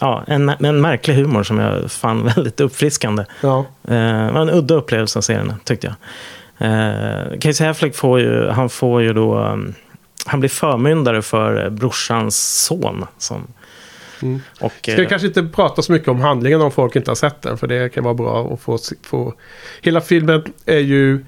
ja, en, en märklig humor som jag fann väldigt uppfriskande. Ja. Eh, det var en udda upplevelse att se den, tyckte jag. Eh, Casey Affleck får ju, han får ju då... um, han blir förmyndare för eh, brorsans son. Som, Mm. och, Ska vi eh, kanske inte prata så mycket om handlingen om folk inte har sett den. För det kan vara bra att få... få... Hela filmen är ju...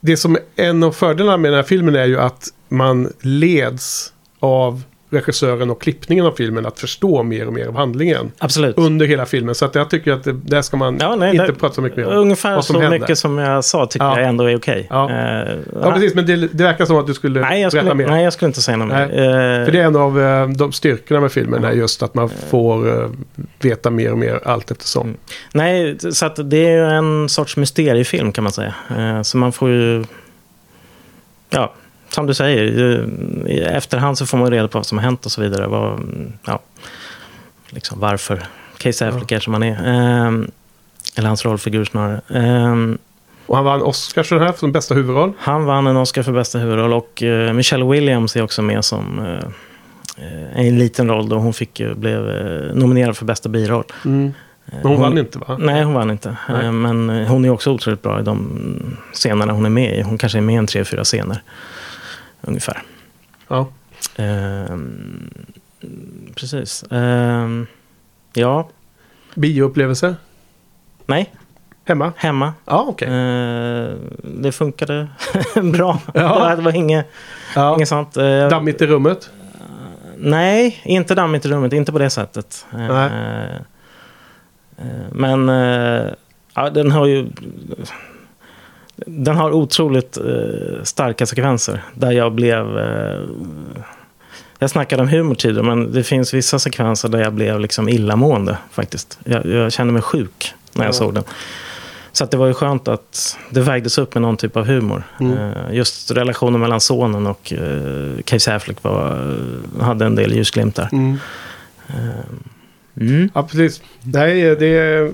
Det som är en av fördelarna med den här filmen är ju att man leds av regissören och klippningen av filmen att förstå mer och mer av handlingen. absolut. Under hela filmen. Så att jag tycker att det, där ska man Ja, nej, inte det- prata så mycket mer om. Ungefär så händer. mycket som jag sa tycker Ja. jag ändå är okej. Ja. Eh, Ja, precis. Men det, det verkar som att du skulle nej, jag berätta skulle, mer. nej, jag skulle inte säga något mer. Eh, För det är en av eh, de styrkorna med filmen är just att man får veta mer och mer allt eftersom. Mm. Nej, så att det är ju en sorts mysteriefilm kan man säga. Så man får ju... Ja, som du säger. I efterhand så får man reda på vad som har hänt och så vidare. Vad, ja, liksom varför Casey Affleck är som han är. Eh, Eller hans rollfigur snarare. Eh, Och han vann Oscars för den här som bästa huvudroll. Han vann en Oscar för bästa huvudroll och eh, Michelle Williams är också med som eh, eh, en liten roll då hon fick, blev eh, nominerad för bästa biroll. Men hon, vann inte va? Nej, hon vann inte. Nej. Men hon är också otroligt bra i de scenerna hon är med i. Hon kanske är med i en tre, fyra scener. Ungefär. Ja. Ehm, precis. Ehm, ja, Bioupplevelse? nej, Hemma? hemma. Ja, okej. Eh, det funkade bra. Ja. det var inget, Ja. inget sånt. Eh, Dammigt i rummet? Nej, inte dammigt i rummet. Inte på det sättet. Eh, Nej. eh, Men eh, ja, den har ju... Den har otroligt eh, starka sekvenser. Där jag blev... eh, jag snackade om humor tidigare, men det finns vissa sekvenser där jag blev liksom illamående faktiskt. Jag, jag kände mig sjuk när jag Ja. såg den. Så att det var ju skönt att det vägdes upp med någon typ av humor. Mm. Eh, Just relationen mellan sonen och uh, Casey Affleck var, hade en del ljusglimtar. Mm. Mm. Ja, precis. Nej, det är...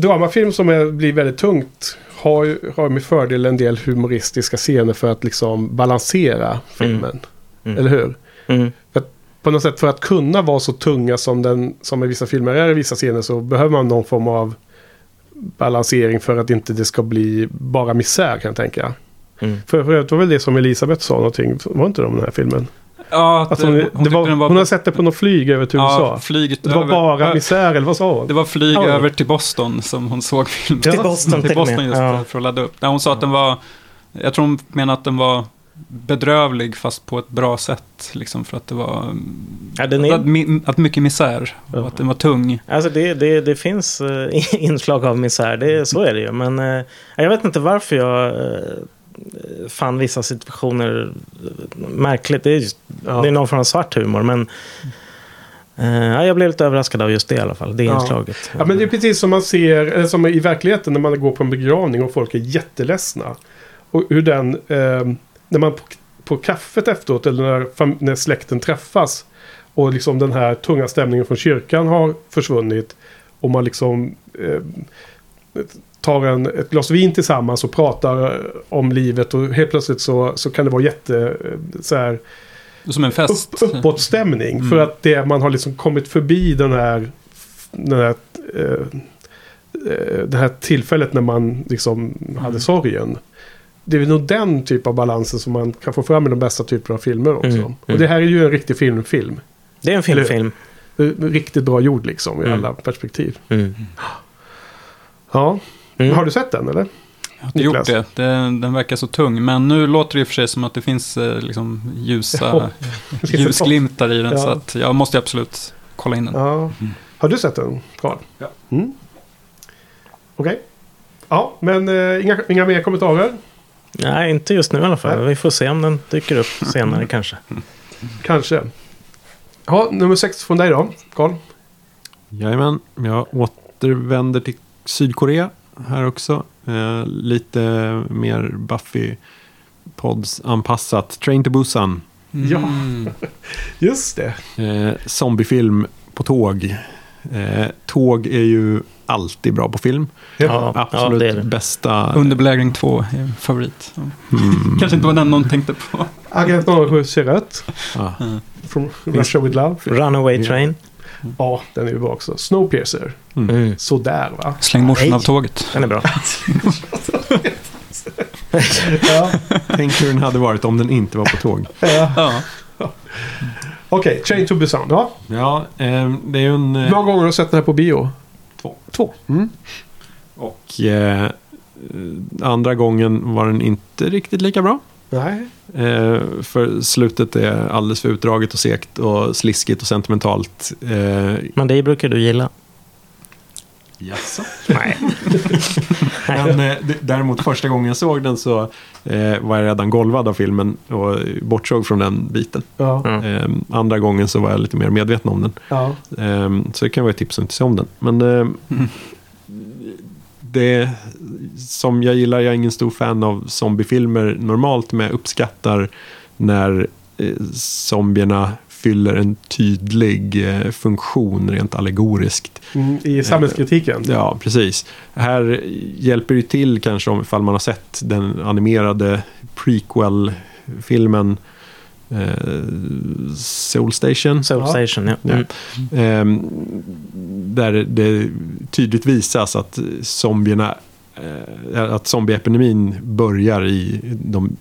Dramafilm som är, blir väldigt tungt har, har med fördel en del humoristiska scener för att liksom balansera filmen. Mm. Eller hur? Mm. på något sätt för att kunna vara så tunga som, den, som i vissa filmer är i vissa scener så behöver man någon form av balansering för att inte det ska bli bara misär kan jag tänka. Mm. För, för det var väl det som Elisabeth sa någonting, var inte det om den här filmen? Ja, att, Alltså, eh, hon, hon, det var, var, hon har sett det på något flyg över till ja, USA. flyget Det var över, bara misär, eller vad sa hon? Det var flyg Ja. över till Boston som hon såg filmen. Till Boston till Boston just Ja. för att ladda upp. Nej, hon sa att den var, jag tror hon menade att den var bedrövlig fast på ett bra sätt. Liksom för att det var, Ja, den är- att, mi- att mycket misär och att den var tung. Alltså det, det, det finns eh, inslag av misär, det, så är det ju. Men eh, jag vet inte varför jag eh, fann vissa situationer eh, märkligt. Det är, just, Ja. det är någon form av svart humor, men eh, ja, jag blev lite överraskad av just det i alla fall. Det Ja. inslaget. Ja, men det är precis som man ser, eller som i verkligheten när man går på en begravning och folk är jätteledsna. Och hur den, eh, när man på, på kaffet efteråt eller när, när släkten träffas och liksom den här tunga stämningen från kyrkan har försvunnit och man liksom eh, tar en, ett glas vin tillsammans och pratar om livet och helt plötsligt så, så kan det vara jätte eh, så här, Som en fest. upp, uppåtstämning. Mm. För att det, man har liksom kommit förbi den här, den här, eh, eh, det här tillfället när man liksom hade sorgen. Det är nog den typ av balansen som man kan få fram i de bästa typerna av filmer också. Mm, Och mm. det här är ju en riktig filmfilm. Det är en filmfilm. Film. Riktigt bra gjord liksom i Mm. alla perspektiv. Mm. Ja, Mm. har du sett den eller? Jag har inte gjort det. det. Den verkar så tung. Men nu låter det i och för sig som att det finns eh, liksom, ljusa ljusglimtar i den. Ja. Så att jag måste absolut kolla in den. Ja. Har du sett den, Carl? Ja. Mm. Okej. Ja, men eh, inga, inga mer kommentarer? Nej, inte just nu i alla fall. Nej. Vi får se om den dyker upp senare kanske. Kanske. Ja, nummer sex från dig då, Carl. Jajamän, jag återvänder till Sydkorea här också. Eh, lite mer Buffy-pods anpassat. Train to Busan. Ja. Mm. Just det. Eh, zombiefilm på tåg. Eh, tåg är ju alltid bra på film. Ja, Absolut det är det. bästa. Underbelägring 2 är favorit. Ja. Mm, Kanske inte var den någon tänkte på. Agent 07 ser rött. ja. From Russia with Love. Runaway Train. Ja, den är ju bra också. Snowpiercer. Mm. Sådär va? Släng morsan av tåget. Den är bra. Ja. Tänk hur den hade varit om den inte var på tåg. ja. Ja. Okej, Train to Busan. Ja. Ja, eh, det är ju en... Hur Eh, många gånger har du sett den här på bio? Två. Två. Mm. och eh, andra gången var den inte riktigt lika bra. Nej. Eh, för slutet är alldeles för utdraget och segt och sliskigt och sentimentalt. Eh, Men det brukar du gilla. Jaså? Nej. Men eh, däremot första gången jag såg den så eh, var jag redan golvad av filmen och bortsåg från den biten. Ja. Eh, andra gången så var jag lite mer medveten om den. ja. Eh, så det kan vara ett tips att inte se om den. Men eh, Mm. det som jag gillar, jag är ingen stor fan av zombiefilmer normalt, men jag uppskattar när eh, zombierna fyller en tydlig eh, funktion rent allegoriskt. Mm, I samhällskritiken. Ja, precis. Här hjälper det till kanske om ifall man har sett den animerade prequel-filmen eh, Soul Station. Soul Ja. Station, ja. Ja. Mm. Ehm, där det tydligt visas att zombierna eh, att zombieepidemin börjar i de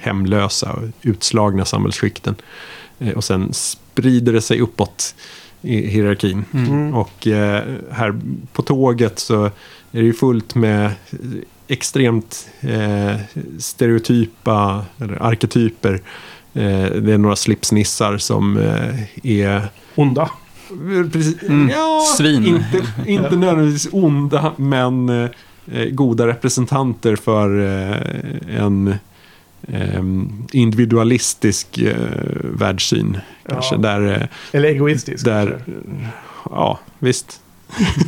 hemlösa och utslagna samhällsskikten. Eh, och sen sprider det sig uppåt i hierarkin. Mm. Och eh, här på tåget så är det ju fullt med extremt eh, stereotypa eller arketyper. Eh, det är några slipsnissar som är Onda. Precis, Mm. ja, Svin. Inte, inte nödvändigtvis onda, men goda representanter för en eh, individualistisk eh, världssyn. Kanske Ja. där, eh, Eller egoistisk. där kanske. ja visst.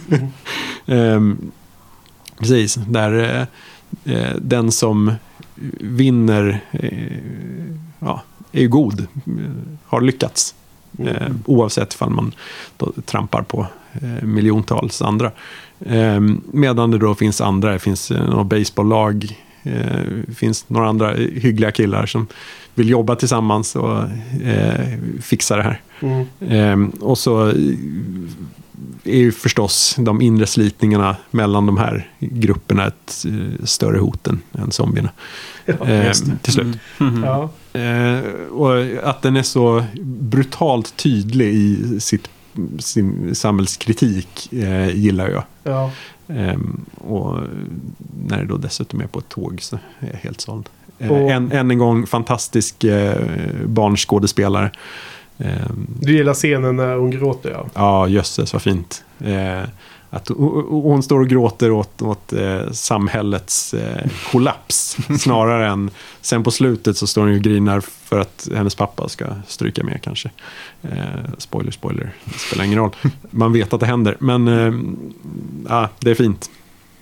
Ehm, precis, där eh, eh, den som vinner ja, är ju god, har lyckats. Eh, oavsett ifall man trampar på miljontals andra. Eh, medan det då finns andra, det finns eh, något baseballlag Det finns några andra hyggliga killar som vill jobba tillsammans och eh, fixa det här. Mm. Ehm, och så eh, är ju förstås de inre slitningarna mellan de här grupperna ett eh, större hot än, än zombierna. Ja, Ehm, till slut. Mhm. ja. Eh, och att den är så brutalt tydlig i sitt, sin samhällskritik eh, gillar jag. ja. Ehm, och när det då dessutom är på ett tåg så är jag helt såld. Eh, Och- än, än en gång fantastisk eh, barnskådespelare. Ehm, Du gillar scenen när hon gråter ja. Ja, jösses vad fint. Att hon står och gråter åt, åt eh, samhällets eh, kollaps. snarare än, sen på slutet så står hon och grinar för att hennes pappa ska stryka med kanske. Eh, spoiler, spoiler, det spelar ingen roll. Man vet att det händer, men eh, ja, det är fint.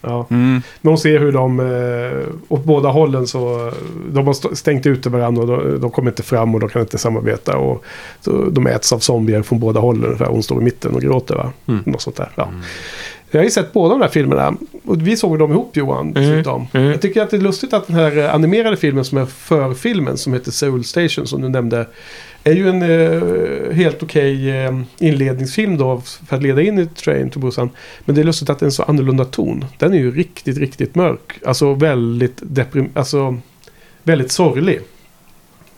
Ja. Mm. Men hon ser hur de, eh, åt båda hållen så, de har st- stängt ute varandra och de, de kommer inte fram och de kan inte samarbeta. Och så, de äts av zombier från båda hållen ungefär. Hon står i mitten och gråter va? Mm. Något sånt där. Ja. Jag har ju sett båda de här filmerna. Och vi såg dem ihop Johan. dessutom. mm. Jag tycker att det är lustigt att den här animerade filmen som är förfilmen som heter Soul Station som du nämnde. Är ju en eh, helt okej eh, inledningsfilm då för att leda in i Train to Busan. Men det är lustigt att det är en så annorlunda ton. Den är ju riktigt, riktigt mörk. Alltså väldigt deprim... Alltså väldigt sorglig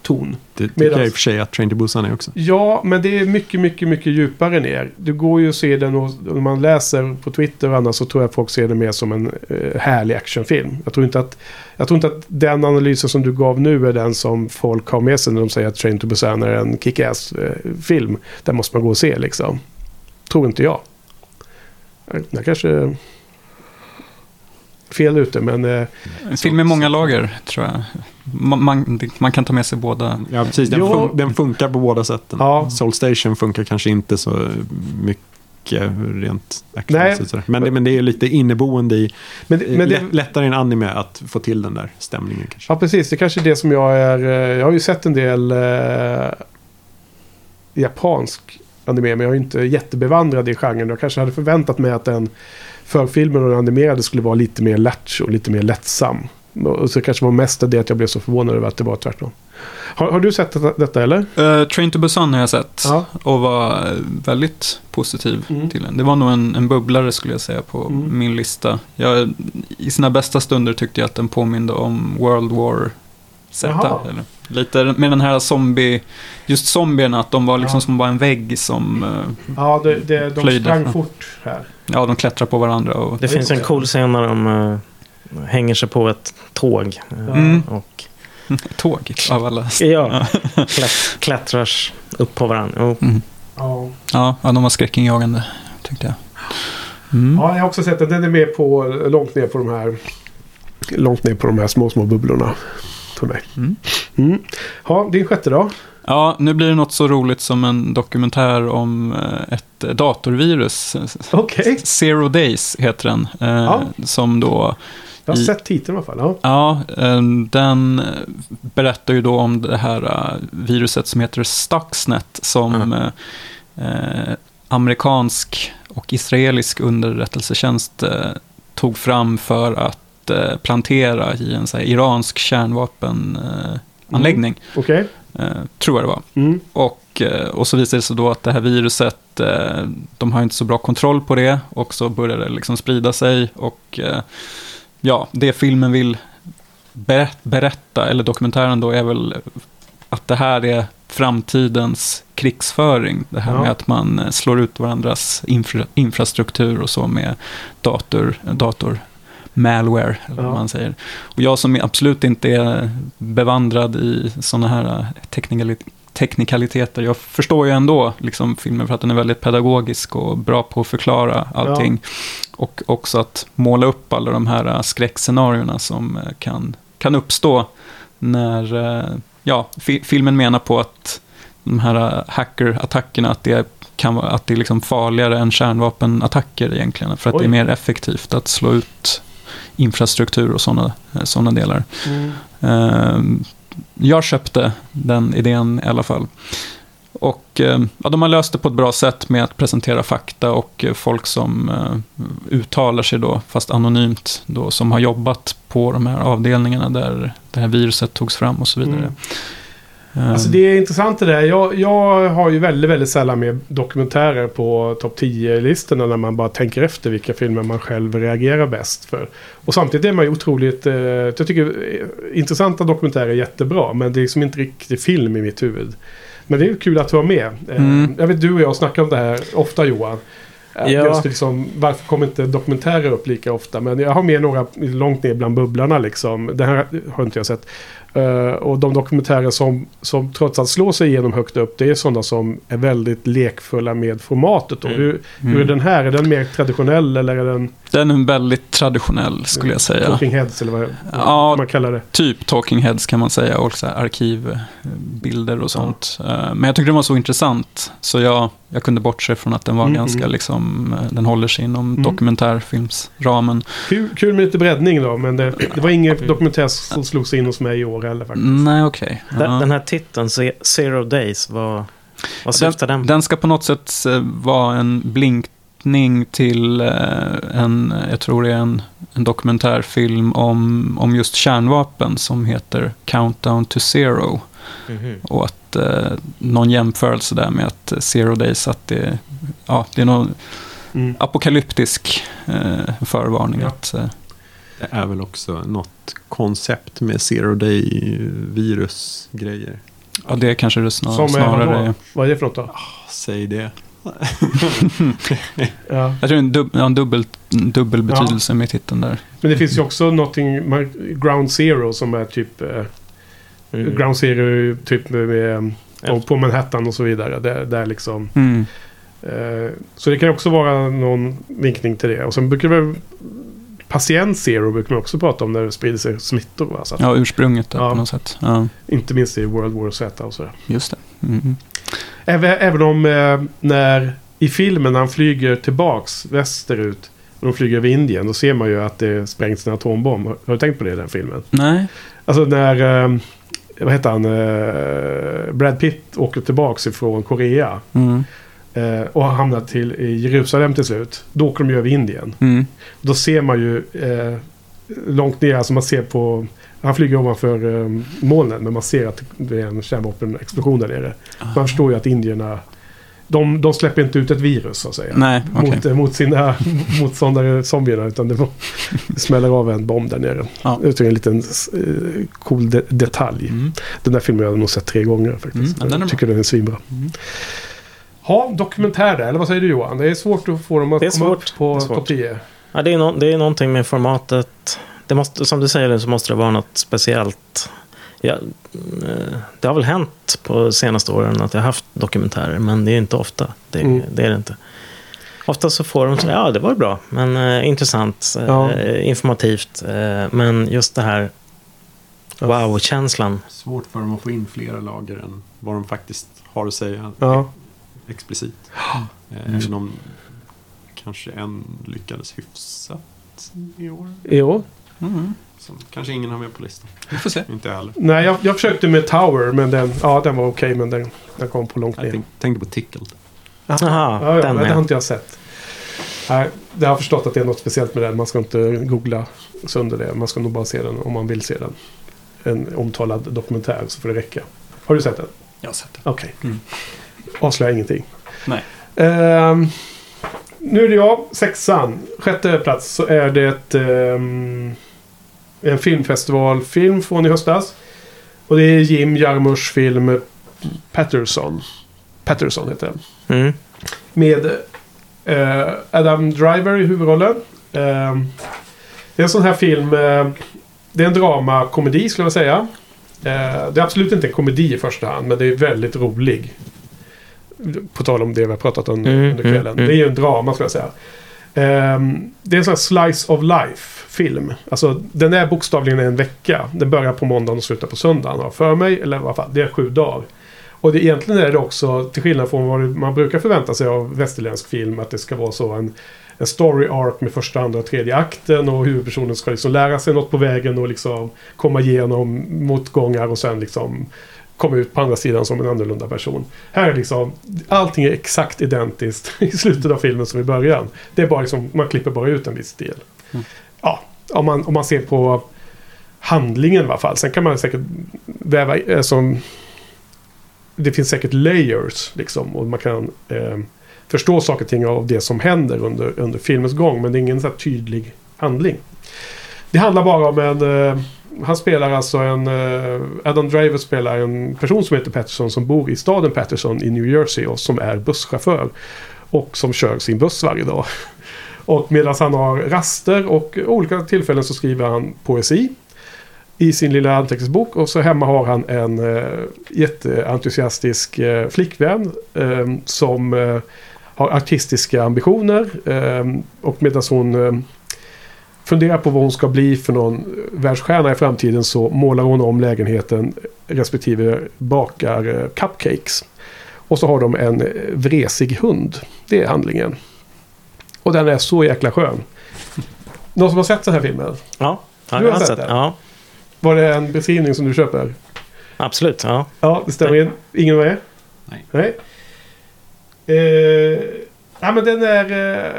ton. Det tycker jag i och för sig att Train to Busan är också. Ja, men det är mycket, mycket, mycket djupare ner. Det går ju att se den och om man läser på Twitter och annat så tror jag folk ser det mer som en eh, härlig actionfilm. Jag tror, inte att, jag tror inte att den analysen som du gav nu är den som folk har med sig när de säger att Train to Busan är en kick-ass-film. Den måste man gå och se liksom. Tror inte. Jag, jag kanske... Fel ute, men... Eh, En film med många lager, tror jag. Man, man, kan ta med sig båda. Ja, precis. Den, fun- den funkar på båda sätten. Ja. Soul Station funkar kanske inte så mycket rent actionmässigt. sådär. Men det, men det är lite inneboende i... men, men det, lätt, lättare än anime att få till den där stämningen kanske. Ja, precis. Det är kanske är det som jag är... eh, Jag har ju sett en del eh, japansk anime, men jag är inte jättebevandrad i genren. Jag kanske hade förväntat mig att den förfilmen och den animerade skulle vara lite mer lattjo och lite mer lättsam. Och så kanske var mest det att jag blev så förvånad över att det var tvärtom. Har, har du sett detta, detta eller? Uh, Train to Busan har jag sett. Ja. Och var eh, väldigt positiv Mm. till den. Det var nog en, en bubblare skulle jag säga på Mm. min lista. Jag, I sina bästa stunder tyckte jag att den påminde om World War Z. Eller, lite med den här zombie, just zombierna, att de var liksom Ja. som bara en vägg som, eh, Ja, det, det, de Plöjde. sprang fort här. ja de klättrar på varandra. Och, Det finns en cool scen när de eh, hänger sig på ett tåg. eh, Mm. Och tåg av alla. ja, klätt, klättrar upp på varandra. Jo. Mm. Ja. Ja, ja, de var skräckinjagande, tyckte jag. Mm. ja, jag har också sett den. Den är med på, långt ner på de här... Långt ner på de här små, små bubblorna. För mig. Mm. Mm. Ja, din sjätte då? Ja, nu blir det något så roligt som en dokumentär om eh, ett datorvirus. Okej. Zero Days heter den. eh, Ja. Som då, Jag har I- sett titeln i alla fall. Ja. ja, eh, den berättar ju då om det här viruset som heter Stuxnet. Som Mm. eh, amerikansk och israelisk underrättelsetjänst eh, tog fram för att eh, plantera i en så här, iransk kärnvapenanläggning. Anläggning, Okej. eh, tror jag det var. Mm. Och, eh, och så visade det sig då att det här viruset, de har inte så bra kontroll på det och så börjar det liksom sprida sig. Och ja, det filmen vill berätt, berätta, eller dokumentären då, är väl att det här är framtidens krigsföring. Det här Ja. med att man slår ut varandras infra, infrastruktur och så med dator, dator malware, eller Ja. vad man säger. Och jag som absolut inte är bevandrad i sådana här eh, teknikali- teknikaliteter, jag förstår ju ändå liksom, filmen för att den är väldigt pedagogisk och bra på att förklara allting. Och också att måla upp alla de här eh, skräckscenarierna som eh, kan, kan uppstå när, ja, fi- filmen menar på att de här hackerattackerna, att det kan vara att det är liksom farligare än kärnvapenattacker egentligen. För att det Oj. är mer effektivt att slå ut infrastruktur och sådana såna delar. Mm. Ehm, jag köpte den idén i alla fall. Och eh, ja, de har löst det på ett bra sätt med att presentera fakta och eh, folk som eh, uttalar sig då, fast anonymt, då, som har jobbat på de här avdelningarna där det här viruset togs fram och så vidare. Mm. Eh, Alltså det är intressant det där. Jag, jag har ju väldigt, väldigt sällan med dokumentärer på topp 10-listorna när man bara tänker efter vilka filmer man själv reagerar bäst för. Och samtidigt är man ju otroligt... Eh, jag tycker eh, intressanta dokumentärer är jättebra, men det är liksom inte riktigt film i mitt huvud. Men det är ju kul att du var med. Eh, Mm. Jag vet du och jag snackar om det här ofta Johan. Ja. Just liksom, varför kommer inte dokumentärer upp lika ofta? Men jag har med några långt ner bland bubblorna liksom. Det här har inte jag sett. Eh, och de dokumentärer som, som trots allt slår sig igenom högt upp, det är sådana som är väldigt lekfulla med formatet. Då. Mm. Hur, hur är den här? Är den mer traditionell eller är den Den är väldigt traditionell skulle jag säga. Talking Heads eller vad Ja, man kallar det? Typ Talking Heads kan man säga och så här arkivbilder och sånt. Eh, Men jag tyckte den var så intressant så jag, jag kunde bortse från att den var Mm, ganska mm. liksom, eh, den håller sig inom Mm. dokumentärfilmsramen. Kul, kul med lite breddning då, men det, det var ingen Mm. dokumentär som slog sig in hos mig i år heller faktiskt. Nej, okej. Den, Ja. den här titeln, Ze- Zero Days, vad, vad syftar den på? Den ska på något sätt eh, vara en blinkning till eh, en, jag tror det är en, en dokumentärfilm om, om just kärnvapen som heter Countdown to Zero. Mhm. Och att eh, någon jämförelse där med att Zero Days, att det, ja, det är någon Mm. apokalyptisk eh, förvarning. Ja. Att, eh, Det är väl också något koncept med zero day virusgrejer. ja, det är kanske det snar, Som är snarare. vadå? Vad är det för något då? Säg det. Ja. Jag tror det är en, dub, ja, en dubbel, en dubbel betydelse med titeln där. Men det finns ju också någonting, Ground Zero som är typ... Eh, Mm. Ground Zero typ med, med och på Manhattan och så vidare. Där, där liksom, Mm. eh, så det kan också vara någon vinkning till det. Och sen brukar väl... Patient Zero brukar man också prata om när det sprider sig smittor. Va? Så att, Ja, ursprunget där Ja. på något sätt. Ja, Inte minst i World War Z och sådär. just det. Mm. Även, även om eh, när i filmen när han flyger tillbaks västerut. Och de flyger över Indien. Då ser man ju att det sprängs en atombomb. Har har du tänkt på det i den filmen? Nej. Alltså när... Eh, vad heter han? Eh, Brad Pitt åker tillbaks ifrån Korea. Mm. Eh, och har hamnat till, i Jerusalem till slut. Då åker de ju över Indien. Mm. Då ser man ju eh, långt ner, alltså man ser på... Han flyger ovanför eh, molnen men man ser att det är en kärnvapenexplosion där nere. Man förstår ju att indierna... De, de släpper inte ut ett virus så att säga. Nej, okej. Mot, eh, mot sina motståndare zombierna. Utan det, var, det smäller av en bomb där nere. Ja. Det är en liten eh, cool de, detalj. Mm. Den där filmen har jag nog sett tre gånger faktiskt. Mm, ja, den är jag tycker den är svinbra. Mm. Ha, dokumentär där, eller vad säger du Johan? Det är svårt att få dem att Det är komma svårt. upp på Det är svårt. topp 10. Ja, det, är no, det är någonting med formatet. Det måste, som du säger så måste det vara något speciellt. Ja, eh, det har väl hänt på senaste åren att jag har haft dokumentärer, men det är inte ofta. Det, Mm. det är det inte. Ofta så får de så ja det var bra, men eh, intressant, eh, Ja. informativt. Eh, men just det här wow-känslan. Svårt för dem att få in flera lager än vad de faktiskt har att säga Ja. explicit. Eh, Även om kanske en lyckades hyfsat i år. Jo. Mm. Som kanske ingen har med på listan. Vi får se. Inte jag heller. Nej, jag, jag försökte med Tower, men den, ja, den var okej, men den, den kom på långt Jag ner. tänk, tänkte på Tickled. Jaha, ja, ja, den men det har inte jag sett. Nej, jag har förstått att det är något speciellt med den. Man ska inte googla sönder det. Man ska nog bara se den om man vill se den. En omtalad dokumentär så får det räcka. Har du sett den? Jag har sett det. Okej. Mm. Avslöja ingenting. Nej. Ehm, nu är det jag, sexan. Sjätte plats så är det ehm, en filmfestivalfilm från i höstas. Och det är Jim Jarmusch film Patterson. Patterson heter den. Mm. Med eh, Adam Driver i huvudrollen. Ehm, det är en sån här film. eh, det är en dramakomedi skulle jag säga. Eh, det är absolut inte en komedi i första hand. Men det är väldigt rolig. På tal om det vi har pratat om Mm, under kvällen. mm, mm. Det är ju en drama skulle jag säga. Ehm, det är en sån här slice of life film. Alltså den är bokstavligen en vecka. Den börjar på måndagen och slutar på söndagen. har jag För mig, eller i alla fall, det är sju dagar. Och det, egentligen är det också, till skillnad från vad man brukar förvänta sig av västerländsk film, att det ska vara så en, en story arc med första, andra och tredje akten och huvudpersonen ska liksom lära sig något på vägen och liksom komma igenom motgångar och sen liksom komma ut på andra sidan som en annorlunda person. Här är liksom, allting är exakt identiskt i slutet av filmen som i början. Det är bara liksom, man klipper bara ut en viss del. Mm. Ja, om man, om man ser på handlingen i alla fall. Sen kan man säkert väva som... Det finns säkert layers liksom och man kan eh, förstå saker och ting av det som händer under, under filmens gång. Men det är ingen så tydlig handling. Det handlar bara om en... Eh, han spelar alltså en... Eh, Adam Driver spelar en person som heter Patterson som bor i staden Patterson i New Jersey och som är busschaufför. Och som kör sin buss varje dag. Och medan han har raster och olika tillfällen så skriver han poesi i sin lilla anteckningsbok. Och så hemma har han en eh, jätteentusiastisk eh, flickvän eh, som eh, har artistiska ambitioner. Eh, och medan hon funderar på vad hon ska bli för någon världsstjärna i framtiden så målar hon om lägenheten respektive bakar eh, cupcakes. Och så har de en eh, vresig hund. Det är handlingen. Och den är så jäkla skön. Någon som har sett den här filmen? Ja, ja Du jag har har sett sett den? Ja, Var det en beskrivning som du köper? absolut. Ja. Ja, det stämmer in. Ingen med? Nej. Nej. Eh, ja, men den är... Eh,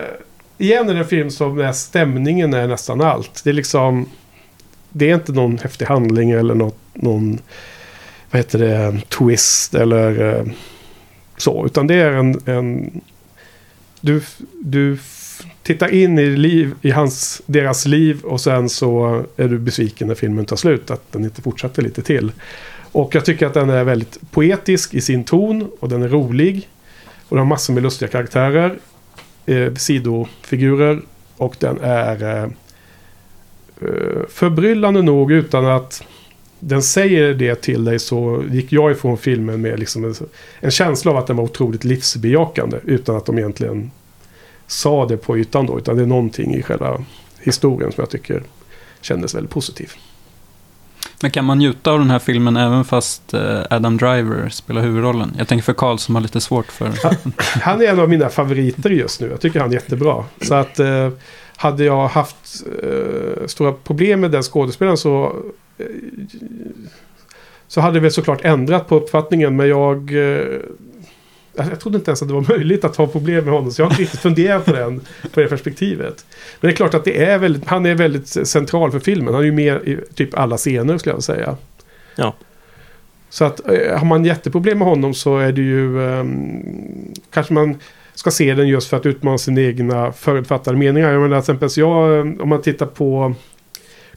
igen är det en film som är stämningen är nästan allt. Det är liksom... Det är inte någon häftig handling eller något, någon... Vad heter det? Twist eller eh, så. Utan det är en... en du, du tittar in i, liv, i hans, deras liv och sen så är du besviken när filmen tar slut. Att den inte fortsätter lite till. Och jag tycker att den är väldigt poetisk i sin ton och den är rolig. Och den har massor med lustiga karaktärer. Eh, sidofigurer. Och den är eh, eh, förbryllande nog utan att den säger det till dig så gick jag ifrån filmen med liksom en, en känsla av att den var otroligt livsbejakande. Utan att de egentligen sa det på ytan då. Utan det är någonting i själva historien som jag tycker kändes väldigt positiv. Men kan man njuta av den här filmen även fast eh, Adam Driver spelar huvudrollen? Jag tänker för Karl som har lite svårt för... Han är en av mina favoriter just nu. Jag tycker han är jättebra. Så att eh, hade jag haft eh, stora problem med den skådespelaren så eh, så hade vi såklart ändrat på uppfattningen. Men jag eh, jag jag trodde inte ens att det var möjligt att ha problem med honom. Så jag har inte riktigt funderat på, den, på det perspektivet. Men det är klart att det är väldigt, han är väldigt central för filmen. Han är ju med i typ alla scener skulle jag säga. Ja. Så att eh, har man jätteproblem med honom så är det ju ehm, kanske man ska se den just för att utmana sina egna förutfattade meningar. Jag menar till exempel, jag, eh, om man tittar på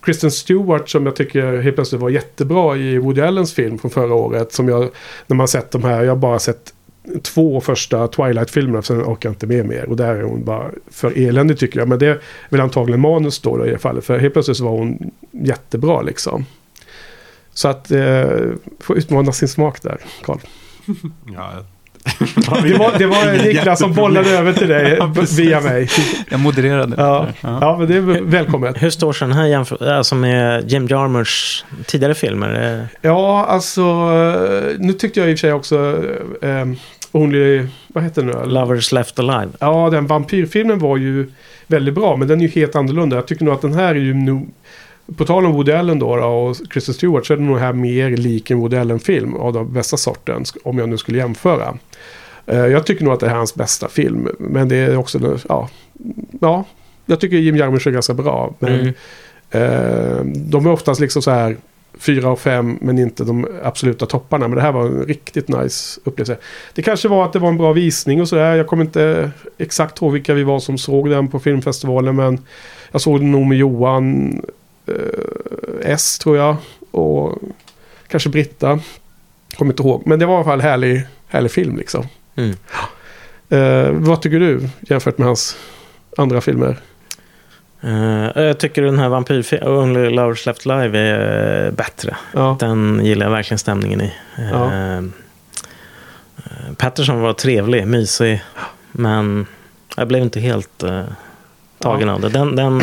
Kristen Stewart som jag tycker helt plötsligt var jättebra i Woody Allens film från förra året. Som jag, när man sett de här, jag har bara sett två första Twilight-filmerna, sen orkar jag inte med mer. Och där är hon bara för eländig tycker jag. Men det är väl antagligen manus då, då i det fallet. För helt plötsligt så var hon jättebra liksom. Så att eh, få utmana sin smak där, Carl. Ja, Det var, det var Niklas som bollade över till dig Ja, via mig. Jag modererade. Ja, Ja. ja men det är välkommet. Hur står sig den här jämför- alltså med Jim Jarmers tidigare filmer? Ja, alltså eh, nu tyckte jag i och för sig också eh, Only, vad heter den nu? Lovers Left Alive. Ja, den vampyrfilmen var ju väldigt bra, men den är ju helt annorlunda. Jag tycker nog att den här är ju nog, på tal om Woody Allen då, då och Kristen Stewart så är den nog här mer lik en Woody Allen-film av den bästa sorten, om jag nu skulle jämföra. Eh, jag tycker nog att det här är hans bästa film, men det är också, ja, ja jag tycker Jim Jarmusch är ganska bra. Men Mm. Eh, de är oftast liksom så här fyra och fem men inte de absoluta topparna. Men det här var en riktigt nice upplevelse. Det kanske var att det var en bra visning och sådär. Jag kommer inte exakt ihåg vilka vi var som såg den på filmfestivalen. Men jag såg den nog med Johan eh, S tror jag. Och kanske Britta. Kommer inte ihåg. Men det var i alla fall härlig, härlig film liksom. Mm. Eh, vad tycker du jämfört med hans andra filmer? Eh, jag tycker den här vampyrfilmen, Only Lovers Left Alive, är eh, bättre. Ja, Den gillar jag verkligen stämningen i. Ja. eh, Patterson var trevlig, mysig. Men jag blev inte helt eh, tagen av det. Den, den,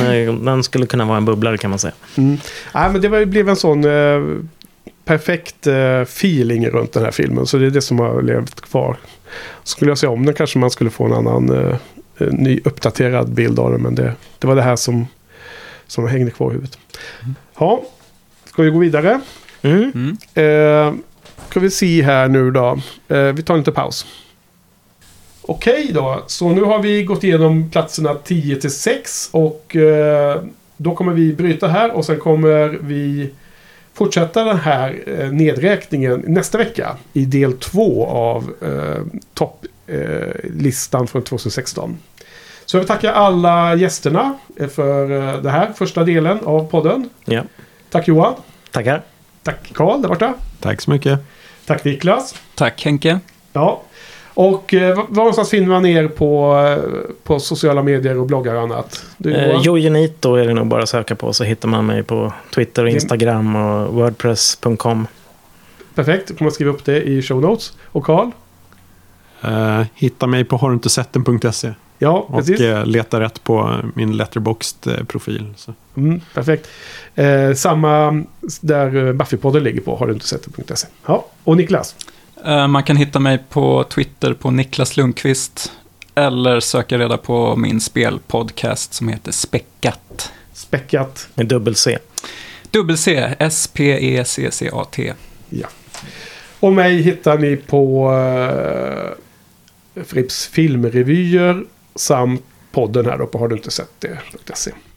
den skulle kunna vara en bubblare kan man säga. Mm. Nej, men det var, blev en sån perfekt feeling runt den här filmen. Så det är det som har levt kvar. Skulle jag se om den kanske man skulle få en annan ny uppdaterad bild av den. Men det, det var det här som, som hängde kvar i huvudet. Ja, ska vi gå vidare? Mm. Mm. Eh, ska vi se här nu då. Eh, vi tar en liten paus. Okej då, så nu har vi gått igenom platserna 10 till 6 och eh, då kommer vi bryta här och sen kommer vi fortsätta den här eh, nedräkningen nästa vecka i del 2 av eh, topplistan från 2016. Så jag vill tacka alla gästerna för eh, den här första delen av podden. Ja. Tack Johan. Tackar. Tack Karl där borta. Tack så mycket. Tack Niklas. Tack Henke. Ja. Och eh, var någonstans finner man er på, eh, på sociala medier och bloggar och annat? Du, Eh? Jojenito är det nog bara att söka på så hittar man mig på Twitter, och Mm. Instagram och Wordpress.com. Perfekt, då kommer jag skriva upp det i show notes. Och Karl? Eh, hitta mig på haruntesetten.se Ja, och precis. eh, leta rätt på min letterboxd-profil. Så. Mm, perfekt. Eh, samma där eh, Buffypodden ligger på har du inte sett det.se. Ja, och Niklas? Eh, Man kan hitta mig på Twitter på Niklas Lundqvist. Eller söka reda på min spelpodcast som heter Späckat. Späckat. Med dubbel C. Dubbel-C, E S-P-E-C-C-A-T. Ja. Och mig hittar ni på eh, Fripps filmrevyer samt podden här då på har du inte sett det.se. Okej.